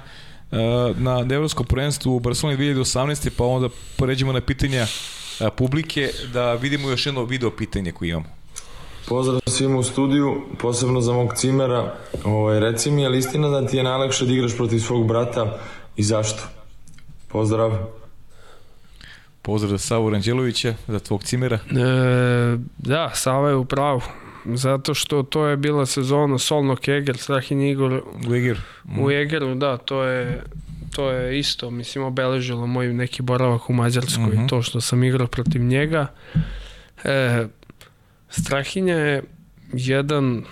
na evropsko prvenstvo u Barceloni 2018. pa onda pređemo na pitanja publike da vidimo još jedno video pitanje koje imamo. Pozdrav svima u studiju, posebno za mog cimera. Ovaj, reci mi, je li istina da ti je najlakše da igraš protiv svog brata i zašto? Pozdrav. Pozdrav za Savu Ranđelovića, za tvog cimera. E, da, Sava je u pravu. Zato što to je bila sezona Solnok Eger, Strahin Igor u Egeru. Mm. U Egeru, da, to je to je isto, mislim, obeležilo moj neki boravak u Mađarskoj, uh -huh. to što sam igrao protiv njega. E, Strahinja je jedan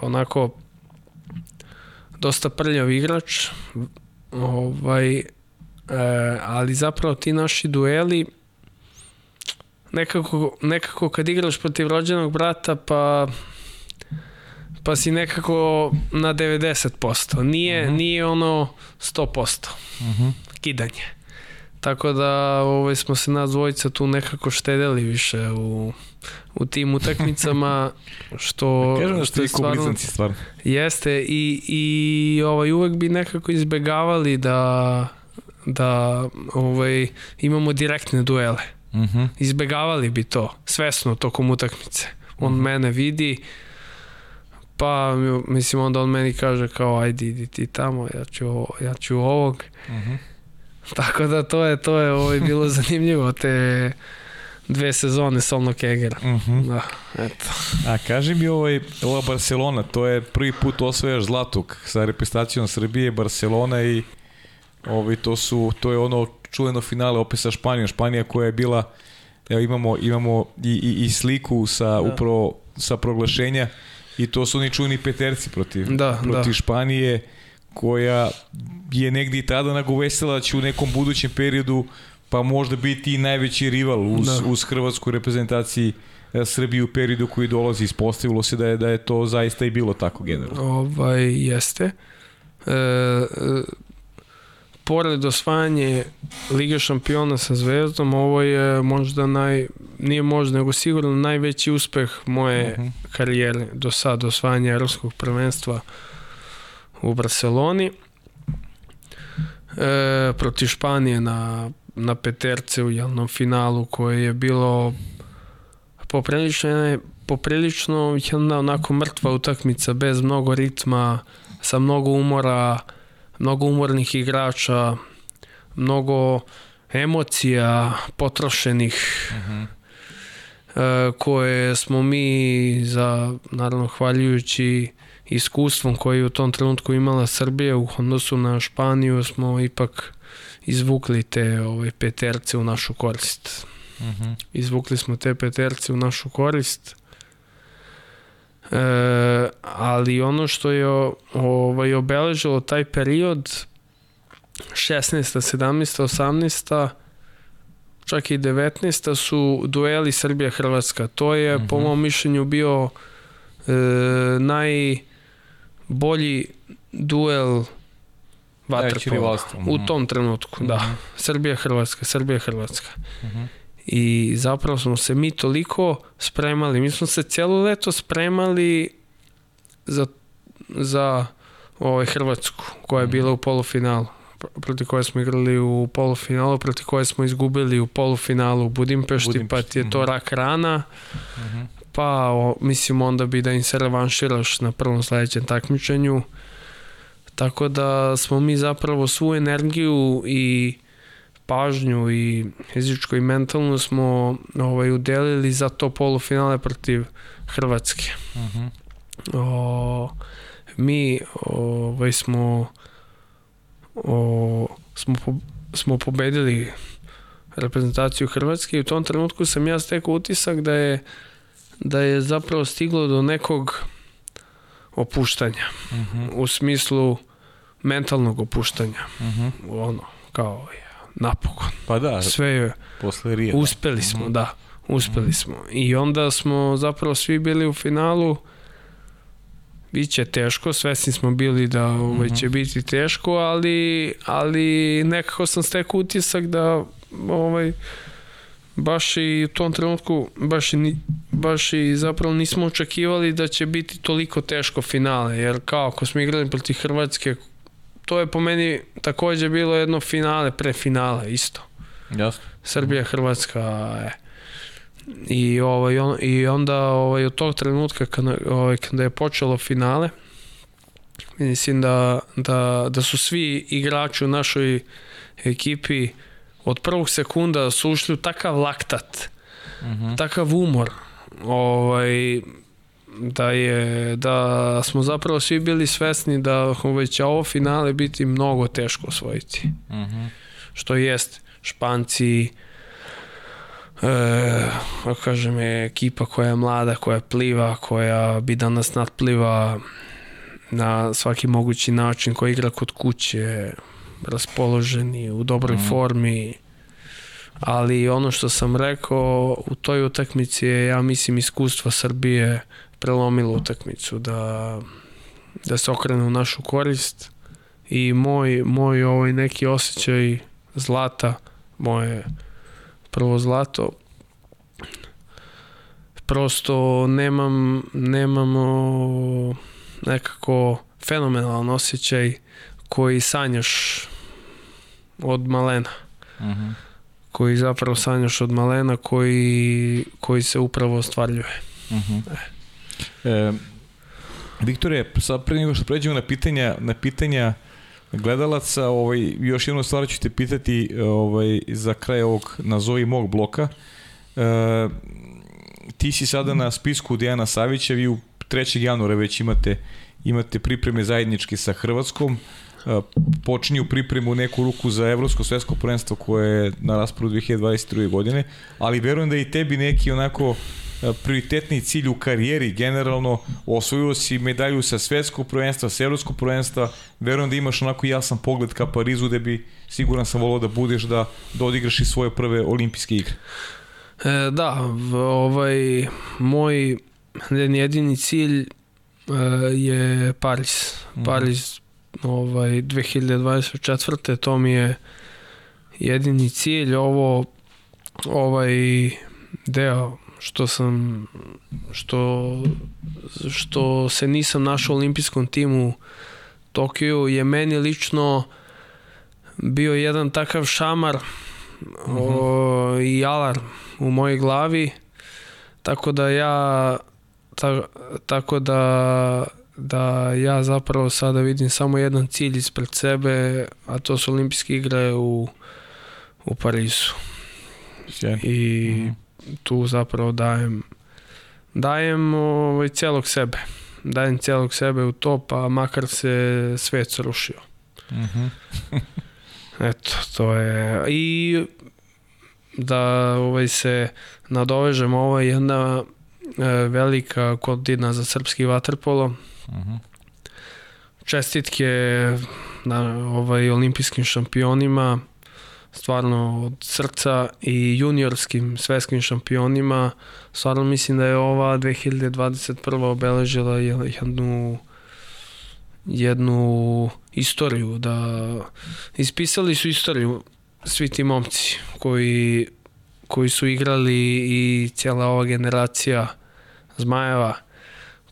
onako dosta prljav igrač, ovaj, e, ali zapravo ti naši dueli nekako, nekako kad igraš protiv rođenog brata pa pa si nekako na 90%. Nije, uh -huh. nije ono 100%. Uh -huh. Kidanje. Tako da ovaj, smo se nas dvojica tu nekako štedeli više u, u tim utakmicama što, Kažem da što je stvarno, stvarno. Jeste i, i ovaj, uvek bi nekako izbegavali da da ovaj, imamo direktne duele. Uh -huh. Izbegavali bi to svesno tokom utakmice. On uh -huh. mene vidi, pa mislim onda on meni kaže kao ajde idi ti tamo, ja ću, ja ću ovog. Uh -huh. Tako da to je, to je ovaj, bilo zanimljivo, te dve sezone Solnog Egera. Uh -huh. Da, eto. A kaži mi ovaj, ova Barcelona, to je prvi put osvajaš zlatog sa reprezentacijom Srbije, Barcelona i ovaj, to, su, to je ono čuveno finale opet sa Španijom. Španija koja je bila, evo imamo, imamo i, i, i sliku sa da. upravo sa proglašenja i to su oni čuveni peterci protiv, da, protiv da. Španije koja je negdje i tada nagovestila da će u nekom budućem periodu pa možda biti i najveći rival uz, da. uz hrvatsku reprezentaciji e, Srbije u periodu koji dolazi ispostavilo se da je da je to zaista i bilo tako generalno. Ovaj jeste. E, e, pored osvajanje Lige šampiona sa Zvezdom, ovo je možda naj, nije možda, nego sigurno najveći uspeh moje uh mhm. -huh. karijere do sad, osvajanje Evropskog prvenstva u Barceloni. E, protiv Španije na, na peterce u jednom finalu koje je bilo poprilično, poprilično jedna onako mrtva utakmica bez mnogo ritma, sa mnogo umora, mnogo umornih igrača, mnogo emocija potrošenih uh -huh. e, koje smo mi za naravno hvaljujući iskustvom koji u tom trenutku imala Srbija u odnosu na Španiju smo ipak izvukli te ovaj, peterce u našu korist. Uh mhm. -huh. Izvukli smo te peterce u našu korist. E, ali ono što je ovaj, obeležilo taj period 16. 17. 18. čak i 19. su dueli Srbija-Hrvatska. To je uh -huh. po mom mišljenju bio e, najbolji duel vaterpola u mhm. tom trenutku, uh -huh. da. Mhm. Srbija-Hrvatska, Srbija-Hrvatska. Uh -huh. I zapravo smo se mi toliko spremali, mi smo se cijelo leto spremali za, za ovaj Hrvatsku koja je bila u polufinalu protiv koje smo igrali u polufinalu, protiv koje smo izgubili u polufinalu u Budimpešti, Budimpešti. pa ti je to mhm. rak rana, uh -huh. pa o, mislim onda bi da im se revanširaš na prvom sledećem takmičenju. Tako da smo mi zapravo svu energiju i pažnju i fizičko i mentalno smo ovaj, udelili za to polufinale protiv Hrvatske. Uh -huh. o, mi ovaj, smo o, smo, po, smo pobedili reprezentaciju Hrvatske i u tom trenutku sam ja stekao utisak da je da je zapravo stiglo do nekog opuštanja uh mhm. -huh. u smislu mentalnog opuštanja uh mhm. -huh. ono kao napokon. Pa da sve je posle Rija uspeli smo mhm. da uspeli smo. I onda smo zapravo svi bili u finalu. Biće teško, svesni smo bili da ovaj, će biti teško, ali, ali nekako sam stekao utisak da ovaj, baš i u tom trenutku baš i, baš i zapravo nismo očekivali da će biti toliko teško finale, jer kao ako smo igrali protiv Hrvatske, to je po meni takođe bilo jedno finale pre finale isto. Jasno. Srbija, Hrvatska, e. I, ovaj, on, i onda ovaj, od tog trenutka kada, ovaj, kada je počelo finale, mislim da, da, da su svi igrači u našoj ekipi od prvog sekunda su ušli u takav laktat, mhm. -huh. takav umor, ovaj, da je da smo zapravo svi bili svesni da će ovo finale biti mnogo teško osvojiti. -huh. Što jest Španci, e, kažem je ekipa koja je mlada, koja pliva, koja bi da nas nadpliva na svaki mogući način, koja igra kod kuće, raspoloženi, u dobroj mm. formi, ali ono što sam rekao u toj utakmici je, ja mislim, iskustva Srbije prelomilo utakmicu, da, da se okrene u našu korist i moj, moj ovaj neki osjećaj zlata, moje prvo zlato. Prosto nemam, nemamo nekako fenomenalan osjećaj koji sanjaš od malena. Uh mhm. -huh. Koji zapravo sanjaš od malena, koji, koji se upravo ostvarljuje. Uh mhm. -huh. e. E, Viktore, sad pre nego što pređemo na pitanja, na pitanja gledalaca. Ovaj, još jednu stvar ću te pitati ovaj, za kraj ovog nazovi mog bloka. E, ti si sada na spisku Dejana Savića, vi u 3. januara već imate imate pripreme zajednički sa Hrvatskom, e, počinju pripremu neku ruku za Evropsko svetsko prvenstvo koje je na rasporu 2022. godine, ali verujem da i tebi neki onako prioritetni cilj u karijeri generalno osvojio si medalju sa svetskog prvenstva, sa evropskog prvenstva, verujem da imaš onako jasan pogled ka Parizu da bi siguran sam volao da budeš da, da odigraš i svoje prve olimpijske igre. E, da, ovaj moj jedini cilj e, je Paris. Mm. Paris ovaj 2024. to mi je jedini cilj ovo ovaj deo što sam što što se nisam našao u olimpijskom timu Tokiju je meni lično bio jedan takav šamar mm -hmm. o, i alarm u mojoj glavi tako da ja ta, tako da da ja zapravo sada vidim samo jedan cilj ispred sebe, a to su olimpijske igre u, u Parizu. Sjajno. I mm -hmm. Tu zapravo dajem dajem ovaj, celog sebe. Dajem celog sebe u to, pa makar se svet srušio. Mm -hmm. Eto, to je... I da ovaj se nadovežem, ovo je jedna e, velika godina za srpski vaterpolo. Uh -huh. Čestitke na ovaj olimpijskim šampionima stvarno od srca i juniorskim svetskim šampionima. Stvarno mislim da je ova 2021. obeležila jednu jednu istoriju da ispisali su istoriju svi ti momci koji koji su igrali i cijela ova generacija Zmajeva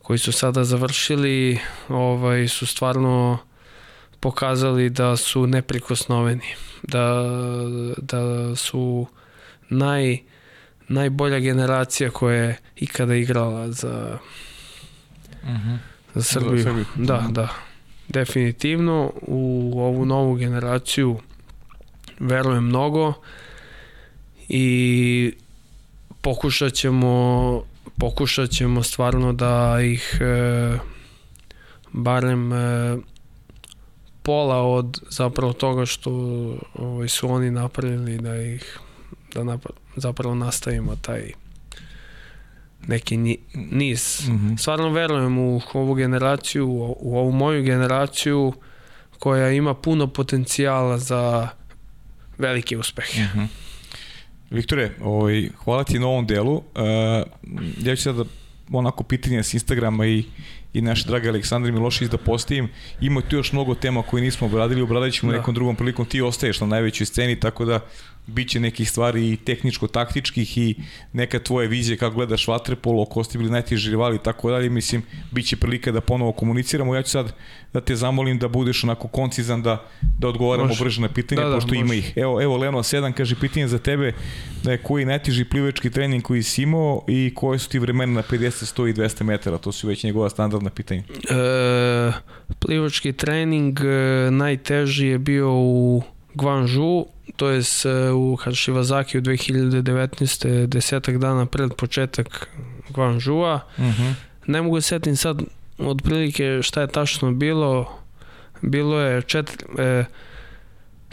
koji su sada završili ovaj su stvarno pokazali da su neprikosnoveni da, da su naj najbolja generacija koja je ikada igrala za uh Mhm. -huh. za Srbiju. Za Srbiju. Da, da. Definitivno u ovu novu generaciju verujem mnogo i pokušat ćemo pokušat ćemo stvarno da ih e, barem e, pola od zapravo toga što ovaj, su oni napravili da ih da napra zapravo nastavimo taj neki niz. Mm -hmm. Stvarno verujem u ovu generaciju, u ovu moju generaciju koja ima puno potencijala za velike uspehe. Mm -hmm. Viktore, ovaj, hvala ti na ovom delu. Uh, ja ću sada onako pitanje s Instagrama i, i naš dragi Aleksandar Milošić da postavim. Ima tu još mnogo tema koje nismo obradili, obradit ćemo da. nekom drugom prilikom. Ti ostaješ na najvećoj sceni, tako da biće nekih stvari i tehničko-taktičkih i neka tvoje vizije kako gledaš vaterpolo, ko ste bili najteži rivali i tako dalje, mislim, biće prilika da ponovo komuniciramo. Ja ću sad da te zamolim da budeš onako koncizan da, da odgovaramo može. brže na pitanje, da, da, pošto može. ima ih. Evo, evo Leno 7 kaže pitanje za tebe, da je koji najteži plivački trening koji si imao i koje su ti vremena na 50, 100 i 200 metara, to su već njegova standardna pitanja. E, plivački trening e, najteži je bio u Guangzhou, to je u Hašivazaki u 2019. desetak dana pred početak Guangzhoua. Uh mhm. -huh. Ne mogu se setim sad otprilike šta je tačno bilo. Bilo je četiri, e,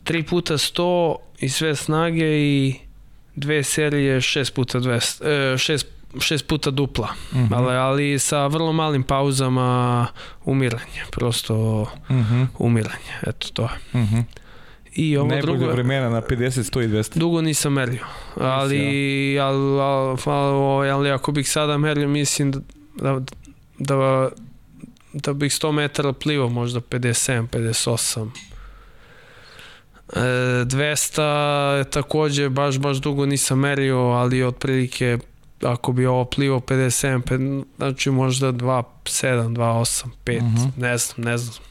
3 puta 100 i sve snage i dve serije 6 puta 200, e, 6 šest puta dupla, uh mhm. -huh. ali, ali sa vrlo malim pauzama umiranja, prosto uh -huh. umiranje, eto to je. Uh -huh. I ovo Najbolje drugo... vremena na 50, 100 i 200. Dugo nisam merio. Ali, ali, ali, ali ako bih sada merio, mislim da, da, da, da bih 100 metara plivao, možda 57, 58. E, 200 takođe baš baš dugo nisam merio, ali otprilike ako bi ovo plivo 57, znači možda 2, 7, 2, 8, 5, uh -huh. ne znam, ne znam.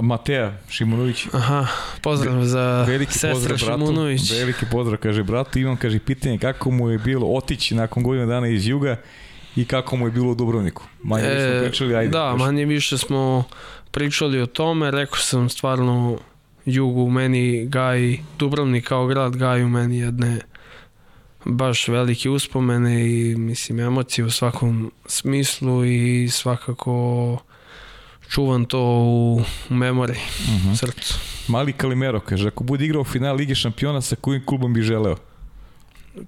Mateja Šimunović. Aha, pozdrav za veliki sestra pozdrav Šimunović. Veliki pozdrav, kaže bratu. Imam, kaže, pitanje kako mu je bilo otići nakon godina dana iz juga i kako mu je bilo u Dubrovniku. Manje e, smo pričali, ajde. Da, manje više smo pričali o tome, rekao sam stvarno jugu u meni gaji, Dubrovnik kao grad gaji u meni jedne baš velike uspomene i mislim emocije u svakom smislu i svakako čuvam to u memoriji, uh mhm. -huh. srcu. Mali Kalimero kaže, ako bude igrao final Lige šampiona, sa kojim klubom bi želeo?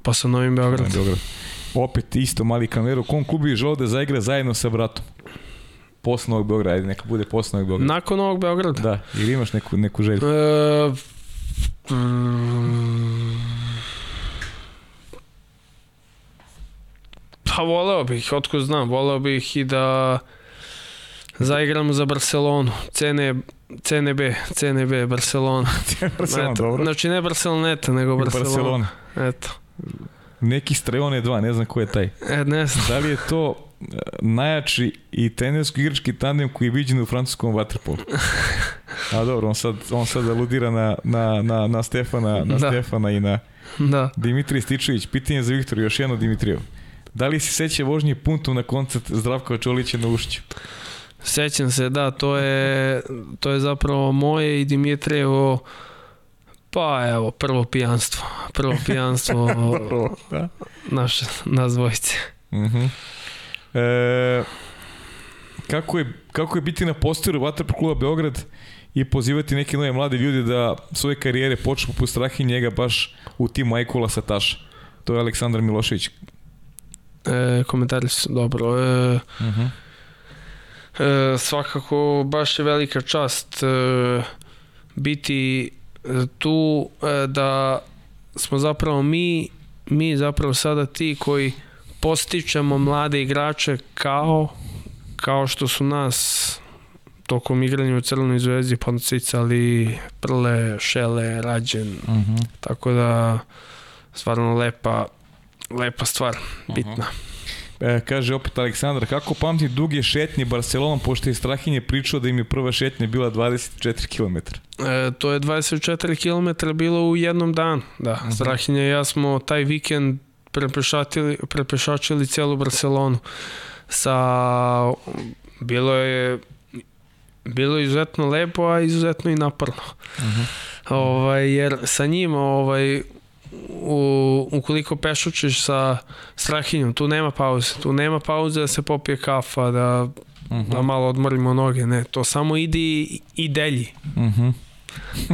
Pa sa Novim Beogradom. Beograd. Opet isto Mali Kalimero, kom klub bi želeo da zaigra zajedno sa bratom? Posle Novog Beograda, ajde, neka bude posle Novog Beograda. Nakon Novog Beograda? Da, ili imaš neku, neku želju? E, pa voleo bih, otko znam, voleo bih i da zaigramo za Barcelonu, CN, CNB, CNB, Barcelona. Barcelona, dobro. Znači ne Barceloneta, nego Barcelona. Barcelona. Eto. Neki Streone 2, ne znam ko je taj. E, ne znam. Da li je to e, najjači i tenersko-igrački tandem koji je viđen u francuskom vaterpolu? A dobro, on sad, on sad aludira na, na, na, na Stefana, na da. Stefana i na da. Dimitrij Stičević. Pitanje za Viktor, još jedno Dimitrijev. Da li se seća vožnje puntom na koncert Zdravka Čolića na Ušću? Sećam se, da, to je, to je zapravo moje i Dimitrijevo Pa evo, prvo pijanstvo. Prvo pijanstvo da. naše, nas dvojice. Uh mhm. -huh. e, kako, je, kako je biti na posteru Vatrpa kluba Beograd i pozivati neke nove mlade ljude da svoje karijere počnu po strahi njega baš u timu Ajkula Sataša. To je Aleksandar Milošević. E, komentari su dobro. E, uh -huh. E, svakako baš je velika čast e, biti tu e, da smo zapravo mi mi zapravo sada ti koji postičemo mlade igrače kao kao što su nas tokom igranja u Crvenoj zvezdi podsticali Prle, Šele, Rađen. Uh mhm. -huh. Tako da stvarno lepa lepa stvar, bitna. Uh -huh. E, kaže opet Aleksandar, kako pamti duge šetnje Barcelonom, pošto je Strahinje pričao da im je prva šetnja bila 24 km? E, to je 24 km bilo u jednom danu, da. Uh mhm. -huh. Strahinje i ja smo taj vikend prepešačili, prepešačili celu Barcelonu sa bilo je bilo je izuzetno lepo, a izuzetno i naporno. Uh mhm. -huh. ovaj, jer sa njim ovaj, u, ukoliko pešučiš sa strahinjom, tu nema pauze. Tu nema pauze da se popije kafa, da, uh -huh. da malo odmorimo noge. Ne, to samo idi i delji. Uh -huh.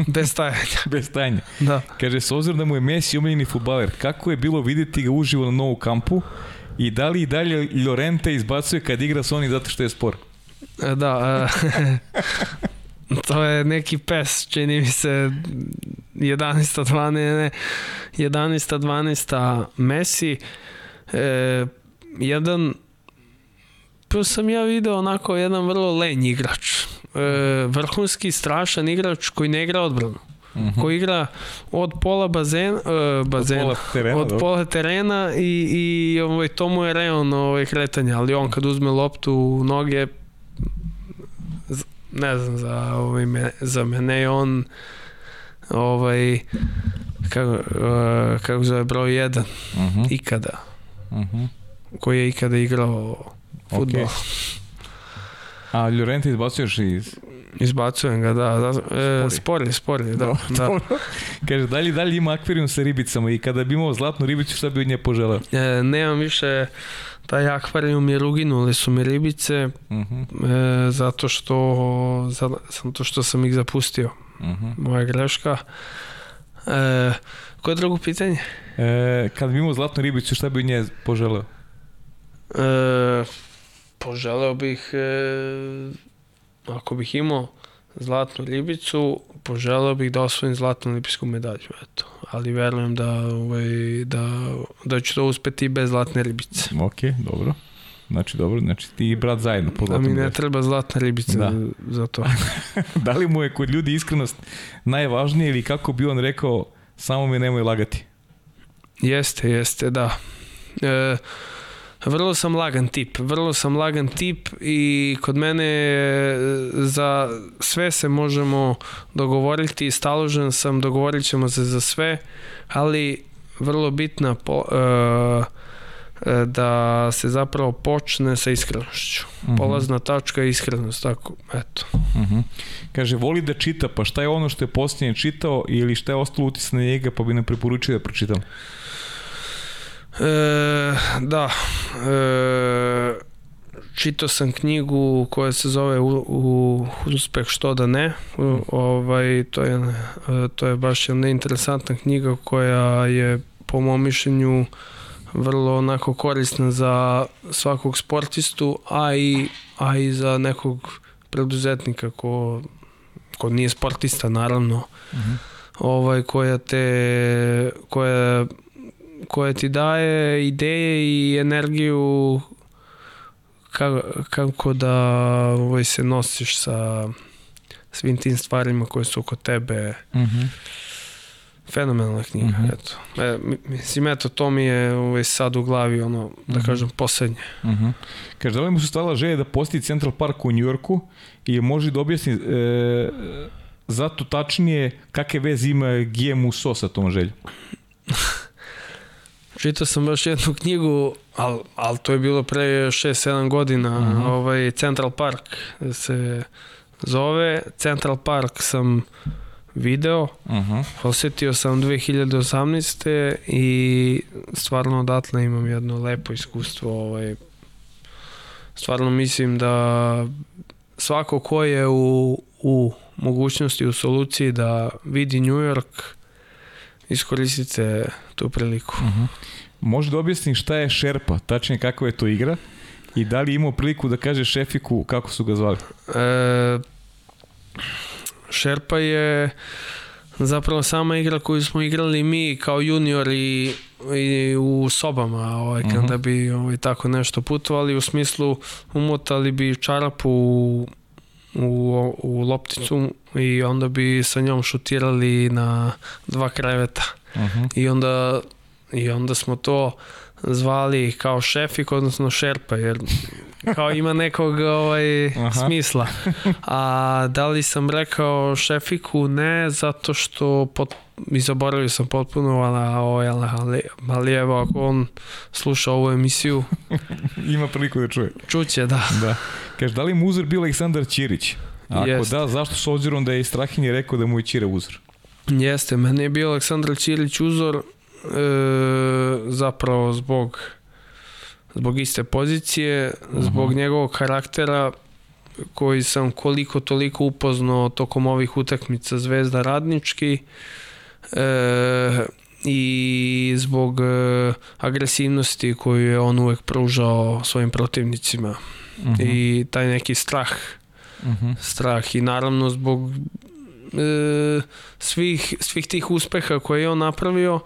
Bez stajanja. Bez stajanja. Da. Kaže, s obzirom da mu je Messi omiljeni futbaler, kako je bilo videti ga uživo na novu kampu i da li i dalje Llorente izbacuje kad igra s oni zato što je spor? E, da, e, to je neki pes, čini mi se 11. 12. Ne, 11. 12. Messi e, jedan prvo sam ja video onako jedan vrlo lenj igrač e, vrhunski strašan igrač koji ne igra odbranu mhm. -huh. koji igra od pola bazen, uh, bazena, od pola terena, od pola terena i, i ovaj, to mu je reon ovaj, kretanja, ali on kad uzme loptu u noge ne znam, za, ovaj, me, za mene je on ovaj, kako, uh, kako zove broj 1 uh -huh. ikada. Uh -huh. Koji je ikada igrao futbol. Okay. A Llorente izbacuješ iz... Izbacujem ga, da. da e, spori, da. No, da. Kaže, da li, da li ima akvarijum sa ribicama i kada bi imao zlatnu ribicu, šta bi od nje poželao? E, nemam više taj akvarijum jer uginule su mi ribice uh mhm. -huh. e, zato što zato što sam ih zapustio. Uh mhm. -huh. Moja greška. E, koje drugo pitanje? E, kad bi imao zlatnu ribicu, šta bi nje poželeo? E, poželeo bih e, ako bih imao zlatnu ribicu, poželeo bih da osvojim zlatnu olimpijsku medalju, eto. Ali verujem da, ovaj, da, da ću to uspeti bez zlatne ribice. Ok, dobro. Znači, dobro, znači ti i brat zajedno po Da mi ne treba zlatna ribica da. za to. da li mu je kod ljudi iskrenost najvažnije ili kako bi on rekao, samo me nemoj lagati? Jeste, jeste, da. E, vrlo sam lagan tip, vrlo sam lagan tip i kod mene za sve se možemo dogovoriti, staložen sam, dogovorit ćemo se za sve, ali vrlo bitna po, e, da se zapravo počne sa iskrenošću. Uh -huh. Polazna tačka je iskrenost, tako, eto. Uh -huh. Kaže, voli da čita, pa šta je ono što je posljednje čitao ili šta je ostalo utis na njega, pa bi nam preporučio da pročitam? E, da, e, čitao sam knjigu koja se zove u, u uspeh što da ne u, ovaj to je to je baš jedna interesantna knjiga koja je po mom mišljenju vrlo onako korisna za svakog sportistu a i a i za nekog preduzetnika ko ko nije sportista naravno uh -huh. ovaj koja te koja koja ti daje ideje i energiju kako, kako da ovaj, se nosiš sa svim tim stvarima koje su oko tebe. Mm -hmm. Fenomenalna knjiga, mm -hmm. eto. E, mislim, eto, to mi je ovaj, sad u glavi, ono, da mm -hmm. kažem, poslednje. Mm -hmm. Kaže, da li mu se stvala želja da postići Central Park u Njujorku i može da objasni e, zato tačnije kakve veze ima GMU SO sa tom željom? Čitao sam baš jednu knjigu, ali al to je bilo pre 6-7 godina, mhm. -huh. ovaj Central Park se zove. Central Park sam video, uh mhm. -huh. osetio sam 2018. i stvarno odatle imam jedno lepo iskustvo. Ovaj, stvarno mislim da svako ko je u, u mogućnosti, u soluciji da vidi New York, iskoristite tu priliku. Uh mhm. -huh. Može da objasnim šta je šerpa, tačnije kako je to igra i da li imao priliku da kaže šefiku kako su ga zvali? E, šerpa je zapravo sama igra koju smo igrali mi kao juniori i u sobama ovaj, kada uh -huh. bi ovaj, tako nešto putovali u smislu umotali bi čarapu u, u, u lopticu i onda bi sa njom šutirali na dva kreveta uh -huh. i onda i onda smo to zvali kao šefik, odnosno šerpa, jer kao ima nekog ovaj, smisla. A da li sam rekao šefiku? Ne, zato što pot, i zaboravio sam potpuno, ali, ovaj, ali, ali evo, ako on sluša ovu emisiju... ima priliku da čuje. Čuće, da. da. Kaže, da li mu uzor bio Aleksandar Ćirić? Ako Jest. da, zašto s obzirom da je Strahinje rekao da mu je Ćire uzor? Jeste, meni je bio Aleksandar Ćirić uzor zapravo zbog zbog iste pozicije, uh -huh. zbog njegovog karaktera koji sam koliko toliko upoznao tokom ovih utakmica Zvezda Radnički e, i zbog e, agresivnosti koju je on uvek pružao svojim protivnicima uh -huh. i taj neki strah uh -huh. strah i naravno zbog e, svih, svih tih uspeha koje je on napravio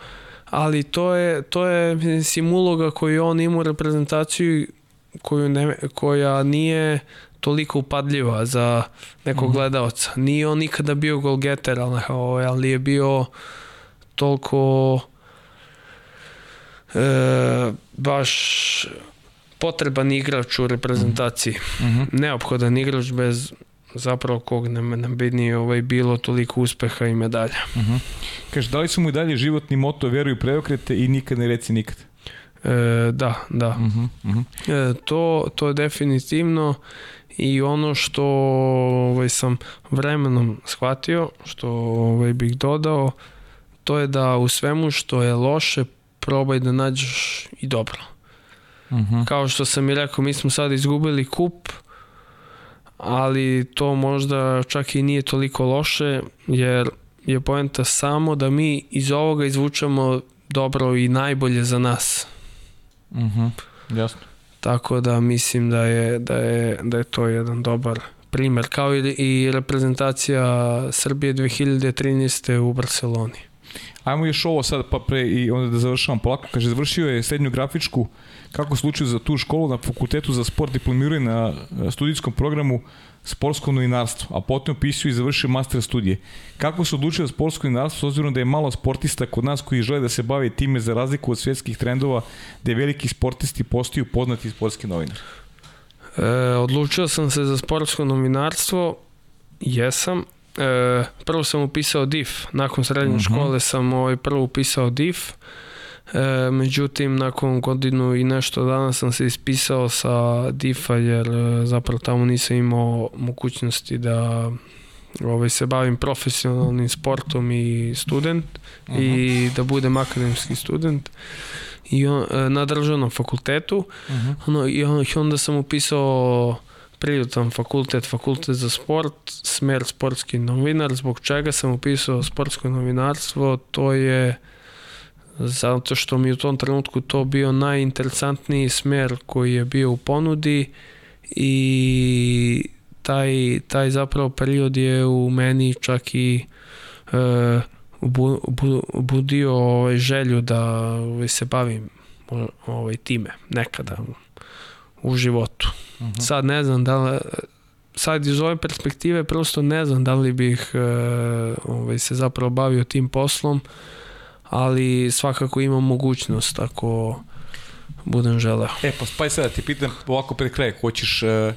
ali to je, to je mislim, uloga koju on ima u reprezentaciju koju ne, koja nije toliko upadljiva za nekog mm -hmm. gledalca. Nije on nikada bio golgeter, ali, ali je bio toliko e, baš potreban igrač u reprezentaciji. Mm -hmm. Neophodan igrač bez zapravo kog nam, nam bi nije ovaj, bilo toliko uspeha i medalja. Uh mhm. -huh. Kaže, da li su mu i dalje životni moto veruju preokrete i nikad ne reci nikad? E, da, da. Uh -huh, uh -huh. E, to, to je definitivno i ono što ovaj, sam vremenom shvatio, što ovaj, bih dodao, to je da u svemu što je loše probaj da nađeš i dobro. Uh -huh. Kao što sam i rekao, mi smo sad izgubili kup, ali to možda čak i nije toliko loše, jer je poenta samo da mi iz ovoga izvučemo dobro i najbolje za nas. Mhm, uh -huh. jasno. Tako da mislim da je, da je, da je to jedan dobar primer, kao i, i reprezentacija Srbije 2013. u Barceloni. Ajmo još ovo sad pa pre i onda da završavam polako. Kaže, završio je srednju grafičku kako slučaju za tu školu na fakultetu za sport diplomiruje na studijskom programu sportsko novinarstvo, a potom upisio i završio master studije. Kako se odlučio za sportsko novinarstvo, s obzirom da je malo sportista kod nas koji žele da se bave time za razliku od svjetskih trendova, da je veliki sportisti postaju poznati sportski novinar? E, odlučio sam se za sportsko novinarstvo, jesam. E, prvo sam upisao DIF, nakon srednje uh mhm. -huh. škole sam ovaj, prvo upisao DIF, E, međutim, nakon godinu i nešto dana sam se ispisao sa DIFA jer e, zapravo tamo nisam imao mogućnosti da ovaj, se bavim profesionalnim sportom i student uh -huh. i da budem akademski student i on, e, na državnom fakultetu uh -huh. ono, i, on, i onda sam upisao priljutno fakultet, fakultet za sport, smer sportski novinar, zbog čega sam upisao sportsko novinarstvo, to je zato što mi u tom trenutku to bio najinteresantniji smer koji je bio u ponudi i taj, taj zapravo period je u meni čak i e, bu, bu, budio ovaj, želju da ovaj, se bavim ovaj, time nekada u životu. Uh -huh. Sad ne znam da li, sad iz ove perspektive prosto ne znam da li bih e, ovaj, se zapravo bavio tim poslom, ali svakako imam mogućnost ako budem želeo. E, pa spaj sada ti pitam ovako pred kraj, hoćeš e,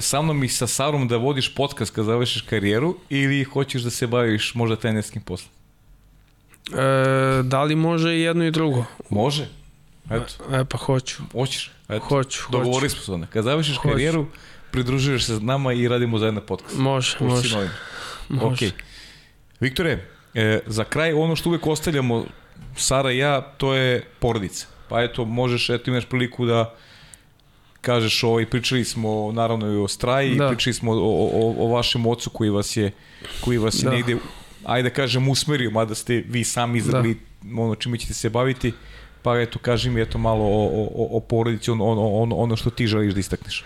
sa mnom i sa Sarom da vodiš podcast kad završiš karijeru ili hoćeš da se baviš možda trenerskim poslom? E, da li može i jedno i drugo? Može. Eto. E, pa hoću. Hoćeš? Eto. Hoću, hoću. Dogovori smo se onda. Kad završiš hoću. karijeru, pridružuješ se s nama i radimo zajedno podcast. Može, Pusti može. Novim. može. Ok. Viktore, e, za kraj ono što uvek ostavljamo Sara i ja, to je porodica. Pa eto, možeš, eto imaš priliku da kažeš, ovaj, pričali smo naravno i o Straji, da. pričali smo o, o, o vašem ocu koji vas je, koji vas je da. negde, ajde da kažem, usmerio, mada ste vi sami izabrali da. ono čime ćete se baviti, pa eto, kaži mi eto malo o, o, o porodici, ono, ono, ono što ti želiš da istakneš. E,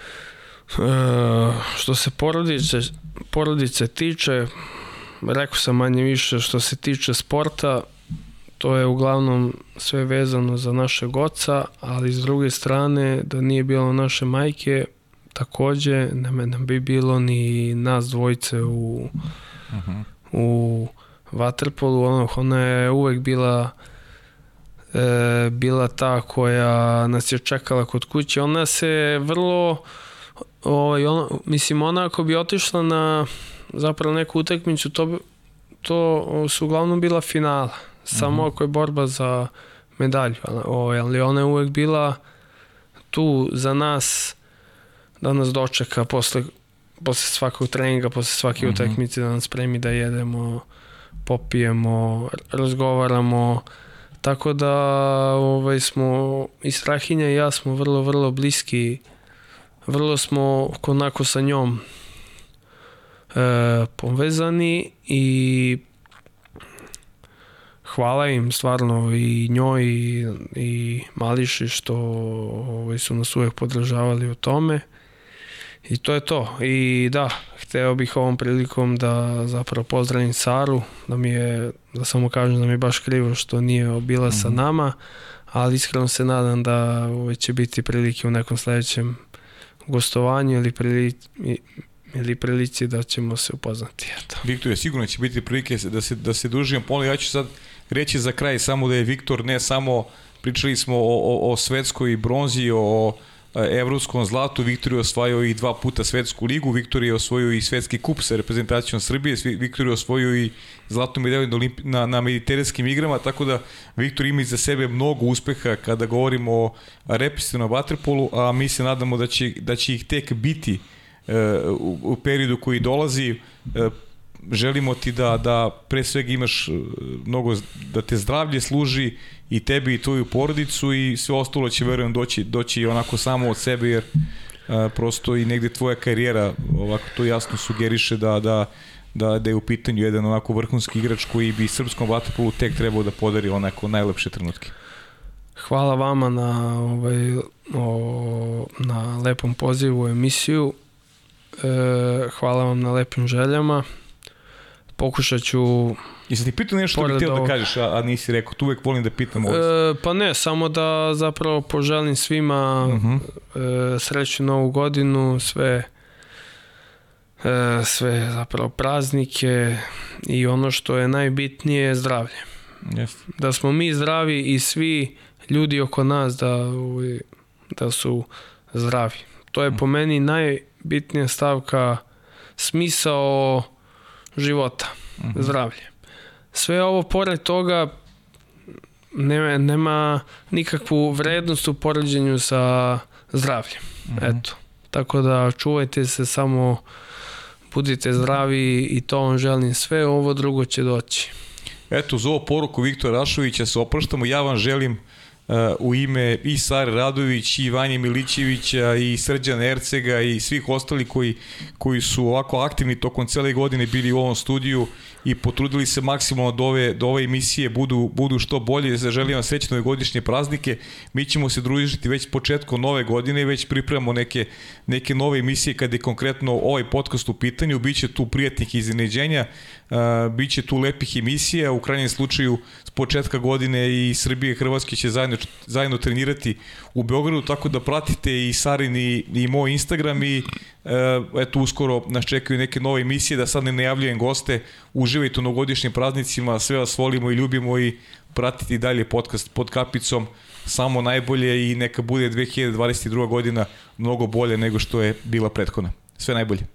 što se porodice, porodice tiče, rekao sam manje više što se tiče sporta, to je uglavnom sve vezano za našeg oca, ali s druge strane da nije bilo naše majke, takođe ne, ne bi bilo ni nas dvojice u, uh -huh. u Waterpolu, ono, ona je uvek bila e, bila ta koja nas je čekala kod kuće. Ona se vrlo ovaj, ona, mislim, ona ako bi otišla na zapravo neku utakmicu, to, to su uglavnom bila finala samo uh -huh. ako je borba za medalju, ovaj, ali ona je uvek bila tu za nas da nas dočeka posle, posle svakog treninga, posle svake uh -huh. utakmice da nas spremi da jedemo, popijemo, razgovaramo, tako da ovaj, smo i Strahinja i ja smo vrlo, vrlo bliski, vrlo smo onako sa njom povezani i hvala im stvarno i njoj i, i Mališi što ovaj, su nas uvek podržavali u tome i to je to i da, hteo bih ovom prilikom da zapravo pozdravim Saru da mi je, da samo kažem da mi je baš krivo što nije bila mm -hmm. sa mhm. nama ali iskreno se nadam da ovaj, će biti prilike u nekom sledećem gostovanju ili prilici, ili prilici da ćemo se upoznati. Eto. Viktor, sigurno će biti prilike da se, da se družimo. Ponovno, ja ću sad reći za kraj samo da je Viktor ne samo, pričali smo o, o, o svetskoj bronzi, o evropskom zlatu, Viktor je osvajao i dva puta svetsku ligu, Viktor je osvojio i svetski kup sa reprezentacijom Srbije, Viktor je osvojio i zlatnu medalju na, na, na mediteranskim igrama, tako da Viktor ima iza sebe mnogo uspeha kada govorimo o reprezentativnom vaterpolu, a mi se nadamo da će, da će ih tek biti e, u, u periodu koji dolazi e, želimo ti da, da pre svega imaš e, mnogo, da te zdravlje služi i tebi i tvoju porodicu i sve ostalo će verujem doći, doći onako samo od sebe jer a, e, prosto i negde tvoja karijera ovako to jasno sugeriše da, da, da, da je u pitanju jedan onako vrhunski igrač koji bi srpskom vaterpolu tek trebao da podari onako najlepše trenutke. Hvala vama na, ovaj, o, na lepom pozivu u emisiju. E, hvala vam na lepim željama pokušat ću... I sad ti pitao nešto što bih htio da kažeš, a, a nisi rekao, tu uvek volim da pitam ovo. E, pa ne, samo da zapravo poželim svima uh mhm. -huh. e, sreću novu godinu, sve e, sve zapravo praznike i ono što je najbitnije je zdravlje. Yes. Da smo mi zdravi i svi ljudi oko nas da, da su zdravi. To je po meni najbitnija stavka smisao života, mhm. -huh. zdravlje. Sve ovo pored toga nema, nema nikakvu vrednost u poređenju sa zdravljem. Mm -hmm. Eto. Tako da čuvajte se samo budite zdravi i to vam želim sve, ovo drugo će doći. Eto, za ovo poruku Viktora Rašovića se opraštamo. Ja vam želim u ime i Sare Radović i Vanje Milićevića i Srđana Ercega i svih ostali koji, koji su ovako aktivni tokom cele godine bili u ovom studiju i potrudili se maksimalno da ove, da ove emisije budu, budu što bolje. Želim vam srećne godišnje praznike. Mi ćemo se družiti već početkom nove godine i već pripremamo neke, neke nove emisije kada je konkretno ovaj podcast u pitanju. Biće tu prijatnih iznenađenja, biće tu lepih emisija. U krajnjem slučaju s početka godine i Srbije i Hrvatske će zajedno, zajedno trenirati u Beogradu, tako da pratite i Sarin i, i moj Instagram i eto uskoro nas čekaju neke nove emisije, da sad ne najavljujem goste, uživajte u novogodišnjim praznicima, sve vas volimo i ljubimo i pratite dalje podcast pod kapicom, samo najbolje i neka bude 2022. godina mnogo bolje nego što je bila prethodna. Sve najbolje.